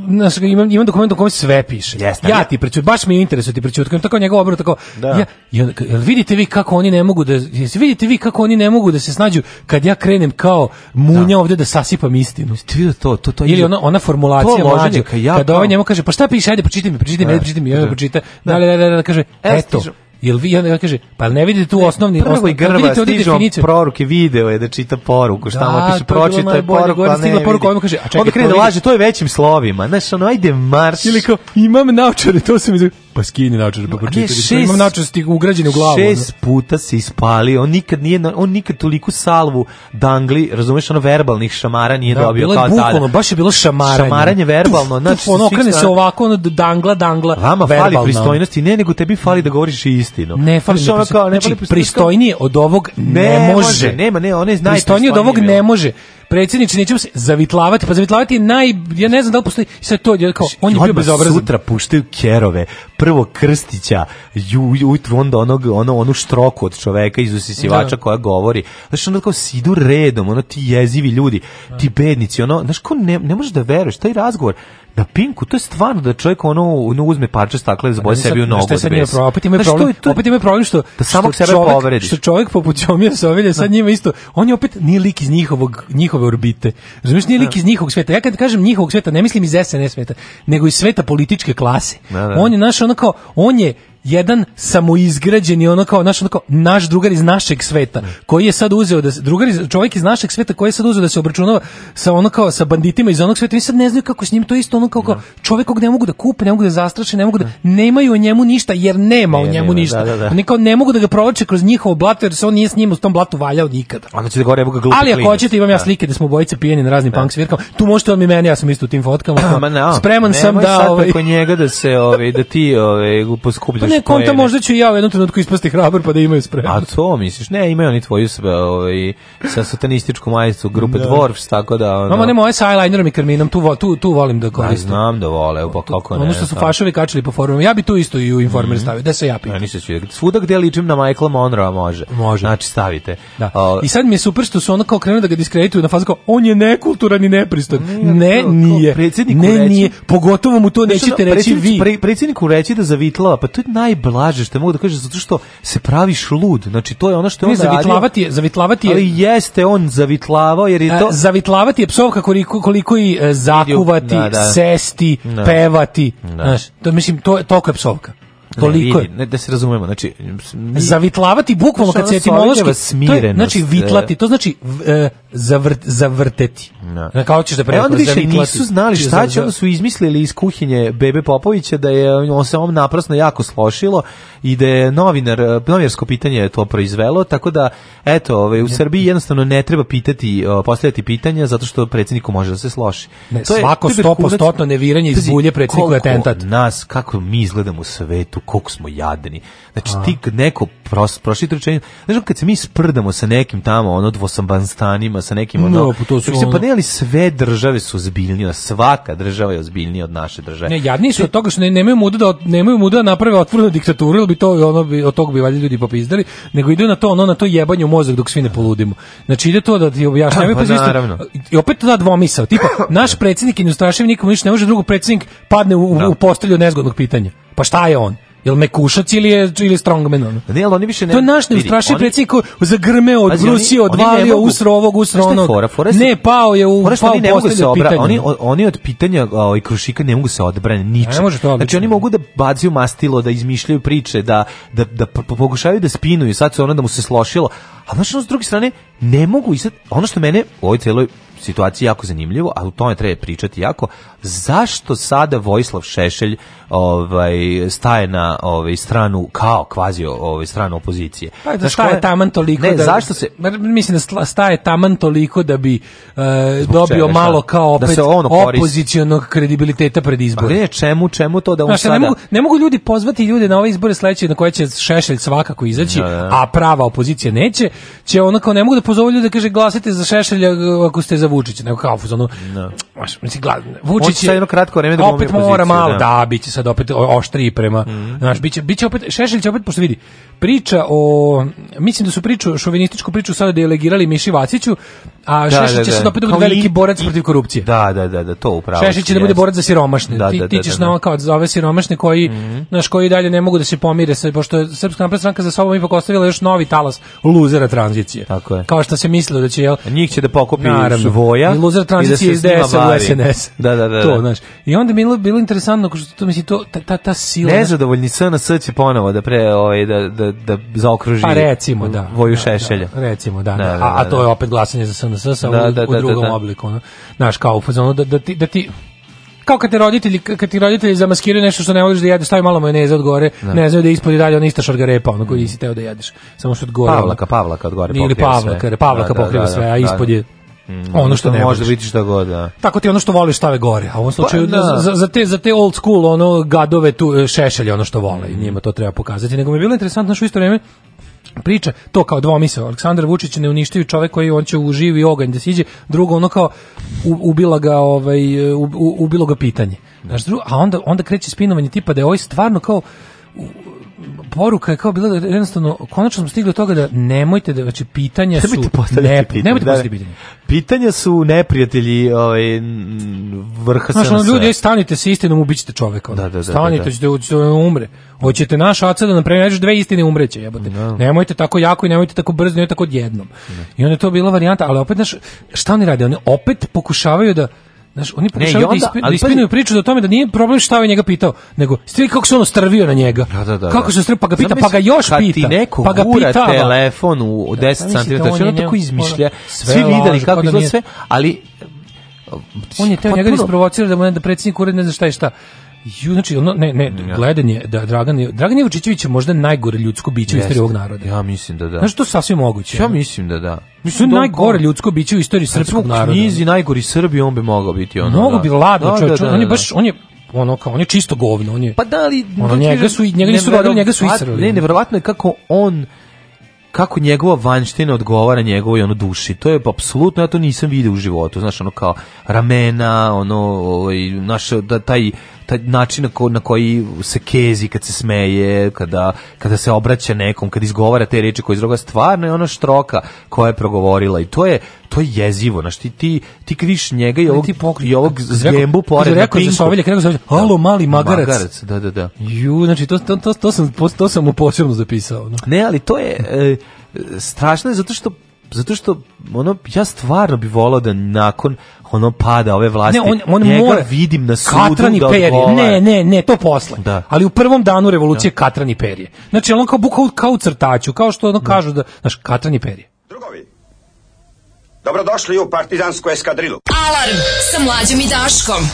znaš, imam, imam dokument u kojem sve piše. Yes, ja, ti priču, baš mi je interesu ti pričutkujem, tako njegov obrad, tako, da. ja, jel, vidite vi kako oni ne mogu da, vidite vi kako oni ne mogu da se snađu kad ja krenem kao munja da. ovde da sasipam istinu. Ti vidio to, to, to. Ili ona, ona formulacija ja, kad ovaj njemu kaže, pa šta piše, ajde, pročitaj mi, pročitaj mi, ajde, pročitaj mi, ajde, pročitaj, da, da, da, da, kaže, eto, Jel vi onda kaže, pa ne vidite tu osnovni osnovni osnovni, i grba stižu poruke, video je da čita poruku, šta mu da, piše, pročita je poruku, pa ne poruku, on kaže, a čekaj, onda krene da laže, to je većim slovima, znači ono, ajde marš. Ili kao, imam naučare, to se mi pa skini naočare pa pročitaj. No, imam naočare da su ti ugrađeni u glavu. Šest puta se ispalio, on nikad nije on nikad toliku salvu dangli, razumeš, ono verbalnih šamara nije da, dobio bilo kao bukvalno, tada. baš je bilo šamaranje. Šamaranje verbalno, tuf, znači ono okrene se ovako ono dangla dangla. Vama verbalno. fali pristojnosti, ne nego tebi fali da govoriš istinu. Ne fali znači, ono kao ne znači, pristojnije od ovog ne, ne može. može. Nema, ne, ona one znaju. Pristojnije od ovog ne može predsjedniče, nećemo se zavitlavati, pa zavitlavati je naj, ja ne znam da li postoji, sve to, je kao, on je bio bezobrazan. Sutra puštaju kerove, prvo Krstića, ju, ju, onda onog, ono, onu štroku od čoveka iz usisivača da. koja govori, znači onda kao sidu redom, ono ti jezivi ljudi, ti da. bednici, ono, znaš, ko ne, ne možeš da veruješ, taj razgovor, Na Pinku to je stvarno da čovjek ono, ono uzme parče stakla i pa zaboje sebi u nogu. je sad nije problem? Opet imaju problem, to, opet imaju problem što, da samog sebe čovjek, Što čovjek poput Ćomija Sovilja sad da. njima isto, on je opet nije lik iz njihovog, njihove orbite. Razumiješ, nije lik da. iz njihovog sveta. Ja kad kažem njihovog sveta, ne mislim iz SNS sveta, nego iz sveta političke klase. Da, da. On je naš onako, on je jedan samoizgrađeni ono kao naš ono kao naš drugar iz našeg sveta koji je sad uzeo da drugar iz, čovjek iz našeg sveta koji je sad uzeo da se obračunava sa ono kao sa banditima iz onog sveta i sad ne znaju kako s njim to isto ono kao, kao da. čovjek kog ne mogu da kupe ne mogu da zastraše ne mogu da nemaju o njemu ništa jer nema ne, o njemu nema, da, ništa da, da, da. Oni kao ne mogu da ga provlače kroz njihovo blato jer se on nije s njim u tom blatu valjao nikad onda će da gore evo ga glupi ali ako hoćete imam ja da. slike da smo bojice pijeni na raznim punk svirkama tu možete vam i meni ja sam isto u tim fotkama (laughs) no, spreman sam da ovaj njega da se ovaj da ti ovaj poskupljaš ne, konta možda ću ja u jednom trenutku ispasti hrabar pa da imaju spremno. A to misliš? Ne, imaju oni tvoju sebe, ovaj, sa satanističku majicu grupe da. Dwarfs, tako da... Ono... Mamo, nemoj, sa eyelinerom i karminom, tu, tu, tu volim da, da koristim. Da, znam da vole, pa kako ne. Ono što su fašovi kačili po forumu, ja bi tu isto i u informer mm -hmm. stavio, da se ja pitam. Ja, nisam svi, svuda gde ličim na Michael Monroe može. Može. Znači stavite. Da. I sad mi je super što su ono kao krenuli da ga diskredituju na fazu kao, on je nekulturan i nepristojan. Ne, ne, nije. Ne, nije. Pogotovo mu to nećete reći vi. Predsjedniku reći da zavitlava, pa to je najblaže što mogu da kažem zato što se praviš lud. Znači to je ono što je on zavitlavati, radio, zavitlavati je. Ali jeste on zavitlavao jer je e, to a, zavitlavati je psovka koliko koliko i e, zakuvati, da, da. sesti, da. pevati. Da. Znaš, to mislim to to je psovka. Toliko da ne, vidi, ne, da se razumemo, znači mi, zavitlavati bukvalno kad se etimološki to znači e. vitlati, to znači e, zavrt, zavrteti. Da. Na znači, kao ćeš da pre. e, više nisu znali šta da će, onda su izmislili iz kuhinje Bebe Popovića da je on se on naprasno jako slošilo ide da novinar, novinarsko pitanje je to proizvelo, tako da, eto, ove, ovaj, u Srbiji jednostavno ne treba pitati, postavljati pitanja, zato što predsjedniku može da se sloši. Ne, to je, svako stopostotno neviranje iz bulje predsjedniku atentat. nas, kako mi izgledamo u svetu, koliko smo jadni. Znači, A. ti neko pros, prošli trčanje, znači, kad se mi sprdamo sa nekim tamo, ono, dvosambanstanima, sa nekim, ono, no, pa to su, ono... Paneli, sve države su ozbiljnije, svaka država je ozbiljnija od naše države. Ne, jadni su od toga što ne, nemaju muda da, nemaju muda da naprave otvorenu diktaturu, bi to ono bi od tog bi valjda ljudi popizdali, nego idu na to ono na to jebanje mozak dok svi ne poludimo. Znači ide to da ti objašnjavam, da, pa, pa naravno. I opet ta da dvomisao, tipa (coughs) naš predsednik i ne nikom ništa ne može, drugo predsednik padne u, u, u da. postelju nezgodnog pitanja. Pa šta je on? Jel me kušac ili je ili strongman ono? Ne, ali oni više ne. To je naš neustrašiv predsjednik zagrmeo od Rusije, odvalio usro ovog usro onog. Fora, fora ne, pao je u fora pao ne mogu da se obra, oni oni od pitanja i ovaj, krušika ne mogu se odbraniti ničim. Ne znači oni mogu da bacaju mastilo, da izmišljaju priče, da da da pokušavaju da spinuju, sad se ono da mu se slošilo. A znači, sa druge strane, ne mogu i sad, ono što mene u ovoj celoj situaciji jako zanimljivo, ali o tome treba pričati jako. Zašto sada Vojislav Šešelj ovaj, staje na ovaj, stranu kao kvazi ovaj, stranu opozicije? Pa da staje taman toliko ne, da... Zašto se... Mislim da staje taman toliko da bi uh, dobio čega, malo kao da opet da opozicionog kredibiliteta pred pa izbore. Ne, čemu, čemu to da on Znaš, sada... Ne mogu, ne mogu ljudi pozvati ljude na ove izbore sledeće na koje će Šešelj svakako izaći, da, da. a prava opozicija neće, će onako ne mogu da pozovu ljude da kaže glasajte za Šešelja ako ste za Vučića, nego kao fuzonu. Da. No. Maš, mislim, glad, Vučić je jedno kratko vreme da opet mora poziciju, malo, da. da, će sad opet oštri prema, mm. znaš, biće, biće opet, Šešelj će opet, pošto vidi, priča o, mislim da su priču, šovinističku priču sada delegirali Miši Vaciću, a da, Šešelj da, će da, sad opet da bude veliki borac protiv korupcije. Da, da, da, da, to upravo. Šešelj će da bude borac za siromašne. Da, ti, da, ti ćeš na kao za ove siromašne koji, mm. znaš, koji dalje ne mogu da se pomire, sa, pošto je Srpska napredna stranka za sobom ipak ostavila još novi talas luzera tranzicije. Tako je. Kao što se mislilo da će, jel? Njih će da pokupi boja. I loser da tranzicije iz ds u SNS. Da, da, da, da. To, znaš. I onda mi je bilo interesantno, ko što to misli, to, ta, ta, ta sila... Nezadovoljni SNS će ponovo da, pre, ovaj, da, da, da zaokruži pa recimo, da, voju da, šešelja. Da, recimo, da. da, da, da a, a da, to je opet glasanje za SNS sa da, u, da, u drugom da, da. obliku. Ono. Znaš, kao u fazonu, da, da, ti, da ti kao kad te roditelji kad ti roditelji zamaskiraju nešto što ne voliš da jedeš, stavi malo majoneza od gore, da. ne znaju da ispod i dalje ona ista šargarepa, ono koji mm. si teo da jedeš. Samo što od gore. Pavlaka, Pavlaka od gore. Ili Pavlaka, sve. Pavlaka da, pokriva da, da, sve, a ispod je Mm, ono da što ne može biti šta god, da. Tako ti ono što voliš stave gore. A u ovom pa, slučaju pa, da. za, za te za te old school ono gadove tu e, šešelje ono što vole i njima to treba pokazati. Nego mi je bilo interesantno što isto vreme priča, to kao dva misle, Aleksandar Vučić ne uništio čovjek koji on će u živi oganj da siđe, drugo ono kao ubila ga, ovaj, e, ubilo ga pitanje. znači drugo, a onda, onda kreće spinovanje tipa da je ovaj stvarno kao poruka je kao bila da jednostavno konačno smo stigli do toga da nemojte da znači pitanja su ne pitanje, nemojte da, pitanja. Pitanja su neprijatelji ovaj vrha znači, ono, ljudi stanite se istinom ubićete čoveka. Da, da, da, da, stanite da, da. ćete umre. Hoćete naš aca da nam prenađeš dve istine umreće, jebote. No. Da. Nemojte tako jako i nemojte tako brzo, nemojte tako odjednom. No. Da. I onda je to bila varijanta, ali opet znaš, šta oni rade? Oni opet pokušavaju da Znaš, oni pokušavaju da, ispi, da ispinuju pa... priču o tome da nije problem šta je njega pitao, nego stri kako se ono strvio na njega. Da, da, da, kako da. se strvio, pa ga pita, pa ga još kad pita. Ti neko pa ga pita telefon u 10 cm, znači ono tako izmišlja. Svi videli kako da izgleda sve, ali on je teo njega da isprovocira da mu ne da predsjednik ured ne zna šta je šta. Ju, znači, ono, ne, ne, ja. gledanje, da, Dragan, Dragan Vučićević je možda najgore ljudsko biće u istoriji ovog naroda. Ja mislim da da. Znaš, to je sasvim moguće. Ja mislim da da. Mislim, to je da najgore on... ljudsko biće u istoriji srpskog naroda. knjizi najgori Srbi, on bi mogao biti ono. Mnogo da. bi ladno da, čovječ, da, da, on je da. baš, on je ono kao on je čisto govno, on je. Pa da li ono, njega znači, su njega nisu radili, njega su israli. Ne, neverovatno je kako on kako njegova vanština odgovara njegovoj ono duši. To je apsolutno ja to nisam video u životu, znaš, ono kao ramena, ono ovaj naš da taj taj način na, ko, na koji se kezi kad se smeje, kada, kada se obraća nekom, kad izgovara te reči koje druga stvarno je ono štroka koja je progovorila i to je to je jezivo, znači ti ti ti kriš njega i ovog ti pokri, i ovog zgembu pored rekao za sovilja kako zove, alo da, mali da, magarac. Magarac, da da da. Ju, znači to to to, to sam to sam mu posebno zapisao. No. Ne, ali to je e, strašno je zato što zato što ono ja stvarno bih volao da nakon ono pada ove vlasti. Ne, on, on njega more, vidim na sudu katrani da perje. Ne, ne, ne, to posle. Da. Ali u prvom danu revolucije da. katrani perje. Znači on kao bukao kao u crtaću, kao što ono da. kažu da, znači katrani perje. Dobrodošli u partizansku eskadrilu. Alarm sa mlađim i Daškom.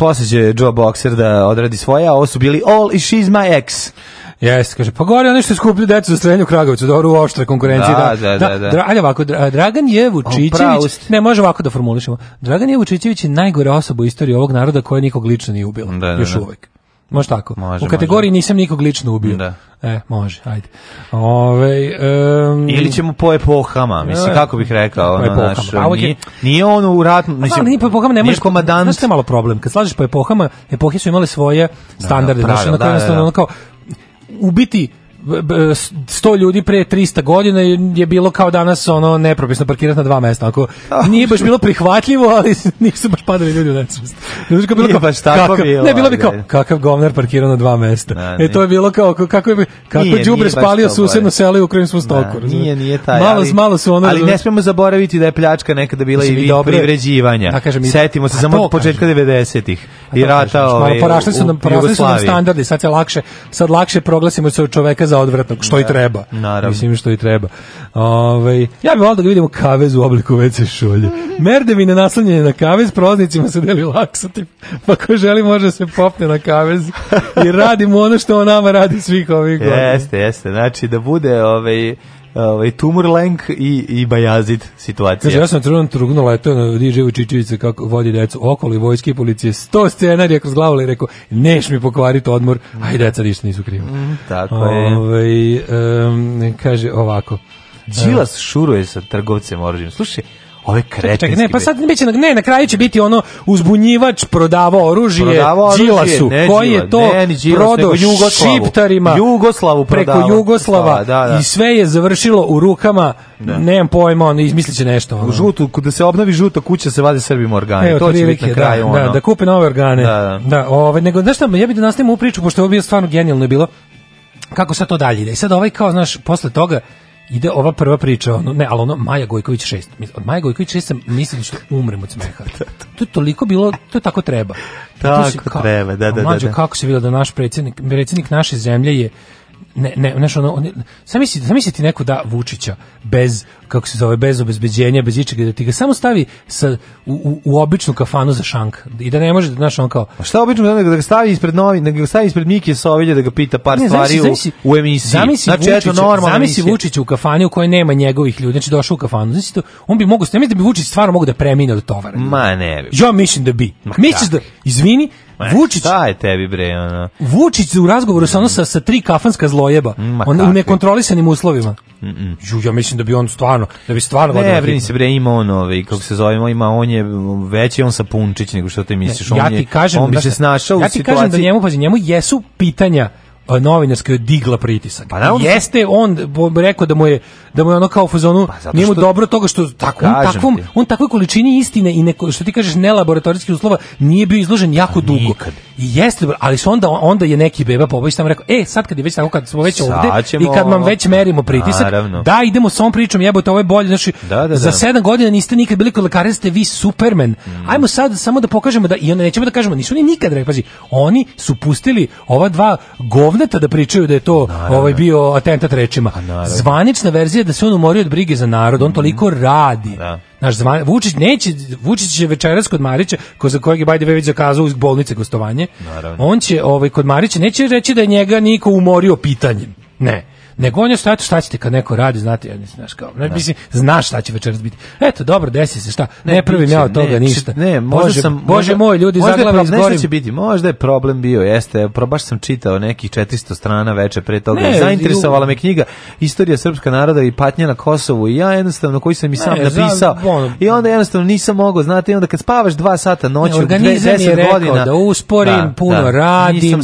posle će Joe Boxer da odradi svoje, a ovo su bili All i She's My Ex. Jeste, kaže, pa govori oni što skuplju decu za streljanju u Kragovicu, dobro da u oštre konkurencije. Da, da, da. da, da. da. Dra, ali ovako, Dragan je Vučićević, ne, može ovako da formulišemo, Dragan je Vučićević najgore osoba u istoriji ovog naroda koja nikog lično nije ubila, da, da, još da. uvek. Može tako. Može, u kategoriji može. nisam nikog lično ubio. Da. E, može, ajde. Ove, um, Ili ćemo po epohama, mislim, e, kako bih rekao. Po epohama. Naš, pa nije, nije on u ratnu... Pa mislim, nije po epohama, nemaš, možeš... Komadant... Znaš što je malo problem? Kad slažeš po epohama, epohe su imale svoje da, standarde. Da, da, pravil, znaš, da, da, da, kao, ubiti 100 ljudi pre 300 godina je bilo kao danas ono nepropisno parkirati na dva mesta. Ako oh. nije baš bilo prihvatljivo, ali (laughs) nisu baš padali ljudi u nesvest. Znači kao bilo kao, baš tako kakav, bilo. Ne, bilo bi kao kakav govnar parkirao na dva mesta. Na, da, e to je bilo kao kako je kako đubre spalio susedno selo i u ukrajinskom da, stoku. Na, nije, nije taj. Malo, ali, malo su ono, ali ne smemo zaboraviti da je pljačka nekada bila i vid privređivanja. Da, kažem, Setimo se samo početka 90-ih i rata ove. Ovaj, porašli su nam porašli su nam standardi, sad je lakše, sad lakše proglasimo se čoveka za odvratnog, što da, i treba. Naravno. Mislim što i treba. Ove, ovaj, ja bih volio da vidimo kavez u obliku WC šolje. Mhm. Merdevine naslanjene na kavez, proznicima se deli laksativ, pa ko želi može se popne na kavez i radimo ono što on nama radi svih ovih godina. Jeste, jeste. Znači da bude ovaj ovaj Tumurlenk i i Bajazid situacija. Kaže ja sam trenutno trugno letao na DJ Vučićevića kako vodi decu i vojske i policije. 100 scenarija kroz glavu i rekao neš mi pokvariti odmor. Aj deca ništa nisu kriva. Mm, tako je. Ovaj um, kaže ovako. Đilas šuruje sa trgovcem oružjem. Slušaj, ove kretenske. Čekaj, ne, pa sad biće ne, na kraju će biti ono uzbunjivač prodavao oružje, prodavao Đilasu, ne, koji je to ne, Đilas, prodao Jugoslavu, šiptarima, Jugoslavu prodavao, preko Jugoslava da, da, da. i sve je završilo u rukama, da. nemam pojma, on izmisliće nešto. Ono. U žutu, da se obnavi žuta kuća se vade Srbim organe, Evo, to će biti na da, kraju. Da, ono. da, da kupe nove organe. Da, da. da ove, nego, znaš šta, ja bih da nastavim ovu priču, pošto je ovo bio stvarno genijalno je bilo, kako sad to dalje ide. I sad ovaj kao, znaš, posle toga, ide ova prva priča, ono, ne, ali ono, Maja Gojković 6. Od Maja Gojković 6 sam mislim što umrem od smeha. (laughs) Da, da, da. To je toliko bilo, to je tako treba. Tako si, ka, treba, da, da, Mađo, da, da. kako se vidjelo da naš predsjednik, predsjednik naše zemlje je ne, ne, znaš, ono, on, sam misli, sam ti neko da Vučića bez, kako se zove, bez obezbeđenja, bez ičega, da ti ga samo stavi sa, u, u, običnu kafanu za šank i da ne može, da, znaš, on kao... A šta obično, da, da ga stavi ispred novi, da ga stavi ispred Mike Sovilja da ga pita par ne, stvari zamisli, u, u emisiji. Zamisli znači, Vučića, eto, normalno zamisli Vučića u kafani u kojoj nema njegovih ljudi, znači došao u kafanu, znači to, on bi mogao ne da bi Vučić stvarno mogao da premine od tovara. Ma ne bi. Ja mislim da bi. misliš da, izvini, E, Vučić, taj tebi bre, ono? Vučić u razgovoru sa ono sa, sa tri kafanska zlojeba, Ma on u nekontrolisanim uslovima. Mm -mm. ja mislim da bi on stvarno, da bi stvarno Ne, da brini se bre, ima on, ovaj, kako se zove, ima on je veći on sa Punčić nego što ti misliš, ne, ja on ti Kažem, on bi da se snašao ja u situaciji. Ja ti kažem da njemu, pa njemu jesu pitanja Pa novinarska digla pritisak. Pa naravno, jeste on rekao da mu je da mu je ono kao fazonu pa njemu dobro toga što tako on takvom ti. on takvoj količini istine i neko što ti kažeš ne laboratorijski uslova nije bio izložen jako pa dugo. Nikad. I jeste, ali su onda onda je neki beba pobojić tamo rekao: "E, sad kad je već tako kad smo već sad ovde i kad nam već merimo pritisak, naravno. da idemo sa on pričom, jebote, ovo je bolje, znači da, da, da. za 7 godina niste nikad bili kod lekara, ste vi Superman. Mm. Ajmo sad samo da pokažemo da i onda nećemo da kažemo, nisu oni nikad rekli, pazi, oni su pustili ova dva govna podleta da pričaju da je to naravno. ovaj bio atentat rečima. Pa Zvanična verzija da se on umorio od brige za narod, on mhm. toliko radi. Da. Naš zvan, Vučić neće, Vučić će večeras kod Marića, ko za kojeg je Bajde već zakazao iz bolnice gostovanje. Naravno. On će ovaj kod Marića neće reći da je njega niko umorio pitanjem. Ne. Nego on je šta, šta ćete kad neko radi, znate, ja nisam, znaš kao, ne, da. mislim, znaš šta će večeras biti. Eto, dobro, desi se šta, ne, ne prvim ja toga ne, ništa. Ne, može sam, bože moj, ljudi možda zaglava izgorim. će biti, možda je problem bio, jeste, probaš sam čitao nekih 400 strana veče pre toga, ne, zainteresovala me knjiga Istorija srpska naroda i patnja na Kosovu i ja jednostavno, koji sam i sam ne, napisao, za, ono, i onda jednostavno nisam mogao, znate, i onda kad spavaš 2 sata noću, ne, dve, godina, da usporim, da, puno da, radim,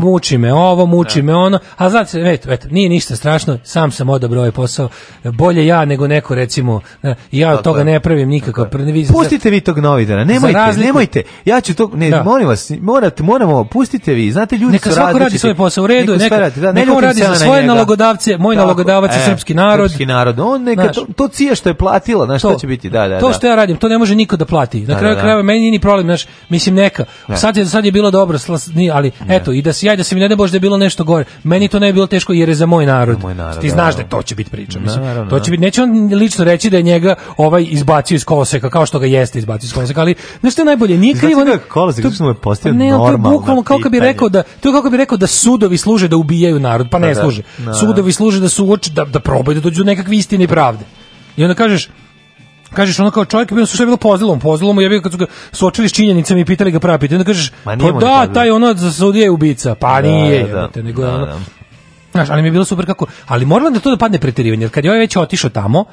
muči me ovo, muči da. me ono, a znači eto, eto, nije ništa ništa strašno, sam sam odabrao ovaj posao. Bolje ja nego neko recimo, e, ja od toga ne pravim nikakav Pustite vi tog novinara, nemojte, nemojte. Ja ću to, ne, da. molim vas, morate, moramo, pustite vi. Znate ljudi neka su svako radi svoj posao u redu, neka, neka, da, neka on radi za svoje na nalogodavce, moj Tako, nalogodavac je e, srpski narod. Srpski narod, on neka to, to cije što je platila, znaš to, šta će biti, da, da. To da. što ja radim, to ne može niko da plati. Na da, kraju da, krajeva meni ni problem, znaš, mislim neka. Sad je sad je bilo dobro, ali eto i da se ja da se mi ne bože da bilo nešto gore. Meni to ne bilo teško jer je za moj narod narod. moj narod ti znaš da. da to će biti priča, mislim. Naravno, to da. će biti neće on lično reći da je njega ovaj izbacio iz koloseka kao što ga jeste izbacio iz koloseka, ali znaš što je najbolje, nije krivo. Znači kolosek što mu je postao pa ne, normalno. Ne, bukvalno kao kako bi rekao da to je kako bi rekao da sudovi služe da ubijaju narod, pa, pa ne da, služe. Da, da. sudovi služe da suoče da da probaju da dođu do nekakve istine i pravde. I onda kažeš, kažeš ono kao čovjek bio su sve bilo pozilom, pozilom, ja bih kad su ga suočili s činjenicama i pitali ga prava pitanja, kažeš, pa da, taj ono za sudije je ubica, pa da, nije, da, jebate, nego da, ono, Znaš, ali mi je bilo super kako, ali moralo da to da padne preterivanje, jer kad je ovaj već otišao tamo,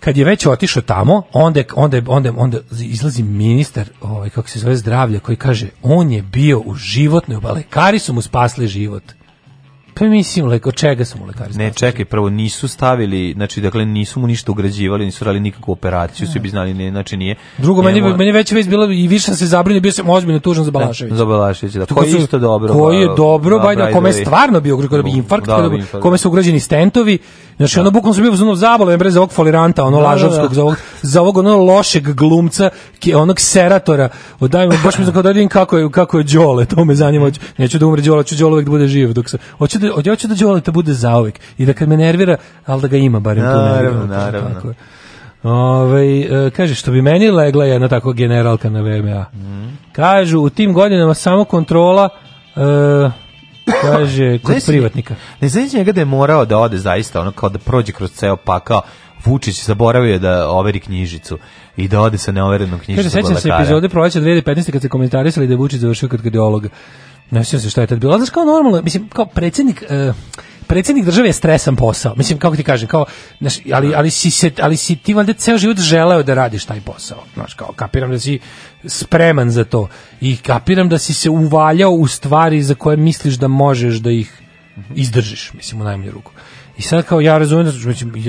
kad je već otišao tamo, onda onda onda onda izlazi ministar, ovaj kako se zove zdravlja, koji kaže on je bio u životnoj, lekari su mu spasli život. Pa mislim, od čega su mu lekari Ne, čekaj, prvo nisu stavili, znači, dakle, nisu mu ništa ugrađivali, nisu radili nikakvu operaciju, ne. svi bi znali, ne, znači nije. Drugo, meni, meni, meni već već bilo, i više se zabrinio, bio sam ozbiljno tužan za da, Balaševića. Za Balaševića, da, koji je isto dobro. Koji je da, dobro, da, bajda, kome je stvarno bio, kada bi infarkt, da, kome su ugrađeni stentovi, znači, da. ono, bukvalno su bio uzunov zabalo, bre, za ovog foliranta, ono, da, lažovskog, da, za ovog, za ovog, ono, lošeg glumca, onog seratora, odajmo, baš mi znam kao da vidim kako je, kako je Đole, to me zanima, neću da umre Đole, ću Đole uvek da bude živ, dok se, hoću da da, od hoću da Đoleta bude zauvek i da kad me nervira, al da ga ima barem tu Naravno, naravno. Tako. Ove, ovaj, kaže, što bi meni legla jedna tako generalka na VMA. Mm. Kažu, u tim godinama samo kontrola e, kaže, (coughs) kod privatnika. Ne znači njega da je morao da ode zaista, ono kao da prođe kroz ceo pakao, Vučić zaboravio da overi knjižicu i da ode sa neoverenom knjižicom. Kaže, sećam se epizode proleća 2015. kad se komentarisali da je Vučić završio kod kardiologa. Ne sjećam se šta je tad bilo. Znaš, kao normalno, mislim, kao predsjednik... Uh, predsjednik države je stresan posao. Mislim kako ti kažem, kao znaš, ali ali si se ali si ti valjda ceo život želeo da radiš taj posao. Znaš, kao kapiram da si spreman za to i kapiram da si se uvaljao u stvari za koje misliš da možeš da ih izdržiš, mislim u najmanju ruku. I sad kao ja razumem da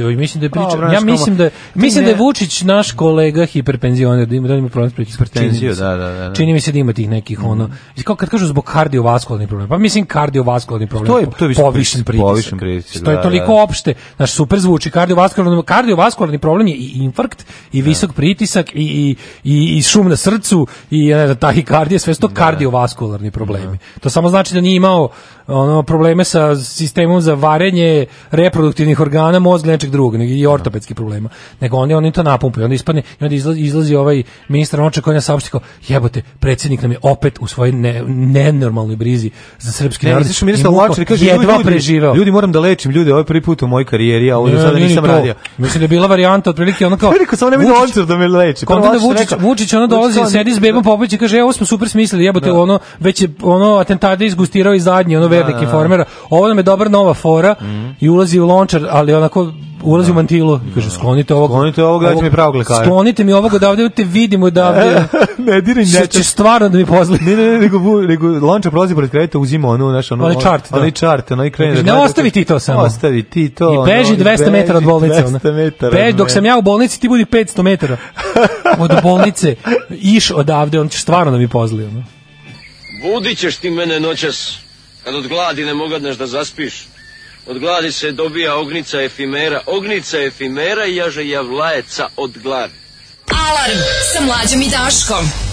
ovaj, mislim da je priča, Dobre, ja mislim da mislim da je Vučić naš kolega hiperpenzioner, da ima da ima problem s hipertenzijom. Da, da, da, da, Čini mi se da ima tih nekih ono. I mhm. kao kad kažu zbog kardiovaskularni problema. Pa mislim kardiovaskularni problem. To je to je povišen pritisak. Povišen pritisak. To je da, toliko opšte, naš super zvuči kardiovaskularni kardiovaskularni problem je i infarkt i visok pritisak i i i, i šum na srcu i ne znam tahikardija, sve što to kardiovaskularni problemi. To samo znači da nije imao ono probleme sa sistemom za varenje reproduktivnih organa mozga nečeg drugog nego i da. ortopedski problema nego oni oni to napumpaju onda ispadne i onda izlazi, izlazi ovaj ministar Noček koji nas saopšti jebote predsjednik nam je opet u svojoj ne, nenormalnoj brizi za srpski ne, narod znači ministar Noček kaže jedva ljudi, ljudi, ljudi moram da lečim ljude ovaj prvi put u mojoj karijeri a ovo sada nisam radio mislim da je bila varijanta otprilike ono kao rekao (laughs) samo ne Vučić, da me leči onda Vučić Vučić ona dolazi sedi s bebom popović pa i kaže evo smo super smislili jebote da. ono već je ono atentate izgustirao i zadnji ono vernik da, informera. Da, da. Ovo nam je dobra nova fora mhm. i ulazi u lončar, ali onako ulazi u da. mantilu i kaže sklonite ovog sklonite ovog dajte mi pravog lekara sklonite mi ovog odavde te vidimo odavde (laughs) ne diraj ne će stvarno da mi pozli ne ne ne nego nego lonča prolazi pored kreveta uzima ono naš ono ali chart ali chart ono i krene ne ostavi ti to samo ostavi ti to i beži 200 metara od bolnice 200 metara beži dok sam ja u bolnici ti budi 500 metara od bolnice iš odavde on će stvarno da mi pozli ono Budićeš ti mene noćas Kad od gladi ne mogadneš da zaspiš, od gladi se dobija ognica efimera, ognica efimera i jaže javlajeca od gladi. Alarm sa mlađom i Daškom.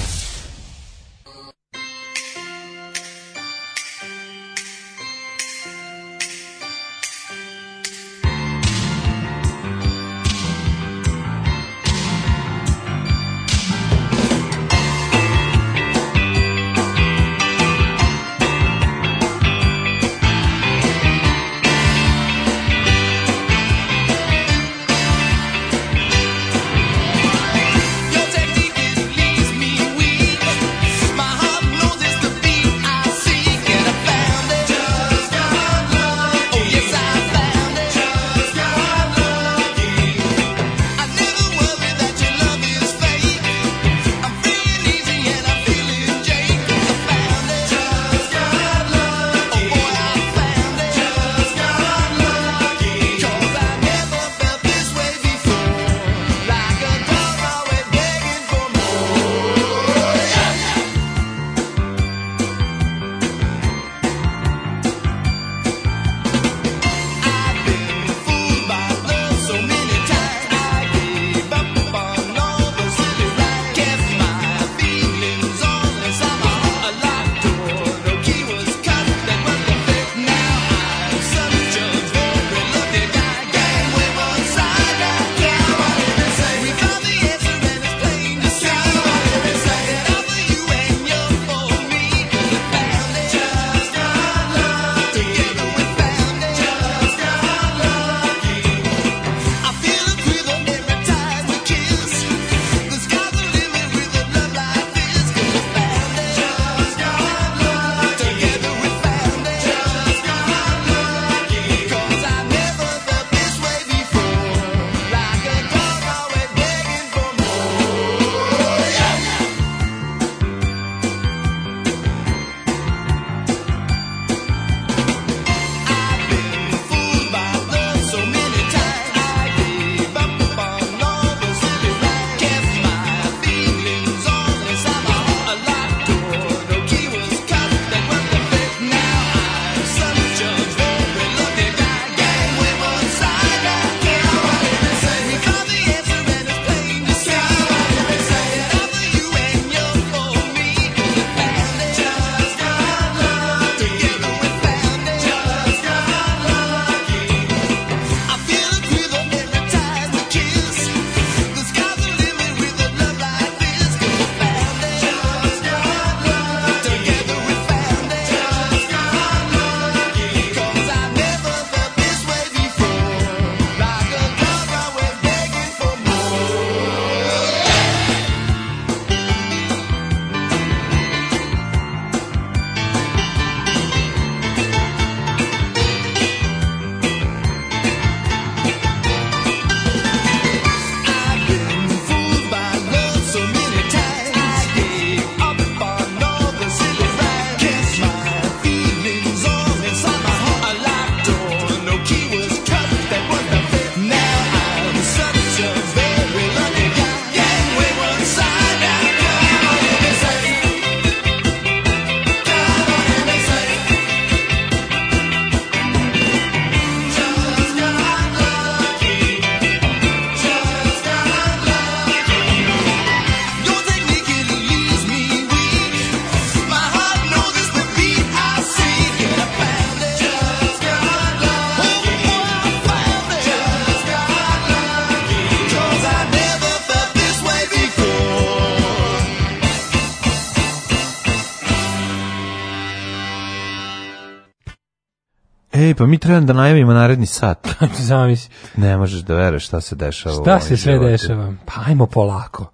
pa mi trebamo da najavimo naredni sat. (laughs) Znači, Zamisli. Ne možeš da veruješ šta se dešava. Šta se sve dešava? Pa ajmo polako.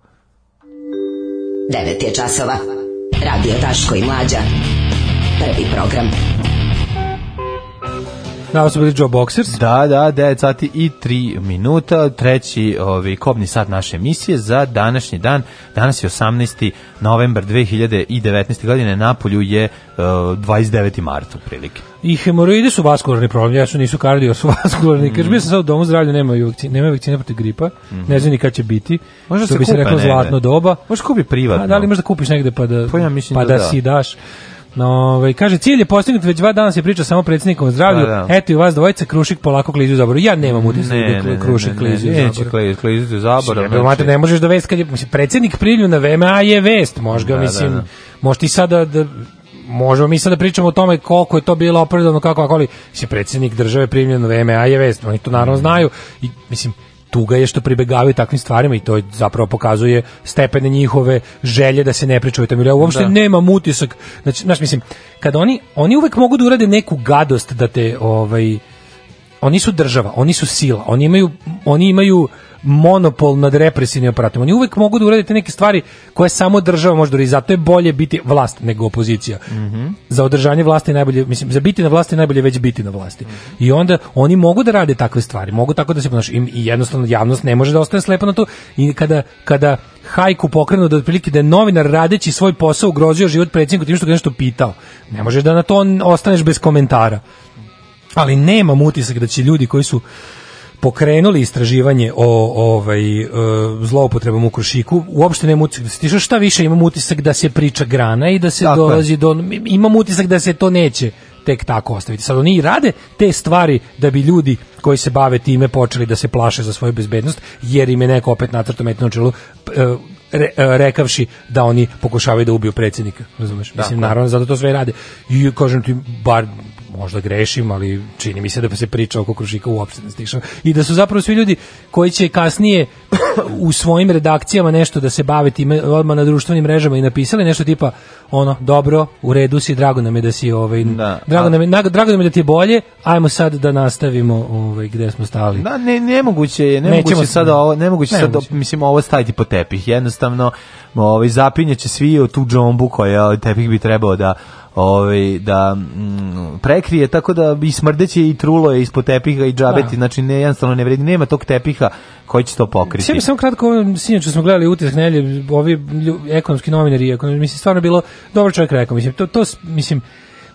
9 je časova. Radio Taško i Mlađa. Prvi program. Da, su bili Joe Boxers. Da, da, 9 sati i 3 minuta, treći ovi, kobni sat naše emisije za današnji dan, Danas je 18. novembar 2019. godine, Napolju je uh, 29. marta prilike. I hemoroidi su vaskularni problem, ja su nisu kardio, (laughs) su vaskularni. Mm. Kaže, bio sam sad u domu zdravlja, nema vakcine, nema vakcine protiv gripa, mm -hmm. ne znam ni kad će biti. Možda što se bi kupa, se reklo ne, zlatno doba. Možda kupi privatno. A, da li možda kupiš negde pa da, pa, ja pa da, da, da, si daš. No, ovaj, kaže, cilj je postignut, već dva dana se priča samo predsjednikom o zdravlju, da, da. eto i vas dvojica, Krušik polako klizi u zaboru. Ja nemam utisak da ne, da Krušik klizi u zaboru. Neće klizi u zaboru. Ne, ne možeš da vest kad je, mislim, predsjednik prilju na VMA je vest, možda, da, mislim, da. možda i sada da, možemo mi sada pričamo o tome koliko je to bilo opravdano kako, ako ali mislim, predsjednik države primljen na VMA je vest, oni to naravno mm. znaju i mislim tuga je što pribegavaju takvim stvarima i to zapravo pokazuje stepene njihove želje da se ne pričaju tamo. Ja uopšte da. nemam utisak. Znači, znaš, mislim, kad oni, oni uvek mogu da urade neku gadost da te, ovaj, oni su država, oni su sila, oni imaju, oni imaju monopol nad represivnim aparatom. Oni uvek mogu da uradite neke stvari koje samo država može da uradi. zato je bolje biti vlast nego opozicija. Mm -hmm. Za održanje vlasti najbolje, mislim, za biti na vlasti najbolje već biti na vlasti. Mm -hmm. I onda oni mogu da rade takve stvari, mogu tako da se ponašaju. I jednostavno javnost ne može da ostane slepa na to. I kada, kada hajku pokrenu da otprilike da je novinar radeći svoj posao ugrozio život predsjedniku tim što ga nešto pitao. Ne možeš da na to ostaneš bez komentara. Ali nemam utisak da će ljudi koji su pokrenuli istraživanje o ovaj e, zloupotrebama u Krušiku, uopšte nema utisak da se tiša, šta više imam utisak da se priča grana i da se tako dolazi je. do imam utisak da se to neće tek tako ostaviti. Sad oni rade te stvari da bi ljudi koji se bave time počeli da se plaše za svoju bezbednost, jer im je neko opet nacrto metno čelu e, re, e, rekavši da oni pokušavaju da ubiju predsjednika, razumeš? Mislim, naravno, zato to sve rade. I, kažem ti, bar možda grešim, ali čini mi se da se priča oko Krušika uopšte ne stiša. I da su zapravo svi ljudi koji će kasnije u svojim redakcijama nešto da se bave time, odmah na društvenim mrežama i napisali nešto tipa ono, dobro, u redu si, drago nam je da si ovaj, da, drago, nam je, drago nam je da ti je bolje, ajmo sad da nastavimo ovaj, gde smo stali. Da, ne, nemoguće je, nemoguće Nećemo sada ovo, nemoguće, nemoguće. sad, mislim, ovo staviti po tepih, jednostavno, ovaj, zapinjeće svi o tu džombu koja ovaj, tepih bi trebao da ovaj da m, mm, prekrije tako da i smrdeće i trulo je ispod tepiha i džabeti, da. znači ne jednostavno ne vredi, nema tog tepiha koji će to pokriti. Sjemi samo kratko, sinoć smo gledali utisak nelje, ovi ekonomski novinari, ekonomski, mislim stvarno bilo dobro čovjek rekao, mislim to to mislim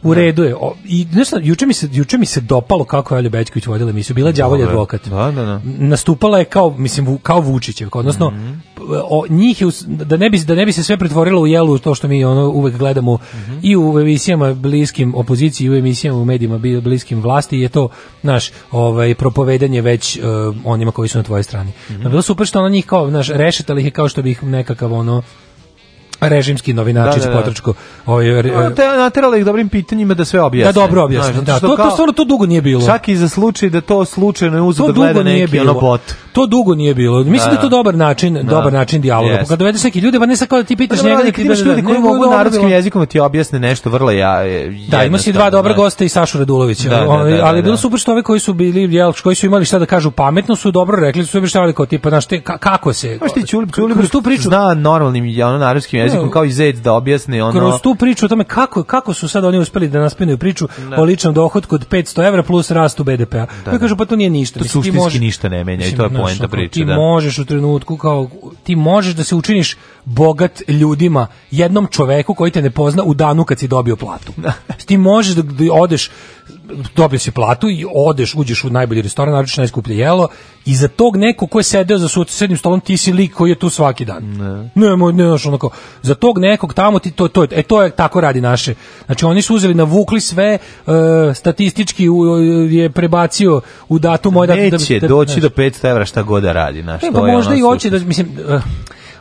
U da. redu je. O, I nešto, juče mi se juče mi se dopalo kako je Aljo Bećković vodila emisiju. Bila đavolja advokat. Da, da, da. Nastupala je kao mislim kao Vučićev, kao odnosno mm -hmm. o, njih je da ne bi da ne bi se sve pretvorilo u jelu to što mi ono uvek gledamo mm -hmm. i u emisijama bliskim opoziciji i u emisijama u medijima bliskim vlasti je to naš ovaj propovedanje već uh, onima koji su na tvojoj strani. Mm -hmm. Bilo super što ona njih kao naš rešetala ih kao što bi ih nekakav ono režimski novinačić da, da, da. potrčko ovaj naterala ih dobrim pitanjima da sve objasne. Da dobro objasne. Znači, da, to kao, to stvarno to dugo nije bilo. Čak i za slučaj da to slučajno je uzeo da gleda neki nije bilo. ono bot. To dugo nije bilo. Mislim da, da je to da. dobar način, da. dobar način dijaloga. Yes. Kad dovedeš neki ljude, pa ne sad kao da ti pitaš pa njega neki da, ljudi da, koji mogu narodskim jezikom da ti objasne nešto vrlo ja. Da, ima si dva dobra gosta i Sašu Radulović. Ovaj, ali bilo super što ove koji su bili jel koji su imali šta da kažu pametno su dobro rekli su objašnjavali kao tipa znači kako se. Pa ti čuli, čuli tu priču. Zna normalnim narodskim jezikom kao i zed da objasni ono. Kroz tu priču o tome kako kako su sad oni uspeli da naspinuju priču ne. Da. o ličnom dohotku od 500 evra plus rastu BDP-a. Da, da. kažu pa to nije ništa. To mislim, suštinski možeš, ništa ne menja i to je poenta priče. da. Ti možeš u trenutku kao ti možeš da se učiniš bogat ljudima, jednom čoveku koji te ne pozna u danu kad si dobio platu. Da. Ti možeš da, da odeš dobio si platu i odeš, uđeš u najbolji restoran, naručiš najskuplje jelo i za tog neko ko je sedeo za sednim stolom ti si lik koji je tu svaki dan. Ne, ne, ne, ne onako, za tog nekog tamo ti to, to, e, to je tako radi naše. Znači oni su uzeli, navukli sve uh, statistički u, je prebacio u datum. Ovaj da Neće da, da, da, doći do 500 evra šta god da radi. Naš, ne, pa možda i hoće, da, mislim, uh,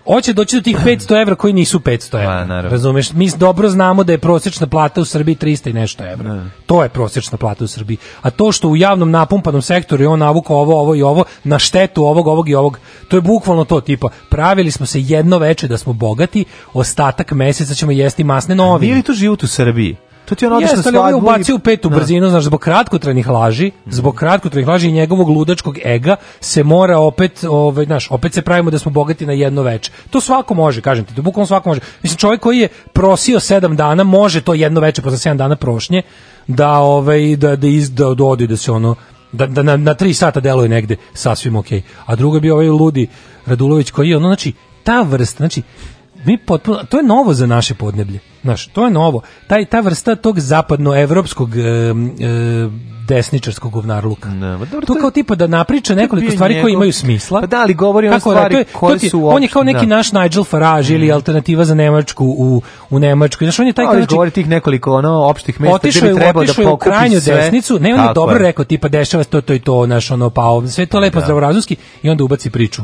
Hoće doći do tih 500 (clears throat) evra koji nisu 500 evra. A, pa, Razumeš? Mi dobro znamo da je prosječna plata u Srbiji 300 i nešto evra. Ne. Da. To je prosječna plata u Srbiji. A to što u javnom napumpanom sektoru je on navuka ovo, ovo i ovo, na štetu ovog, ovog i ovog, to je bukvalno to tipa. Pravili smo se jedno veče da smo bogati, ostatak meseca ćemo jesti masne novine. Nije li to život u Srbiji? To ti je ono odlično svadbu. Jeste, ubaci u petu no. Da. brzinu, znaš, zbog kratkotrajnih laži, mhm. zbog kratkotrajnih laži i njegovog ludačkog ega se mora opet, ovaj, znaš, opet se pravimo da smo bogati na jedno veče. To svako može, kažem ti, to bukvalno svako može. Mislim, čovjek koji je prosio sedam dana, može to jedno veče posle sedam dana prošnje, da, ovaj, da, da, iz, da, da, odi, da se ono, da, da na, na tri sata deluje negde, sasvim okej. Okay. A drugo je bio ovaj ludi Radulović koji je ono, znači, ta vrsta, znači, mi potpuno, to je novo za naše podneblje. Znaš, to je novo. Taj, ta vrsta tog zapadnoevropskog e, e, desničarskog govnarluka. Ne, dobro, to, to kao tipa da napriča nekoliko stvari njegov... koje imaju smisla. Pa da, ali govori o da, stvari to je, koje to je, su On je kao neki da. naš Nigel Farage mm. ili alternativa za Nemačku u, u Nemačku. Znaš, on je taj... Ali znači, govori tih nekoliko ono, opštih mesta otišao, bi trebao da pokupi u krajnju sve. desnicu. Ne, on je dobro rekao, tipa, dešava se to, to i to, naš, ono, pa sve to lepo da. zdravorazumski i onda ubaci priču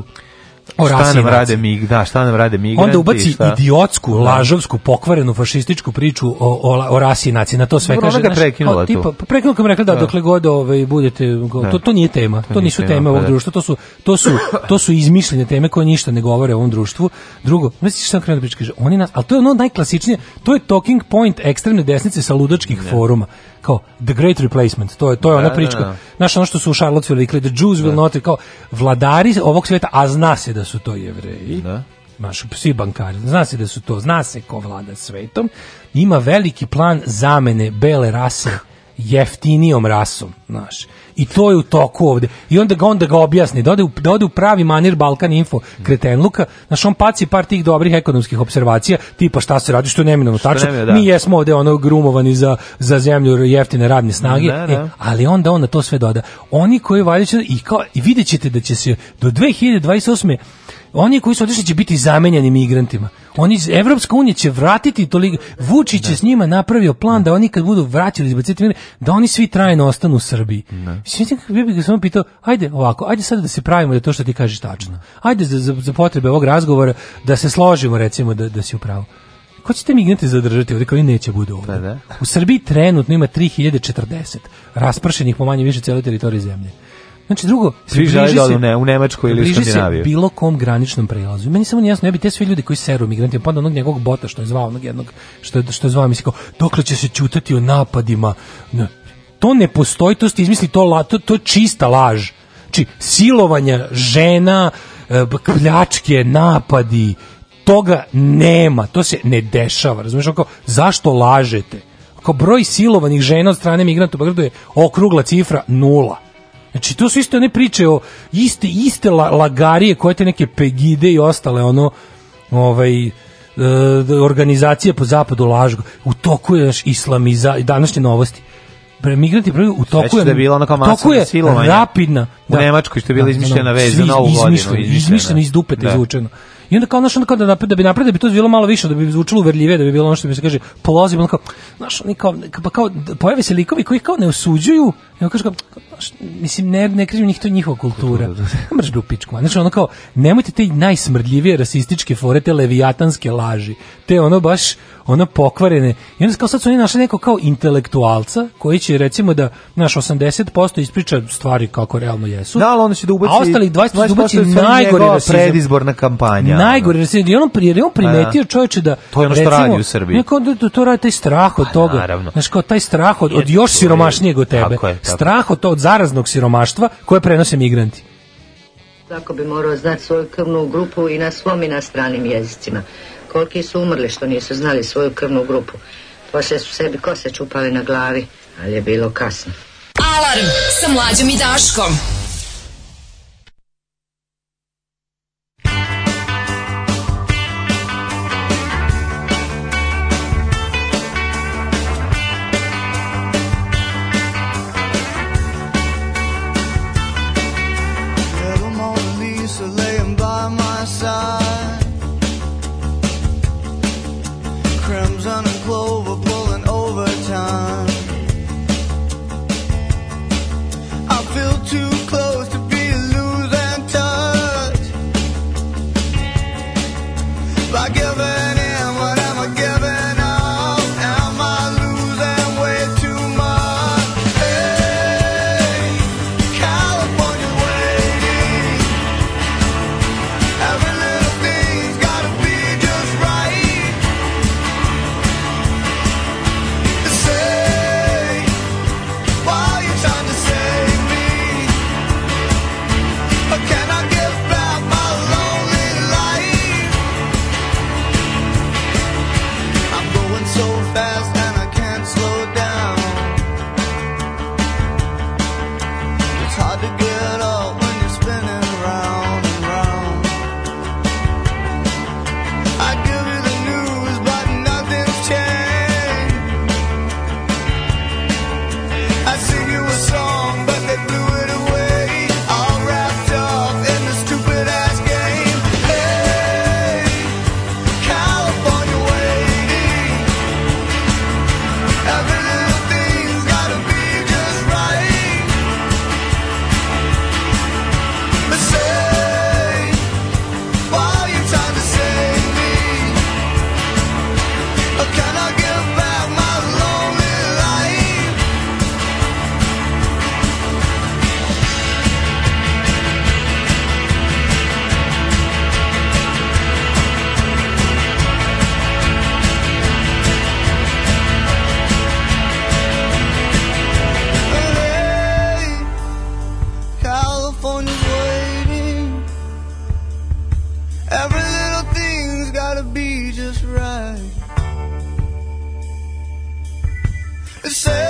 o šta nam rade mig, da, šta nam rade migranti. Onda ubaci idiotsku, da. lažovsku, pokvarenu fašističku priču o, o, o rasi i naciji, na to sve Dobro, kaže. Ona ga prekinula tu. Prekinula kao pa rekla da, da, dokle god ove ovaj, budete, da. to, to nije tema, to, to nisu teme pa ovog društva, to su, to, su, to su izmišljene teme koje ništa ne govore o ovom društvu. Drugo, misliš šta krenu priča, kaže, oni nas, al to je ono najklasičnije, to je talking point ekstremne desnice sa ludačkih ne. foruma kao the great replacement, to je to je ona prička. Da, da, da. ono što su u Charlottesville rekli the Jews will da. not, kao vladari ovog sveta, a zna se da su to jevreji. Da. Znaš, svi bankari, zna se da su to, zna se ko vlada svetom, ima veliki plan zamene bele rase jeftinijom rasom, znaš. I to je u toku ovde. I onda ga onda ga objasni, da ode, u, da ode u pravi manir Balkan Info kretenluka, znaš, on paci par tih dobrih ekonomskih observacija, tipa šta se radi, što je neminovno tačno. Nemio, da. Mi jesmo ovde ono grumovani za, za zemlju jeftine radne snage, da, da. E, ali onda on na to sve doda. Oni koji valjeće, i, kao, i vidjet ćete da će se do 2028 oni koji su otišli će biti zamenjeni migrantima. Oni iz Evropska unija će vratiti toliko Vučić je da. s njima napravio plan da oni kad budu vraćali izbaciti da oni svi trajno ostanu u Srbiji. Da. Mislim ja bih ga samo pitao, ajde ovako, ajde sad da se pravimo da to što ti kažeš tačno. Ajde za, za, za potrebe ovog razgovora da se složimo recimo da da si upravo. pravu. Ko će te migrante zadržati ovdje koji neće budu ovdje? Pa da. U Srbiji trenutno ima 3040 raspršenih po manje više cijeloj teritoriji zemlje. Znači drugo, svi žele da ne, u Nemačku ili u Skandinaviju. bilo kom graničnom prelazu. Meni samo nije jasno, ja bi te svi ljudi koji seru migranti, pa onda onog njegovog bota što je zvao onog jednog što je, što je zvao kao, dokle će se čutati o napadima. To ne postoji, to ste izmisli to, la, to, to je čista laž. Či znači, silovanja žena, pljačke, e, napadi, toga nema, to se ne dešava, razumiješ, kao, zašto lažete? Kao broj silovanih žena od strane migranta u Beogradu je okrugla cifra nula. Znači, to su isto one priče o iste, iste lagarije koje te neke pegide i ostale, ono, ovaj, e, organizacije po zapadu lažgo. U toku je naš islamiza, današnje novosti migranti prvi u toku je da je bila ona kao masovna silovanja. Rapidna. Da. U da, Nemačkoj što je bila da, izmišljena da, da. vez za novu godinu. Izmišljeno, izmišljeno iz dupeta izvučeno. I onda kao naš onda da da bi napred da bi to bilo malo više, da bi zvučalo uverljivije, da bi bilo ono što bi se kaže polazi malo kao znaš, oni pa kao pojave se likovi koji kao ne osuđuju, ja kažem kao, znaš, mislim ne ne kriju njih to njihova kultura. Da, da, da. Mrš da pičku. Znači ono kao nemojte te najsmrdljivije rasističke fore leviatanske laži. Te ono baš ona pokvarene. I onda kao sad su oni našli neko kao intelektualca koji će recimo da naš 80% ispriča stvari kako realno jesu. Da, ali onda će da ubaci. A ostalih 20% će ubaci najgore rasizam. predizborna kampanja. Najgore rasizam. I on, pri, on primetio da, da. čovječe da... To je ono što radi u Srbiji. Neko, to, to radi taj strah od pa, toga. Naravno. Znaš, kao taj strah od, od još siromašnijeg od tebe. Tako je, tako. Strah od, to, od zaraznog siromaštva koje prenose migranti. Tako bi morao znati svoju krvnu grupu i na svom i na stranim jezicima koliki su umrli što nisu znali svoju krvnu grupu. Poslije su sebi kose čupali na glavi, ali je bilo kasno. Alarm sa mlađom i Daškom. right. Say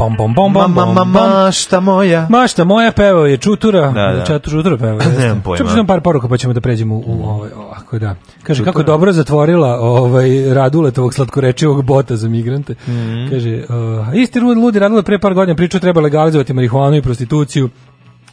pom pom pom pom ma, ma, mašta moja. Mašta moja pevao je Čutura, da, da. Čatu Čutura pevao. Nemam pojma. par poruka pa ćemo da pređemo u, u mm. ovaj, ovako da. Kaže čutura. kako dobro zatvorila ovaj Raduletovog slatkorečivog bota za migrante. Mm -hmm. Kaže uh, isti ludi Radule pre par godina pričaju treba legalizovati marihuanu i prostituciju.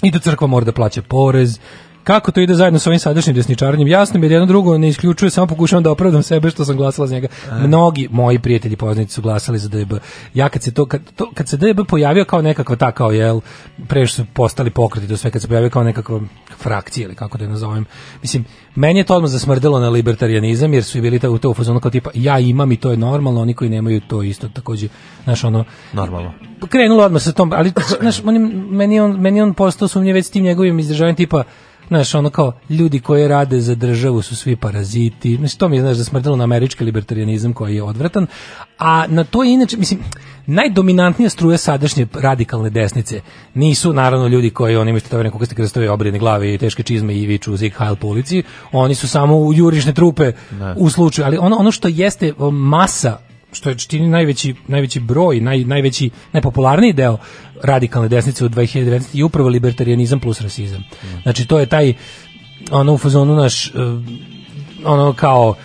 I da crkva mora da plaća porez, Kako to ide zajedno sa ovim sadašnjim desničarenjem? Jasno mi je da jedno drugo ne isključuje, samo pokušavam da opravdam sebe što sam glasala za njega. Mnogi moji prijatelji poznati su glasali za DB. Ja kad se to kad, to, kad se DB pojavio kao nekakva ta kao jel pre su postali pokreti do sve kad se pojavio kao nekakva frakcija ili kako da je nazovem. Mislim meni je to odmah zasmrdelo na libertarianizam jer su i bili ta, u to fazonu kao tipa ja imam i to je normalno, oni koji nemaju to isto takođe, znaš ono normalno. Krenulo odmah sa tom, ali znaš, meni on meni on postao sumnje već s tim njegovim izdržavanjem tipa znaš, ono kao, ljudi koji rade za državu su svi paraziti, mislim, to mi je, znaš, zasmrdilo na američki libertarianizam koji je odvratan, a na to je inače, mislim, najdominantnija struja sadašnje radikalne desnice nisu naravno ljudi koji oni imaju što kukaste krstove obrijene glave i teške čizme i viču zik hajl po ulici, oni su samo u jurišne trupe ne. u slučaju, ali ono, ono što jeste masa što je čini najveći, najveći broj, naj, najveći, najpopularniji deo radikalne desnice u 2019. i upravo libertarianizam plus rasizam. Mm. Znači, to je taj, ono, u fazonu naš, eh, ono, kao,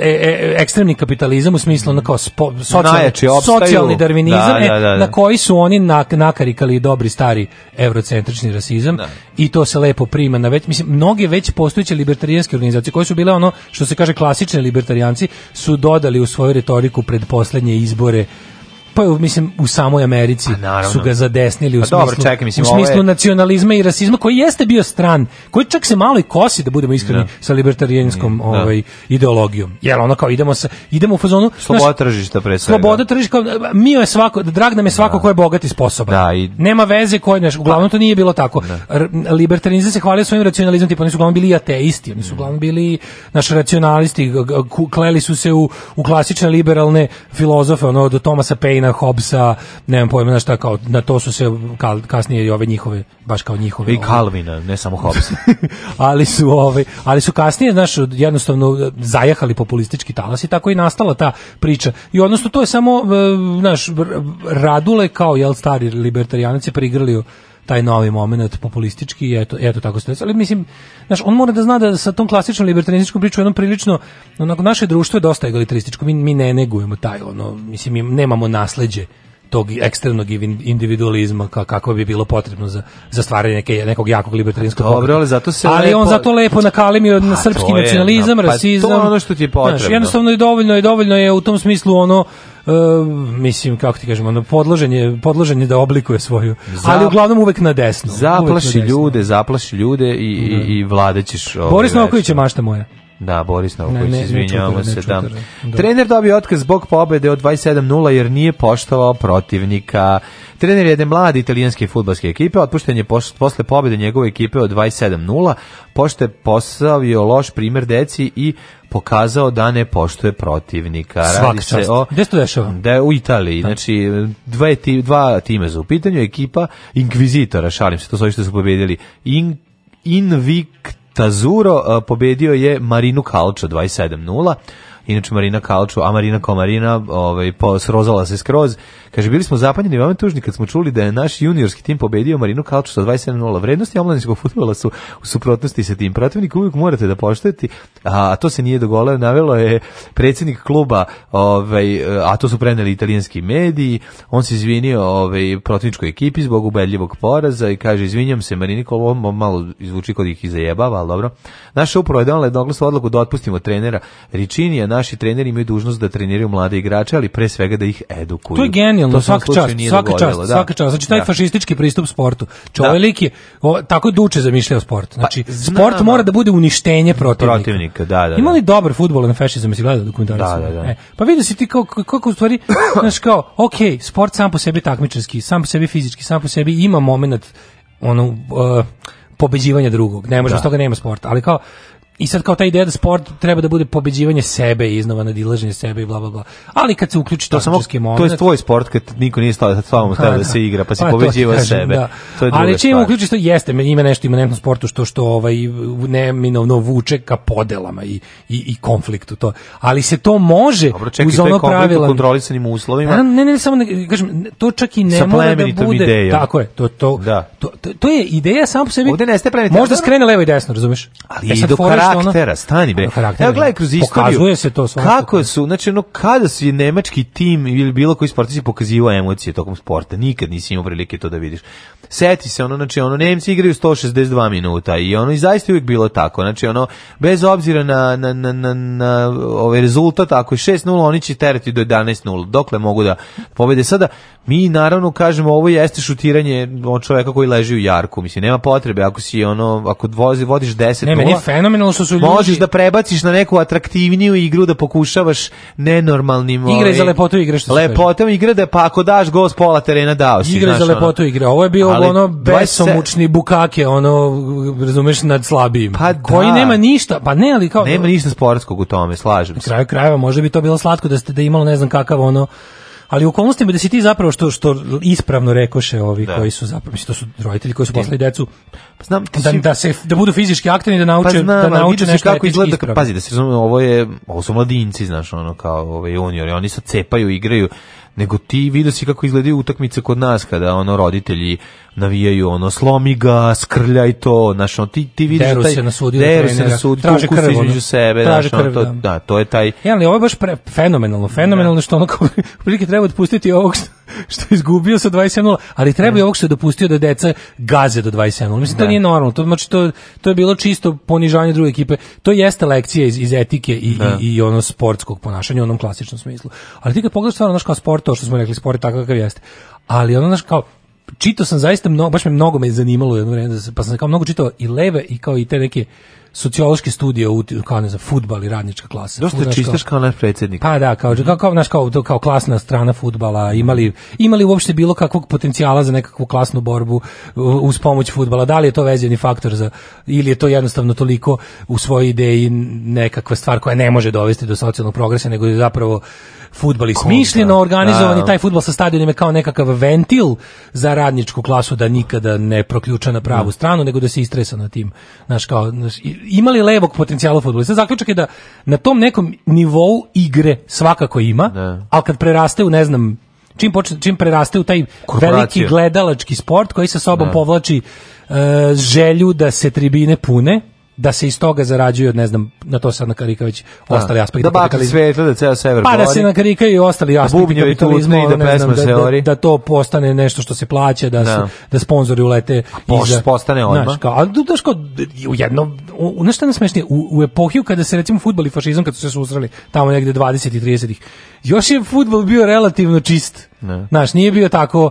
e, e, ekstremni kapitalizam u smislu na kao spo, socijalni, socijalni da, darvinizam da, e, da, da, na koji su oni nak, nakarikali dobri stari eurocentrični rasizam da. i to se lepo prima na već mislim mnoge već postojeće libertarijanske organizacije koje su bile ono što se kaže klasične libertarijanci su dodali u svoju retoriku pred poslednje izbore uspeo, pa, mislim, u samoj Americi pa, su ga zadesnili u, pa, smislu, dobro, čekaj, mislim, u smislu je... nacionalizma i rasizma, koji jeste bio stran, koji čak se malo i kosi, da budemo iskreni, da. sa libertarijanskom da. ovaj, ideologijom. Jel ono kao idemo, sa, idemo u fazonu... Sloboda tržišta pre svega. Sloboda tržišta, mi je svako, drag nam je svako da. ko je bogat i sposoban. Da, i... Nema veze koje, neš, uglavnom to nije bilo tako. Da. Libertarizam se hvalio svojim racionalizmom, tipa oni su uglavnom bili ateisti, oni su mm. uglavnom bili naši racionalisti, kleli su se u, u klasične liberalne filozofe, ono, do Tomasa Paine Darwina, Hobbesa, nemam pojma znaš šta kao na to su se kal, kasnije i ove njihove baš kao njihove. I Kalvina, ne samo Hobbesa. (laughs) ali su ovaj, ali su kasnije znaš jednostavno zajahali populistički talas i tako i nastala ta priča. I odnosno to je samo e, znaš, Radule kao jel stari libertarijanci prigrlio taj novi moment populistički i eto, eto tako se ali mislim znaš on mora da zna da sa tom klasičnom libertarianističkom pričom jednom prilično onako naše društvo je dosta egalitarističko mi, mi ne negujemo taj ono mislim mi nemamo nasleđe tog ekstremnog individualizma kako bi bilo potrebno za za stvaranje neke, nekog jakog libertarinskog Dobro, ali zato se ali lepo... on zato lepo nakalimio pa, na srpski pa nacionalizam, je, pa rasizam. To ono što ti je potrebno. Znaš, jednostavno je dovoljno je dovoljno je u tom smislu ono mislim, kako ti kažem, ono, podložen je, da oblikuje svoju, Zap... ali uglavnom uvek na desno. Zaplaši na desno. ljude, zaplaši ljude i, i, da. i vladećeš... Ovaj, Boris Novković je mašta moja. Da, Boris Novković, izvinjavamo se. Da. da. Trener dobio otkaz zbog pobede od 27:0 jer nije poštovao protivnika. Trener jedne mlade italijanske futbalske ekipe otpušten je posle pobede njegove ekipe od 27:0, pošto je postavio loš primer deci i pokazao da ne poštuje protivnika. Radi Svaka se čast. Gde se to dešava? Da u Italiji. Da. Znači dva ti, dva tima za u pitanju ekipa Inkvizitora, šalim se, to su ovi što su pobedili. In, Invictus Tazuro pobedio je Marinu Kalčo 27-0 inače Marina Kalču, a Marina Komarina ovaj, srozala se skroz. Kaže, bili smo zapanjeni i vama tužni kad smo čuli da je naš juniorski tim pobedio Marinu Kalču sa 27-0. Vrednosti omladinskog futbola su u suprotnosti sa tim. Protivnik uvijek morate da poštojete, a, to se nije dogovorilo. Navelo je predsjednik kluba, ovaj, a to su preneli italijanski mediji. On se izvinio ovaj, protivničkoj ekipi zbog ubedljivog poraza i kaže, izvinjam se Marini ovo malo izvuči kod ih i zajebava, ali dobro. Naša upravo je donala jednoglasnu odluku da otpustimo trenera Ričinija, naši treneri imaju dužnost da treniraju mlade igrače, ali pre svega da ih edukuju. To je genijalno, to svaka čast, svaka čast, da. svaka čast. Znači taj da. fašistički pristup sportu. Da. Čovjek je o, tako duče zamišljao sport. Znači pa, sport mora da. da bude uništenje protivnika. Protivnika, da, da. Ima li da. dobar fudbal na fašizam se gleda dokumentarac? Da, da, da. E, pa vidi se ti kako kako u stvari, znači kao, ok, sport sam po sebi takmičarski, sam po sebi fizički, sam po sebi ima momenat ono uh, pobeđivanja drugog. Ne može, da. toga nema sporta. Ali kao, I sad kao ta ideja da sport treba da bude pobeđivanje sebe iznova nadilaženje sebe i bla bla bla. Ali kad se uključi to samo moment, to je tvoj sport kad niko nije stao da sa pa da, da se igra, pa se pa pobeđiva sebe. Da. To je Ali čim uključi to jeste, ima nešto imanentno sportu što što ovaj neminovno vuče ka podelama i, i, i konfliktu to. Ali se to može Dobro, čekaj, uz ono pravilo kontrolisanim uslovima. Ne, ne, ne, samo ne, kažem, to čak i ne mora da bude. Idejom. Tako je, to to, da. to to, to, je ideja samo po sebi. Ovde nestaje Možda da, da, skrene levo i desno, razumeš? Ali i do kraja karaktera, ono, stani bre. Evo gledaj kroz istoriju. Pokazuje se to svašta. Kako su, znači ono kada su nemački tim ili bilo koji sportisti pokazivao emocije tokom sporta, nikad nisi imao prilike to da vidiš. Seti se ono, znači ono Nemci igraju 162 minuta i ono i zaista uvijek bilo tako. Znači ono bez obzira na na na na, na ovaj rezultat ako je 6:0 oni će terati do 11:0 dokle mogu da pobede sada mi naravno kažemo ovo jeste šutiranje on čoveka koji leži u jarku mislim nema potrebe ako si ono ako vozi vodiš 10 ne meni fenomenalno što su ljudi... Možeš da prebaciš na neku atraktivniju igru da pokušavaš nenormalnim... Igre za ovaj, lepotu igre što Lepotom igre da pa ako daš gol pola terena dao si. Igre znaš, za lepotu igre. Ovo je bio ono besomučni se... bukake, ono, razumeš, nad slabijim. Pa da. Koji nema ništa, pa ne, ali kao... Nema ništa sportskog u tome, slažem se. Na kraju krajeva, može bi to bilo slatko da ste da imalo ne znam kakav ono ali u okolnostima da si ti zapravo što što ispravno rekoše ovi da. koji su zapravo mislim to su roditelji koji su poslali decu pa znam da, si... da se da budu fizički aktivni da nauče pa znam, da nauče nešto kako izgleda ispravno. pazi da se razume ovo je ovo su mladinci znaš ono kao ove ovaj, juniori oni se cepaju igraju nego ti vidio si kako izgledaju utakmice kod nas kada ono roditelji navijaju ono slomi ga, skrljaj to, znaš, ono, ti, ti vidiš deru taj, se na sudi, deru se na sudi, traže krv, između sebe, traže znaš, krv, ono, to, da. da. to je taj... Ja, e, ali ovo je baš pre, fenomenalno, fenomenalno da. što ono kao, (laughs) prilike treba otpustiti ovog (laughs) što izgubio sa 27 ali treba i ovog što je dopustio da deca gaze do 27-0. Mislim, to da. nije normalno. To, znači, to, to je bilo čisto ponižavanje druge ekipe. To jeste lekcija iz, iz etike i, da. i, i, ono sportskog ponašanja u onom klasičnom smislu. Ali ti kad pogledaš stvarno, znaš, kao sport, to što smo rekli, sport je takav kakav jeste. Ali ono, znaš, kao, čitao sam zaista mnogo, baš me mnogo me zanimalo jedno vreme, da pa sam kao mnogo čitao i leve i kao i te neke sociološke studije u kao ne znam fudbal i radnička klasa. Dosta čistaš kao naš predsjednik. Pa da, kao kao, kao naš kao kao klasna strana fudbala, imali imali uopšte bilo kakvog potencijala za nekakvu klasnu borbu uz pomoć fudbala. Da li je to vezani faktor za ili je to jednostavno toliko u svojoj ideji nekakva stvar koja ne može dovesti do socijalnog progresa, nego je zapravo fudbal smišljeno organizovan i da. taj fudbal sa stadionima kao nekakav ventil za radničku klasu da nikada ne proključa na pravu da. stranu, nego da se istresa na tim, znaš kao naš, imali levog potencijala fudbalista. Zaključak je da na tom nekom nivou igre svakako ima, da. ali kad preraste u ne znam čim počne čim preraste u taj veliki gledalački sport koji sa sobom da. povlači uh, želju da se tribine pune da se iz toga zarađuju od ne znam na to sad nakarika već da. ostali aspekti da bakali svetlo da ceo sever pa da se nakarika i ostali da aspekti kapitalizma i da pesma se da- ori da, da, to postane nešto što se plaća da da, da sponzori ulete i da postane odma znaš kao da, daš kao u jedno u nešto najsmešnije u, u epohiju kada se recimo fudbal i fašizam kada su se susreli tamo negde 20 i 30 još je fudbal bio relativno čist ne. znaš nije bio tako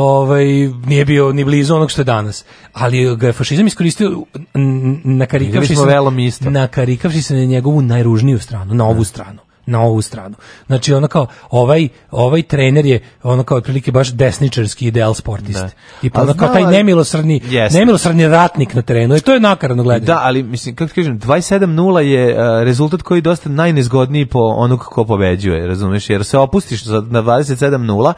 ovaj, nije bio ni blizu onog što je danas. Ali ga je fašizam iskoristio nakarikavši se, nakarikavši se na njegovu najružniju stranu, na ovu da. stranu na ovu stranu. Znači ono kao ovaj ovaj trener je ono kao otprilike baš desničarski ideal sportist. Da. I pa ono kao taj nemilosrdni yes. nemilosrdni ratnik na terenu. I e, to je nakaradno gledanje. Da, ali mislim kako ti kažem 27:0 je uh, rezultat koji je dosta najnezgodniji po onog ko pobeđuje, razumeš? Jer se opustiš na 27:0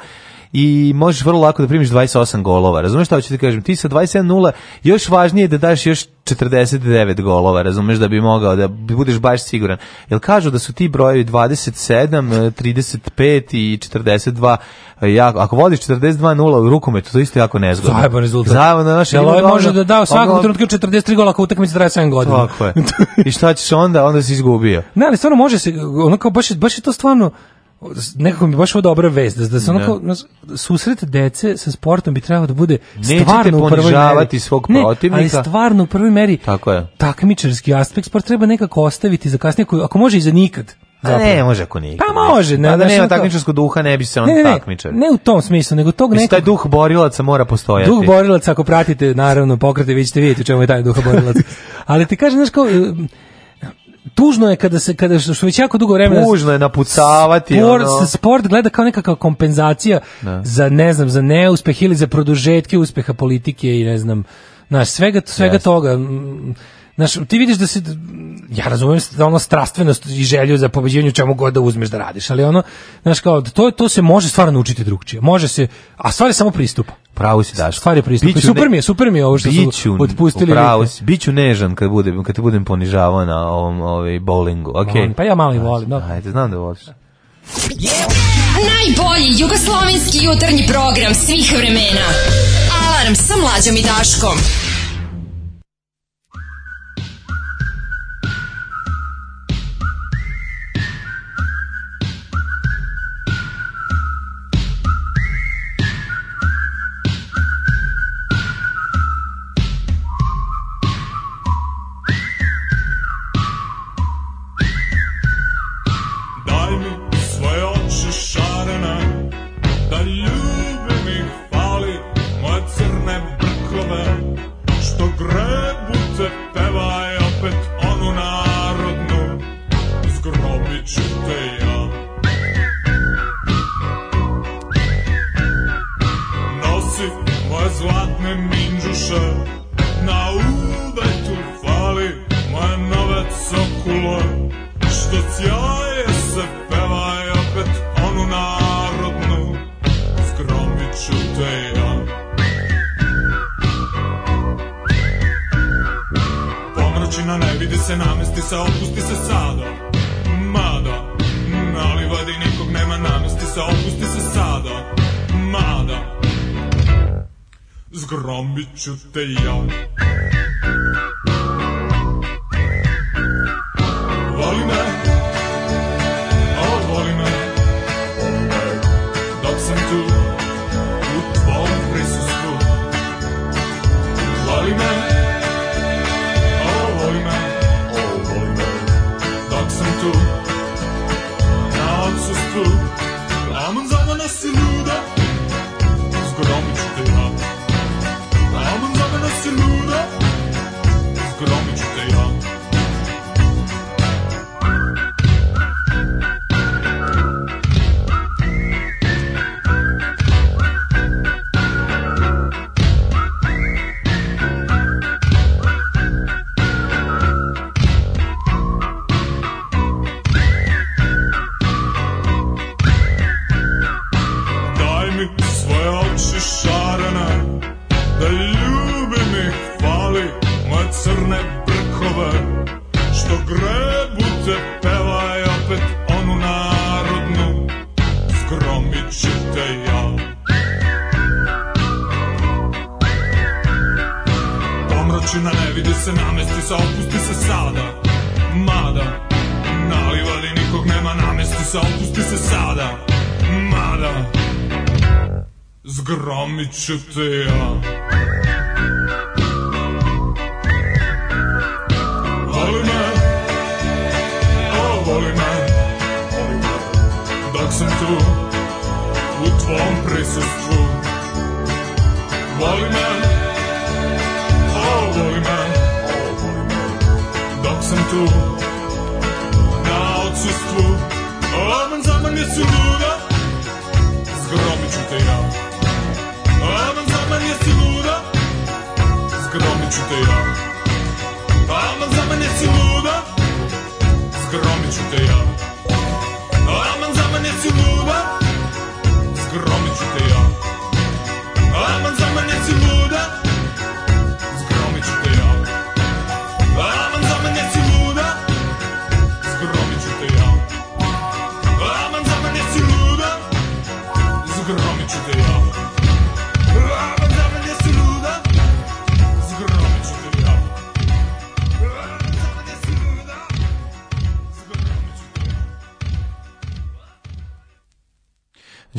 i možeš vrlo lako da primiš 28 golova. Razumeš šta hoću ti kažem? Ti sa 27-0 još važnije je da daš još 49 golova, razumeš da bi mogao da budeš baš siguran. Jel kažu da su ti brojevi 27, 35 i 42 e, jako, ako vodiš 42-0 u rukometu, to isto jako nezgodno. Zajeban rezultat. Zajeban na da, naše. Jel ovaj može da da u svakom ono... trenutku 43 gola ako utakmica traje 7 godina. Tako je. (laughs) I šta ćeš onda? Onda si izgubio. Ne, ali stvarno može se, ono kao baš, baš je to stvarno nekako mi baš ovo dobra vest, da, da se onako, da. no. susret dece sa sportom bi trebalo da bude stvarno u prvoj meri. svog ne, protivnika. ali stvarno u prvoj meri Tako je. takmičarski aspekt sport treba nekako ostaviti za kasnije, ako može i za nikad. Zapravo. A ne, može ako nikad. Pa može. Ne, da, da nema takmičarskog duha, ne bi se on ne, ne, takmičar. Ne u tom smislu, nego tog nekog... taj duh borilaca mora postojati. Duh borilaca, ako pratite, naravno, pokrate, vi ćete vidjeti u čemu je taj duh borilaca. (laughs) Ali ti kažem, znaš kao tužno je kada se kada što već jako dugo vremena tužno je napucavati sport, ono. sport gleda kao nekakva kompenzacija ne. Da. za ne znam za neuspeh ili za produžetke uspeha politike i ne znam naš svega svega yes. toga Znaš, ti vidiš da se, ja razumijem da ono strastvenost i želju za pobeđivanje čemu god da uzmeš da radiš, ali ono, znaš, kao, to, to se može stvarno učiti drugčije, može se, a stvar je samo pristup. Pravo si daš. Stvar je pristup. Super mi je, super mi je ovo što biću, su otpustili. Pravo si, biću nežan kad budem, kad te budem ponižavao na ovom ovaj bowlingu. Okej. Okay. Pa ja malo i volim, da. Ajde, znam da voliš. Najbolji jugoslovenski jutarnji program svih vremena. Alarm sa mlađom i Daškom. ludilo Što sjaje se pevaj opet onu narodnu Zgromit ću te ja Pomračina ne vidi se, namesti se, opusti se sada Mada, na livadi nikog nema, namesti se, opusti se sada Mada, zgromit ću te ja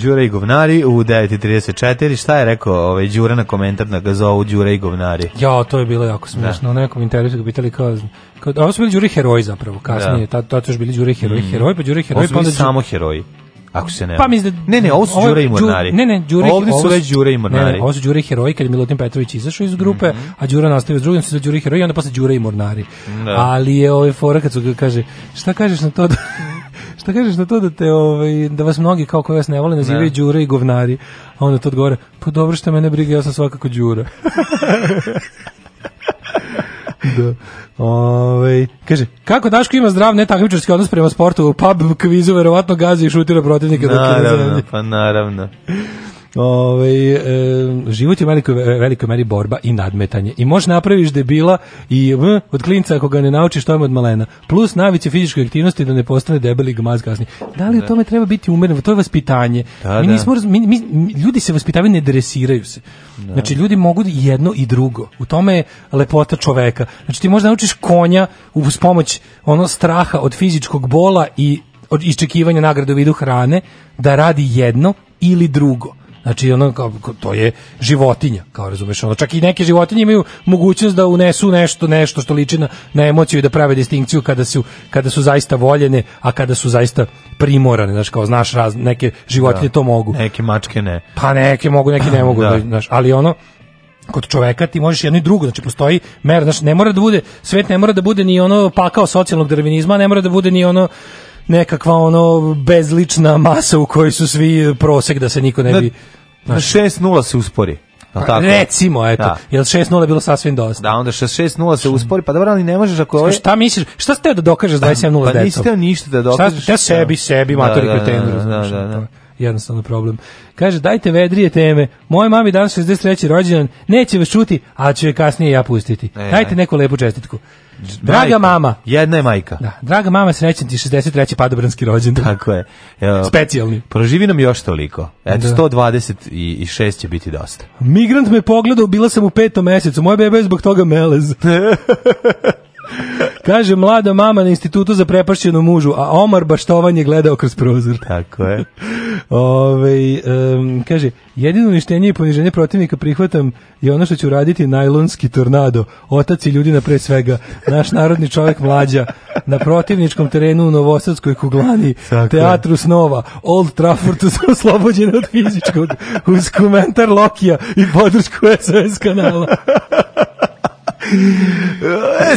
Đura i govnari u 9.34. Šta je rekao ovaj, Đura na komentar na da gazovu Đura i govnari? Ja, to je bilo jako smiješno. Da. U nekom intervju su ga pitali kao... kao ovo su bili Đura i heroji zapravo, kasnije. Da. Tad su bili Đura i heroji, mm. heroji, pa Đura i heroji. Ovo su pa samo heroji. Ako se ne. Pa mislim da ne ne, ovo su Đure i Mornari. Ne ne, Đure ovde su već Đure i Mornari. Ne, ne, ovo su Đure i heroji kad je Milutin Petrović izašao iz grupe, mm -hmm. a Đura nastavio s drugim se Đure i heroji, onda posle Đure i Mornari. Da. Ali je ovaj fora kad su kaže, šta kažeš na to da šta kažeš na to da te ovaj da vas mnogi kao koji vas ne vole nazivaju đura i govnari, a onda to odgovara, pa dobro što mene briga, ja sam svakako đura. (laughs) da. Ove, ovaj, kaže, kako Daško ima zdrav netakmičarski odnos prema sportu, u pub kvizu verovatno gazi i šutira protivnike. Naravno, da ne pa naravno. Ove, ovaj, e, život je u velikoj, velikoj meri borba i nadmetanje. I možeš napraviš debila i m, od klinca ako ga ne naučiš to je od malena. Plus navice fizičke aktivnosti da ne postane debeli gmaz kasnije. Da li da. o tome treba biti umeren? To je vaspitanje. Da, mi da. nismo, mi, mi, ljudi se vaspitavaju, ne dresiraju se. Da. Znači, ljudi mogu jedno i drugo. U tome je lepota čoveka. Znači, ti možeš da naučiš konja uz pomoć ono straha od fizičkog bola i od iščekivanja nagrade u vidu hrane da radi jedno ili drugo. Znači ono kao, to je životinja, kao razumeš, ono čak i neke životinje imaju mogućnost da unesu nešto nešto što liči na, na emociju i da prave distinkciju kada su kada su zaista voljene, a kada su zaista primorane, znači kao znaš raz, neke životinje da, to mogu. Neke mačke ne. Pa neke mogu, neke ne (clears throat) mogu, da. da. znaš, ali ono kod čoveka ti možeš jedno i drugo, znači postoji mera, znači ne mora da bude, svet ne mora da bude ni ono pakao socijalnog darvinizma, ne mora da bude ni ono nekakva ono bezlična masa u kojoj su svi prosek da se niko ne bi... Da Na 6:0 se uspori. No, pa, tako. Recimo, eto. Da. Jel 6-0 bilo sasvim dosta? Da, onda 6-0 se uspori, pa dobro, ali ne možeš ako... Ove... Ovaj- šta misliš? Šta ste da dokažeš 27-0 pa, s Pa nisi ništa da dokažeš. Šta da. ste sebi, sebi, da, matori da, pretendu, da, da, da, da. Jednostavno problem. Kaže, dajte vedrije teme. Moje mami danas 63. rođendan, neće vas čuti, ali ću je kasnije ja pustiti. E, dajte neku lepu čestitku. Draga majka. mama. Jedna je majka. Da, draga mama, srećan ti 63. padobranski rođendan. Tako je. Evo, Specijalni. Proživi nam još toliko. Eto, da. 126 će biti dosta. Migrant me pogledao, bila sam u petom mesecu. Moja beba je zbog toga melez. (laughs) Kaže, mlada mama na institutu za prepašćenu mužu, a Omar baštovanje gledao kroz prozor. (laughs) Tako je. Ove, um, kaže, jedino uništenje i poniženje protivnika prihvatam je ono što će uraditi najlonski tornado. Otac i ljudina pre svega. Naš narodni čovjek mlađa. Na protivničkom terenu u Novosadskoj kuglani. Tako teatru je. snova. Old Traffordu su (laughs) oslobođeni od fizičkog. Uz komentar Lokija i podršku SOS kanala. (laughs)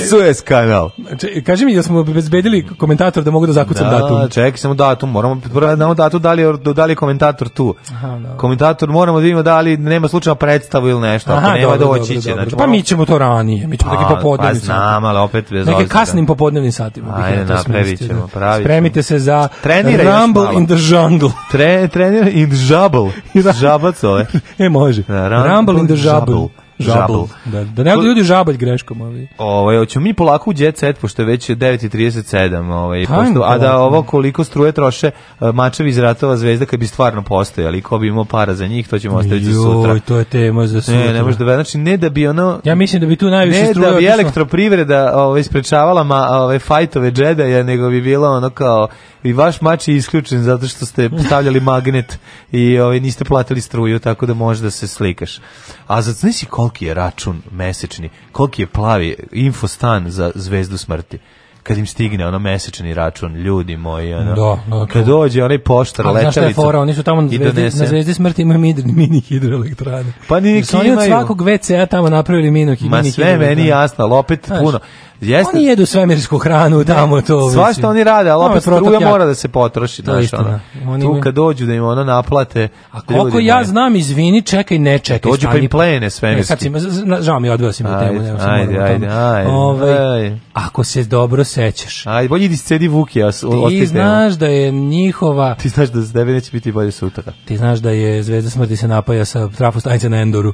SOS (laughs) kanal. Če, znači, kaži mi, jel da smo obezbedili komentator da mogu da zakucam da, datum? Čekaj, samo datum, moramo znamo datum, da li, da li je komentator tu. Aha, da. Komentator moramo da vidimo da li nema slučajno predstavu ili nešto, Aha, nema dobro, doći će. Znači, pa mi ćemo to ranije, mi ćemo pa, neki pa popodnevni Pa znam, ali opet bez Neke kasnim popodnevnim satima. Ajde, napravit ćemo, da. pravit Spremite se za Treniraj Rumble in the Jungle. Tre, trener in the Jabble. (laughs) Žabac ove. E, može. Da, Rumble in the Jabble žabl. Da, da ne ljudi žabalj greškom. Ovaj. Ovaj, hoćemo mi polako u jet set, pošto je već 9.37, ovaj, pošto, a da ovo koliko struje troše eh, mačevi iz ratova zvezda kad bi stvarno postojali, ko bi imao para za njih, to ćemo ostaviti Joj, za sutra. to je tema za sutra. Ne, ne može da, znači ne da bi ono Ja mislim da bi tu najviše ne struje. Ne da bi elektroprivreda ovaj isprečavala ma ovaj fajtove džedaja, nego bi bilo ono kao i vaš mač je isključen zato što ste stavljali magnet i ovaj niste platili struju, tako da može da se slikaš. A za znači koliko koliki je račun mesečni, koliki je plavi infostan za zvezdu smrti kad im stigne ono mesečni račun, ljudi moji, ono, da, da, kad dođe onaj poštar, ali je fora, oni su tamo na zvezdi, na zvezdi smrti imaju mini, mini hidroelektrane. Pa ni su oni od svakog WC-a tamo napravili mini, mini Ma sve meni jasno, ali opet Znaš, puno. Jeste. Oni jedu svemirsku hranu, tamo to. Sva što oni rade, ali opet struja mora da se potroši. To znaš, ono. Oni tu kad dođu da im ono naplate... A koliko ja moje. znam, izvini, čekaj, ne čekaj. Dođu pa im plene svemirski. Ne, sad žao mi, odveo si mi temu. Ajde, ajde, ajde, ajde. Ovaj, ako se dobro sećaš. Aj, bolje idi cedi Vuki, a Ti znaš da je njihova... Ti znaš da tebe neće biti bolje sutra. Ti znaš da je Zvezda smrti se napaja sa trafostanice na Endoru.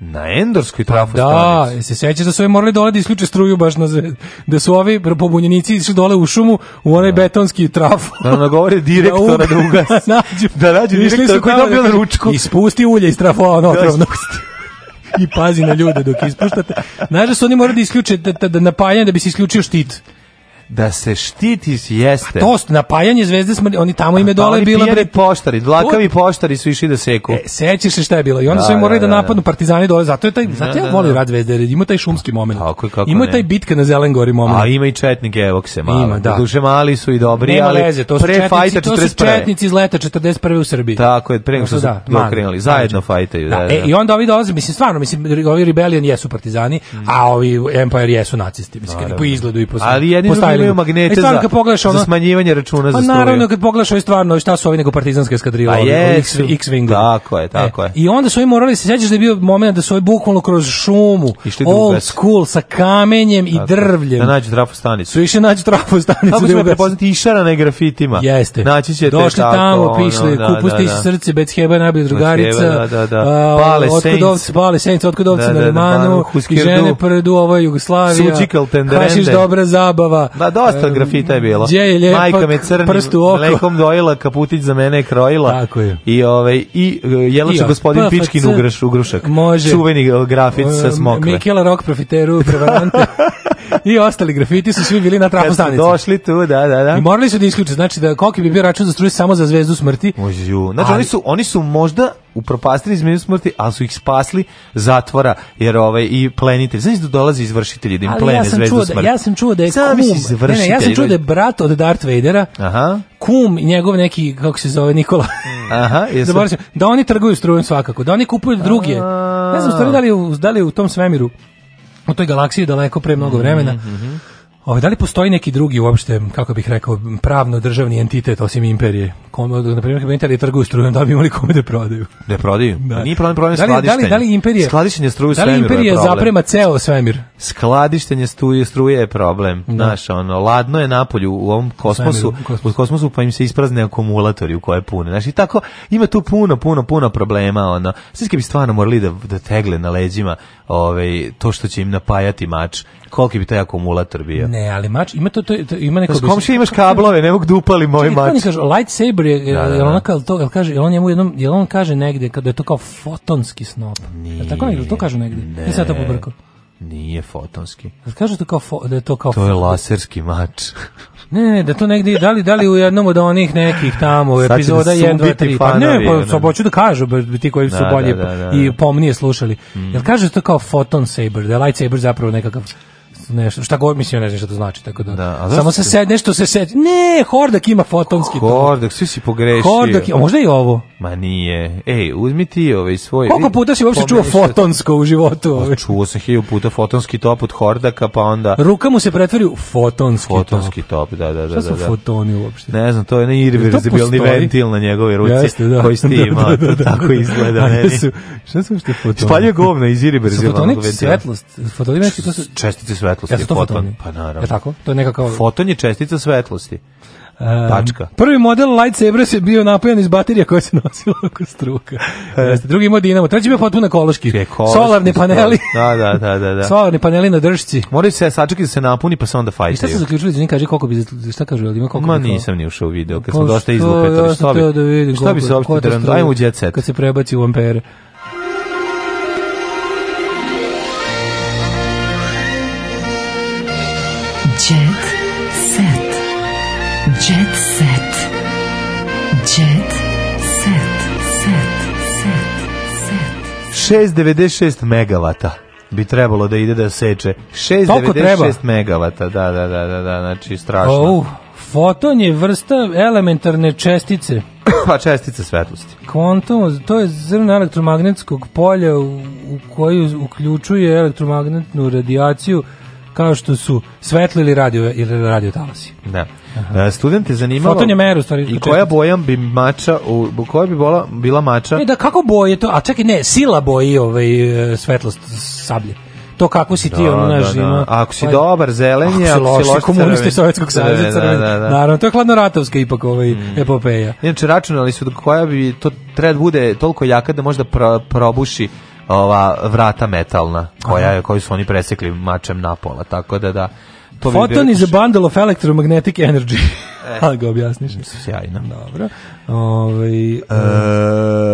Na Endorskoj trafostanici. Pa da, se sećaš da su ovi morali dole da isključe struju baš na zvezdu. Da su ovi pobunjenici išli dole u šumu u onaj da. betonski trafo. Da nagovore da direktora da, ugas. (laughs) da nađu, da nađu direktora koji dobio na ručku. Ispusti ulje iz trafo, ono da, otrovno. I pazi na ljude dok ispuštate. Znaš da su oni morali da isključe da, da, da napajanje da bi se isključio štit da se štiti jeste. A to napajanje zvezde smrti, oni tamo ime dole bila bre poštari, dlakavi poštari su išli da seku. E, sećaš se šta je bilo? I onda da, su im morali da, da, da, da napadnu partizani dole, zato je taj da, zato ja da, volim rad zvezde, jer ima taj šumski momenat. Kako, kako ima ne. taj bitka na Zelen gori momenat. A ima i četnike, evo se malo. Ima, da. Duše mali su i dobri, Nema ali leze, to pre fajta 41. To su četnici iz leta 41. u Srbiji. Tako je, pre nego što su dokrenuli, zajedno znači, fajtaju, da. E, i onda ovi dolaze, mislim stvarno, mislim ovi rebelion jesu partizani, mm. a ovi Empire jesu nacisti, mislim kako izgledaju i po Ali jedni imaju magnete e, za, kad pogledaš, ono, za smanjivanje računa za struju. Pa naravno, kad pogledaš ovo stvarno, šta su ovi nego partizanske skadrile, pa X-Wing. Tako je, tako e, je. I onda su ovi morali, se sjećaš da je bio moment da su ovi bukvalno kroz šumu, old school, sa kamenjem i drvljem. Da nađu trafu stanicu. Su više nađu trafu stanicu. Kako ćemo prepoznati išara na grafitima. Jeste. Naći ćete Došli tamo, pišli, da, kupusti da, da. srce, bec heba, najbolje drugarica. Da, da, Pale Saints. Pale Saints, otkodovci na Lemanu. I žene prdu, ovo je Jugoslavija. Sučikal tenderende. Hašiš dobra zabava ba da, dosta grafita je bilo. Gdje je lijepak, Majka me crni, prst u oko. mlekom dojila, kaputić za mene je krojila. Tako je. I, ovaj, i eh, jela se gospodin PFC, pa, pa, Pičkin ugraš, ugrušak. Može. Čuveni eh, grafit sa smokve. Mikela Rock profiteru, prevarante. (laughs) I ostali grafiti su svi bili na trafu stanice. došli tu, da, da, da. I morali su da isključe, znači da koliki bi bio račun za struju samo za zvezdu smrti. Oju. Znači ali, oni su oni su možda upropastili između smrti, ali su ih spasli zatvora jer ovaj i plenitelj. Znači da dolazi izvršitelji da im ali plene ja sam zvezdu čuo da- smrti. Ja sam čuo da je Sam kum, ne, ne, ja sam čuo da je brat od Darth Vadera, Aha. kum i njegov neki, kako se zove, Nikola. (laughs) Aha, (laughs) jesam. da, da oni trguju strujom svakako, da oni kupuju druge. Ne znam stvari da li, da li u tom svemiru, u toj galaksiji daleko pre mnogo vremena, mm -hmm. da li postoji neki drugi uopšte, kako bih rekao, pravno državni entitet osim imperije komodu, na primjer, kabinete, ali trguju strujom, da bi imali kome da prodaju. Ne prodaju? Da. Nije problem, problem da li, Da li, da li imperije, skladištenje struje da li imperija zaprema ceo svemir? Skladištenje struje, struje je problem. Da. Znaš, ono, ladno je na polju u ovom kosmosu, u kosmosu. U kosmosu pa im se isprazne akumulatori u koje pune. Znači tako ima tu puno, puno, puno problema. Ono. Sve bi stvarno morali da, da tegle na leđima ovaj, to što će im napajati mač koliki bi taj akumulator bio. Ne, ali mač ima to, to, to ima neko. Komšija imaš kablove, ne mogu da upali moj mač. Oni kažu lightsaber super je, da, da, da. ona kao to, jel kaže, jel on njemu jednom, jel on kaže negde kada je to kao fotonski snop. Nije, jel tako negde, to kažu negde. Ne, ja to pobrkao. Nije fotonski. Jel kažu to kao fo, da je to kao To fo, je laserski mač. ne, ne, da to negde, da li, da li u jednom od onih nekih tamo, Sad epizoda 1, 2, 3, pa ne, pa so, hoću da kažu, pa ti koji su da, bolje da, da, i pomnije slušali. Mm. Jel kaže to kao photon saber, da je lightsaber zapravo nekakav nešto, šta god mislim, ne znam šta to znači, tako da. da samo se sed, nešto se sed. Ne, Hordak ima fotonski. Hordak, svi si pogrešio. Hordak, a možda i ovo. Ma nije. Ej, uzmi ti ovaj svoj. Koliko puta si uopšte čuo fotonsko u životu? Pa ovaj? Čuo sam hiljadu puta fotonski top od Hordaka, pa onda... Ruka mu se pretvori u fotonski, fotonski top. top. da, da, da. Šta su da, da. fotoni uopšte? Ne znam, to je ne irreverzibilni ventil na njegove ruci, Jeste, da. koji ste (laughs) da, da, da, da, tako izgleda. Ne, su, šta su uopšte fotoni? Spaljuje govna iz irreverzibilnog ventila. Fotoni svetlost. Fotoni ventila, to su... Čestice svetlosti svetlosti. Ja je to foton. foton. Pa naravno. Je tako? To je nekakav... Foton je čestica svetlosti. Tačka. Um, prvi model lightsabera se bio napojen iz baterija koja se nosila oko struka. E. Jeste, drugi ima dinamo. Treći bio potpuno ekološki. ekološki Solarni paneli. Da, da, da, da, da. (laughs) Solarni paneli na dršci. Moraju se sačekati da se napuni pa se onda fajtaju. I šta se zaključili, da kaže koliko bi šta kaže, ali ima koliko. Ma nisam ni ušao u video, kad smo pa dosta izlupetali. Šta bi, da vidim, šta bi se uopšte da ajmo u jet set. Kad se prebaci u ampere. Jet set. Jet set. Jet set. Set. Set. 696 megavata bi trebalo da ide da seče. 696 megavata, da, da, da, da, da, znači strašno. Oh, foton je vrsta elementarne čestice. (coughs) Pa čestice svetlosti. Kvantum, to je zrno elektromagnetskog polja u, koju uključuje elektromagnetnu radijaciju kao što su svetli ili radio ili radio talasi. Da. Aha. E, student je zanimalo. Foton meru, stvari. I da koja boja bi mača, u, koja bi bola, bila mača? E da kako boje to, a čekaj, ne, sila boji ovaj, e, svetlost sablje to kako si ti da, ono naš da, da. Ako si pa- dobar zelen je, ako si loš komunista Sovjetskog da, saveza, da, da, da, naravno to je hladnoratovska ipak ovaj mm. epopeja. Inače računali su da koja bi to treba bude toliko jaka da možda pro, probuši ova vrata metalna koja je koju su oni presekli mačem na pola tako da da to Photon is a bundle of electromagnetic energy. E. (laughs) (laughs) Ali ga objasniš. Sjajno. Dobro. Ove, ovaj, e,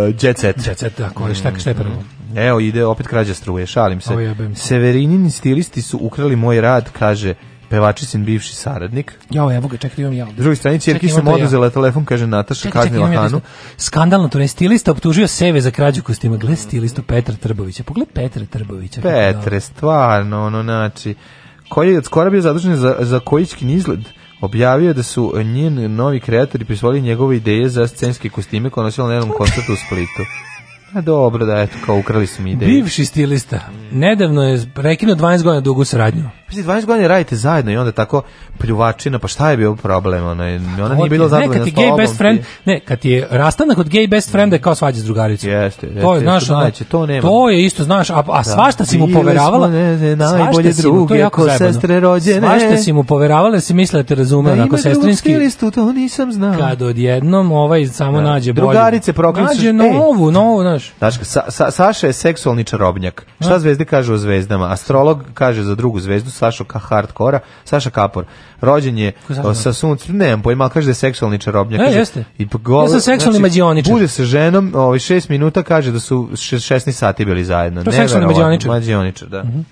um, jet set. Jet set, tako. Mm. Šta, šta je prvo? Mm, evo ide opet krađa struje, šalim se. Severinini stilisti su ukrali moj rad, kaže pevačicin bivši saradnik. Jo, evo ga, čekaj, imam ja. Drugi strani jer kisom oduzela ja. telefon, kaže Nataša čekaj, čekaj, kaznila Hanu. Ja Skandalno, to je stilista optužio sebe za krađu kostima. Gle stilistu Petra Trbovića. Pogled Petra Trbovića. Petre, stvarno, ono, znači, koji je od skora bio zadužen za, za kojičkin izgled, objavio da su njen novi kreatori prisvojili njegove ideje za scenske kostime koje nosila na jednom koncertu u Splitu. A dobro, da, eto, kao ukrali su mi ideje. Bivši stilista. Nedavno je prekinuo 12 godina dugu saradnju. Pazi, 12 godina radite zajedno i onda tako pljuvačina, pa šta je bio problem? Ona, pa ona nije bilo zadovoljna ne, kad ti gay best friend, ne, kad ti je rastanak od gay best frienda kao svađa s drugaricom. Jeste, jeste. To je, znaš, to, da, najče, to, nema. to je isto, znaš, a, a da, svašta si mu poveravala. ne, ne, najbolje druge, ako sestre rođene. Svašta si mu poveravala, si misle da te razume, pa onako sestrinski. Na to nisam znao. Kad odjednom ovaj samo da. nađe bolje. Drugarice proklinsu. Nađe e. novu, novu, Može. Znaš, sa, sa, Saša je seksualni čarobnjak. Šta zvezde kaže o zvezdama? Astrolog kaže za drugu zvezdu, Sašo ka hardkora, Saša Kapor. Rođen je o, sa suncem, ne znam pojma, kaže da je seksualni čarobnjak. E, kaže, jeste. I gole, ja sam znači, seksualni znači, mađioničar. Bude se ženom, ovaj, šest minuta kaže da su 16 sati bili zajedno. To je seksualni mađioničar. Mađioničar, da. Mm -hmm.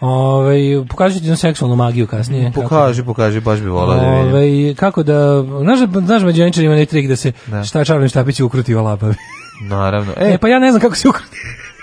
Ove, ovaj, pokažu ti na seksualnu magiju kasnije. Mm, pokaži, kako? pokaži, baš bi volao da vidim. Ove, ovaj, kako da, znaš, da, znaš da mađioničar ima neki trik da se da. šta čarobnim štapić ukruti u labavi. Naravno. E, e pa ja ne znam kako se ukrati.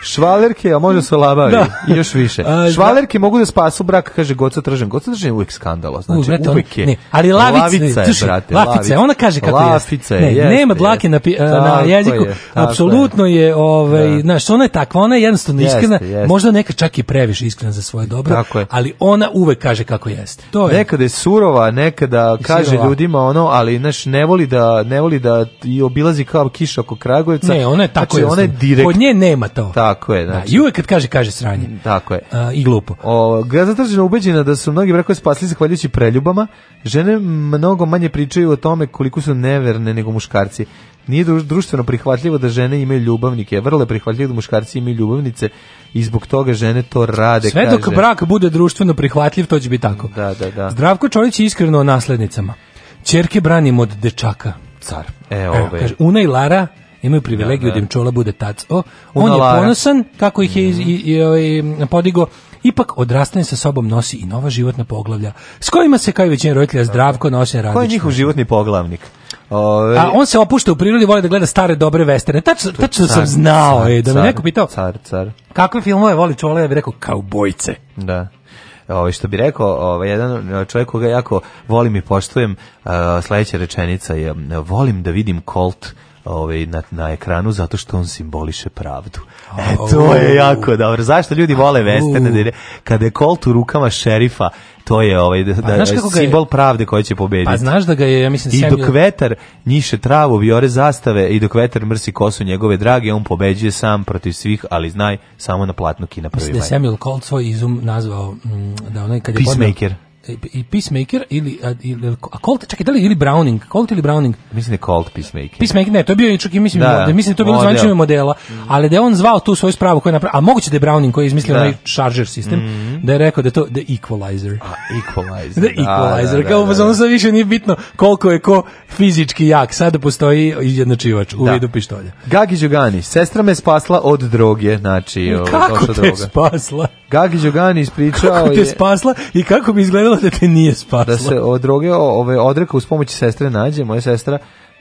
Švalerke, a može se labavi. Da. I još više. (laughs) A, Švalerke da. mogu da spasu brak, kaže Goca Tržan. Goca Tržan je uvijek skandalo. Znači, U, uvijek je. Ne, ali lavice, lavica je, brate. Lavica, ona kaže kako lavica je. Ne, jeste, nema dlake na, na jeziku. Je, Apsolutno je. je, ovaj, da. znaš, ona je takva, ona je jednostavno jeste, iskrena. Jeste. Možda neka čak i previše iskrena za svoje dobro, ali ona uvek kaže kako jeste. To je. Nekada je surova, nekada kaže ljudima ono, ali znaš, ne voli da ne voli da i obilazi kao kiša oko Kragujevca. Ne, ona je tako. Znači, ona je direkt. Kod nje nema to. Tako Tako je, da, znači. Da, I kad kaže, kaže sranje. Tako je. A, I glupo. O, Gazatržina ubeđena da su mnogi brakove spasili zahvaljujući preljubama. Žene mnogo manje pričaju o tome koliko su neverne nego muškarci. Nije društveno prihvatljivo da žene imaju ljubavnike. Vrlo je prihvatljivo da muškarci imaju ljubavnice i zbog toga žene to rade. Sve dok kaže. brak bude društveno prihvatljiv, to će biti tako. Da, da, da. Zdravko Čolić je iskreno o naslednicama. Čerke branim od dečaka. Car. E, ovo je. Kaže, Una i Lara imaju privilegiju da, da. im da. čola bude taco. On je ponosan kako ih je iz, mhm. i, i, i, ovaj, podigo ipak odrastanje sa sobom nosi i nova životna poglavlja s kojima se kao i većina roditelja zdravko nosi različno. Ko je njihov životni poglavnik? Ove... Ovaj- A on se opušta u prirodi, voli da gleda stare dobre vesterne. Tačno, tačno sam znao, car, e, da me neko pitao. Car, car. Kakve filmove voli Čola, ja bih rekao kaubojce. Da. Ovo, ovaj, što bi rekao, ovaj jedan eh, čovjek koga jako volim i poštujem, uh, sledeća rečenica je volim da vidim Colt ovaj, na, na ekranu zato što on simboliše pravdu. E, to je jako dobro. Zašto ljudi vole westerne? Da Kada je Colt u rukama šerifa, to je ovaj da, pa, da, simbol je, pravde koji će pobediti. Pa znaš da ga je, ja mislim, I dok vetar njiše travu, vjore zastave, i dok vetar mrsi kosu njegove drage, on pobeđuje sam protiv svih, ali znaj, samo na platnu kina prvi Mislim da je Samuel Colt svoj izum nazvao, mm, da onaj kad je Peacemaker. Podnao, i Peacemaker ili, ili a Colt, čekaj, da li ili Browning? Colt ili Browning? Mislim da je Colt Peacemaker. Peacemaker, ne, to je bio čak i mislim da, da mislim da to je bilo zvanično modela, mm. ali da je on zvao tu svoju spravu koju je napravio, a moguće da je Browning koji je izmislio da. onaj charger sistem, mm. da je rekao da je to the equalizer. A, equalizer. the da, da, equalizer, da, da, kao da, da, da. Sad više nije bitno koliko je ko fizički jak, sad postoji jednačivač u da. vidu pištolja. Gagi Đugani, sestra me spasla od droge, znači... Kako te droga. spasla? Gagi Đugani ispričao kako te spasla i kako bi izgledala te nije spasla. Da se od droge ove odreka uz pomoć sestre nađe, moja sestra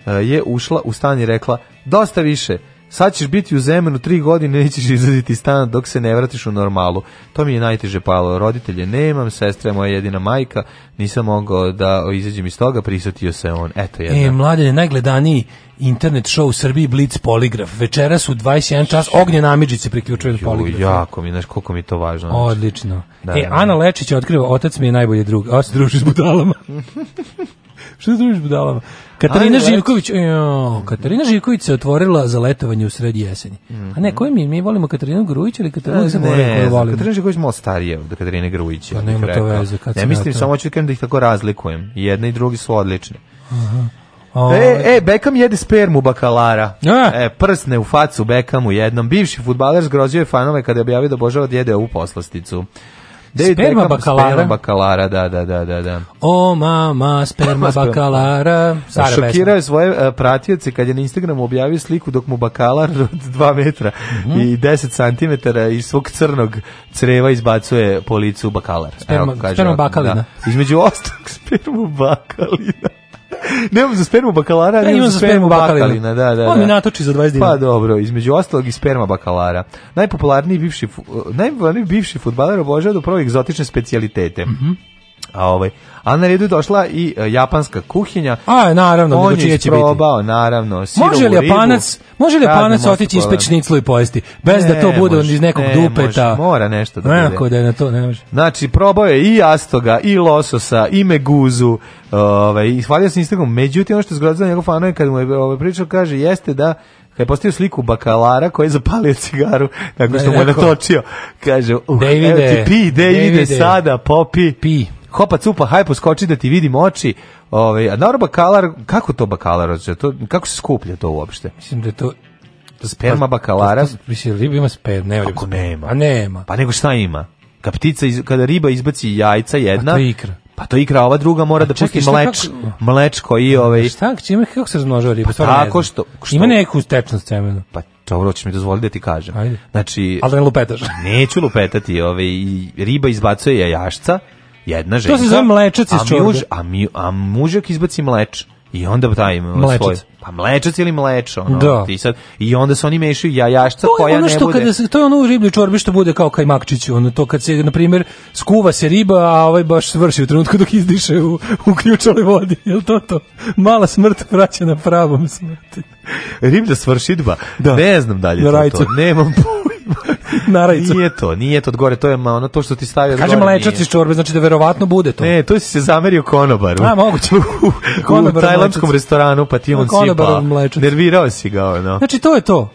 e, je ušla u stan i rekla dosta više sad ćeš biti u zemenu tri godine, nećeš izlaziti iz stana dok se ne vratiš u normalu. To mi je najteže palo. Roditelje nemam, sestra je moja jedina majka, nisam mogao da izađem iz toga, prisatio se on. Eto jedna. E, mladen je najgledaniji internet show u Srbiji Blitz Poligraf. Večeras u 21 čas Ognjen Amidžić se priključuje na Poligraf. Jako mi, znaš koliko mi to važno. Znači. Odlično. Da, e, da, da. Ana Lečić je otkriva, otac mi je najbolji drug, a se druži s budalama. (laughs) (laughs) Što da družiš budalama? Katarina Ajde, Živković, e, jo, Katarina Živković se otvorila za letovanje u sred jeseni. A ne, mhm. koje mi, mi volimo Katarinu Grujić ili Katarinu Zamore koju volimo? Katarina Živković malo starije od Katarine Grujić. Pa nema to veze. ne mislim, samo ću da, da ih tako razlikujem. Jedna i drugi su odlični. Aha. O, e, ovaj- e, Beckham jede spermu bakalara. A? E! e, prsne u facu Beckhamu jednom. Bivši futbaler zgrozio je fanove kada je objavio da obožava jede ovu poslasticu. David sperma Beckham, bakalara. Sperma bakalara, da, da, da, da, da. O mama, sperma (laughs) bakalara. Stara Šokirao je svoje e, pratioce kad je na Instagramu objavio sliku dok mu bakalar (laughs) od 2 metra mm -hmm. i 10 cm iz svog crnog creva izbacuje po licu bakalar. Sperma, Evo, kaže, sperma da. bakalina. Da. Između ostalog (laughs) sperma bakalina. Nemam za spermu bakalara, ja, imam za spermu bakalina. Da, da, da. On mi da. natoči za 20 dinara. Pa dobro, između ostalog i sperma bakalara. Najpopularniji bivši, eh, najpopularniji bivši futbaler obožava da proba egzotične specijalitete. Mm a ovaj a na redu je došla i uh, japanska kuhinja. A, naravno, on je će probao, biti. naravno, Može li japanac, može li japanac otići ispeći niclu i pojesti, bez da ne, da to bude može, iz nekog ne, dupeta? Može, mora nešto da Nekako bude. da je na to, ne može. Znači, probao je i astoga i lososa, i meguzu, ovaj, i hvalio se Instagram, međutim, ono što je zgodio njegov fanove, kad mu je ovaj, pričao, kaže, jeste da kad je postavio sliku bakalara koji je zapalio cigaru tako što mu je natočio kaže uh, Davide, evo ti pi, Davide, Davide sada popi pi Hopa cupa, haj poskoči da ti vidim oči. Ovaj a naravno bakalar, kako to bakalar, to kako se skuplja to uopšte? Mislim da je to sperma pa, bakalara. Mislim riba ima sperma, ne Kako nema? A nema. Pa nego šta ima? Kad ptica iz, kada riba izbaci jajca jedna. Pa to je ikra. Pa to ikra, ova druga mora pa, da pusti mleč, kako, mlečko i pa ovaj. Šta, čime kako se razmnožava riba? Pa tako ne što, što, ima neku stečnost semena. Pa Čovro, hoćeš mi dozvoliti da ti kažem. Ajde. Znači, Ali da ne lupetaš. neću lupetati. Ove, ovaj, riba izbacuje jajašca, jedna ženka. To se zove mlečac iz čorbe. A, a, mi, a mužak izbaci mleč. I onda taj mlečac. svoj pa mlečac ili mlečo ono da. ti sad i onda se oni mešaju jajašca koja ono ne što bude. Kada se, to je ono u riblju čorbi što bude kao kajmakčiću ono to kad se na primjer skuva se riba a ovaj baš svrši u trenutku dok izdiše u, u ključali vodi jel to to mala smrt vraća na pravom smrti riblja svršidba da. ne znam dalje to, to. nemam (laughs) (laughs) Narajicu. Nije to, nije to od gore, to je ono to što ti stavio Kaže mlečac iz čorbe, znači da verovatno bude to. Ne, to si se zamerio konobaru. A, moguće. u, u tajlandskom restoranu, pa ti on sipa. Nervirao si ga, ono. Znači, to je to.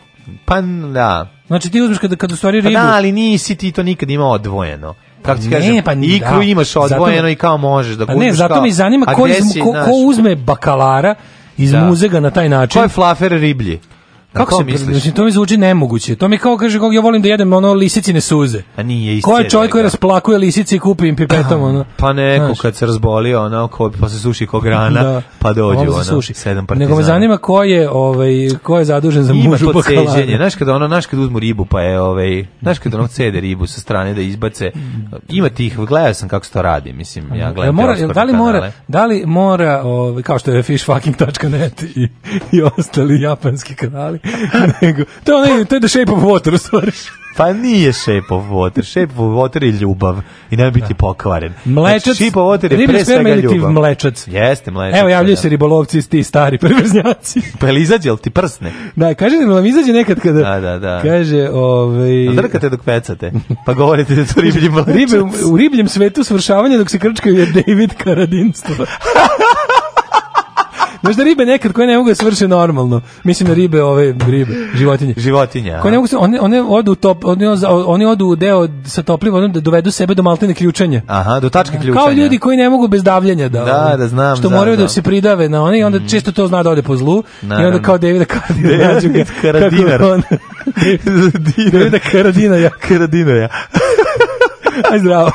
Pa, da. Znači, ti uzmeš kada, kada stvari pa ribu... Pa da, ali nisi ti to nikad imao odvojeno kako ti ne, kažem, pa ni, ikru da. imaš odvojeno mi, i kao možeš da kupiš. Pa ne, zato mi zanima ko, iz, ko, ko uzme bakalara iz da. muzega na taj način. Ko je flafer riblji? Kako se misliš? Mislim, to mi zvuči nemoguće. To mi kao kaže kog ja volim da jedem ono lisicine suze. Pa nije isto. Ko je čovjek koji da. rasplakuje lisice i kupi im pipetom ono? Pa neko znaš. kad se razbolio ono, ko, pa se suši ko grana, da. pa dođe ono. ono suši. Sedam partizana. Nego me zanima ko je, ovaj, ko je zadužen za Ima mužu to ceđenje. Znaš kada ono, znaš kada uzmu ribu pa je, ovaj, znaš kada ono cede ribu sa strane da izbace. Ima tih, gledao sam kako se to radi, mislim, ja gledam. Da, mora, da li mora, da li mora, ovaj, kao što je fishfucking.net i, i ostali japanski kanali, (laughs) nego, to, onaj, to je The Shape of Water, u Pa nije Shape of Water. Shape of Water je ljubav i ne biti pokvaren. Znači, mlečac. Znači, shape of Water je pre svega ljubav. mlečac. Jeste mlečac. Evo javljaju da. se ribolovci ti stari perverznjaci. (laughs) Pa ili izađe, ali ti prsne? Da, kaže da vam izađe nekad kada... Da, da, da. Kaže, ovaj... Drkate dok pecate, pa govorite da to (laughs) riblji mlečac. Ribe, u ribljem svetu svršavanje dok se krčkaju je David Karadinstvo. Možda ribe nekad koje ne mogu da svrše normalno. Mislim na ribe, ove ribe, životinje. Životinje. Koje ne mogu da se, one, one odu u top, oni, oni odu u deo sa topljiv, da dovedu sebe do maltene ključanja. Aha, do tačke ključanja. Kao ljudi koji ne mogu bez davljenja da. Da, ovaj, da znam. Što znam, moraju da znam. da se pridave na one i onda često to zna da ode po zlu Naravno. i onda kao Davida Karadinar. David Karadinar. Davida (laughs) Karadinaja. Karadinaja. (laughs) Aj zdravo.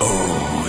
Oh.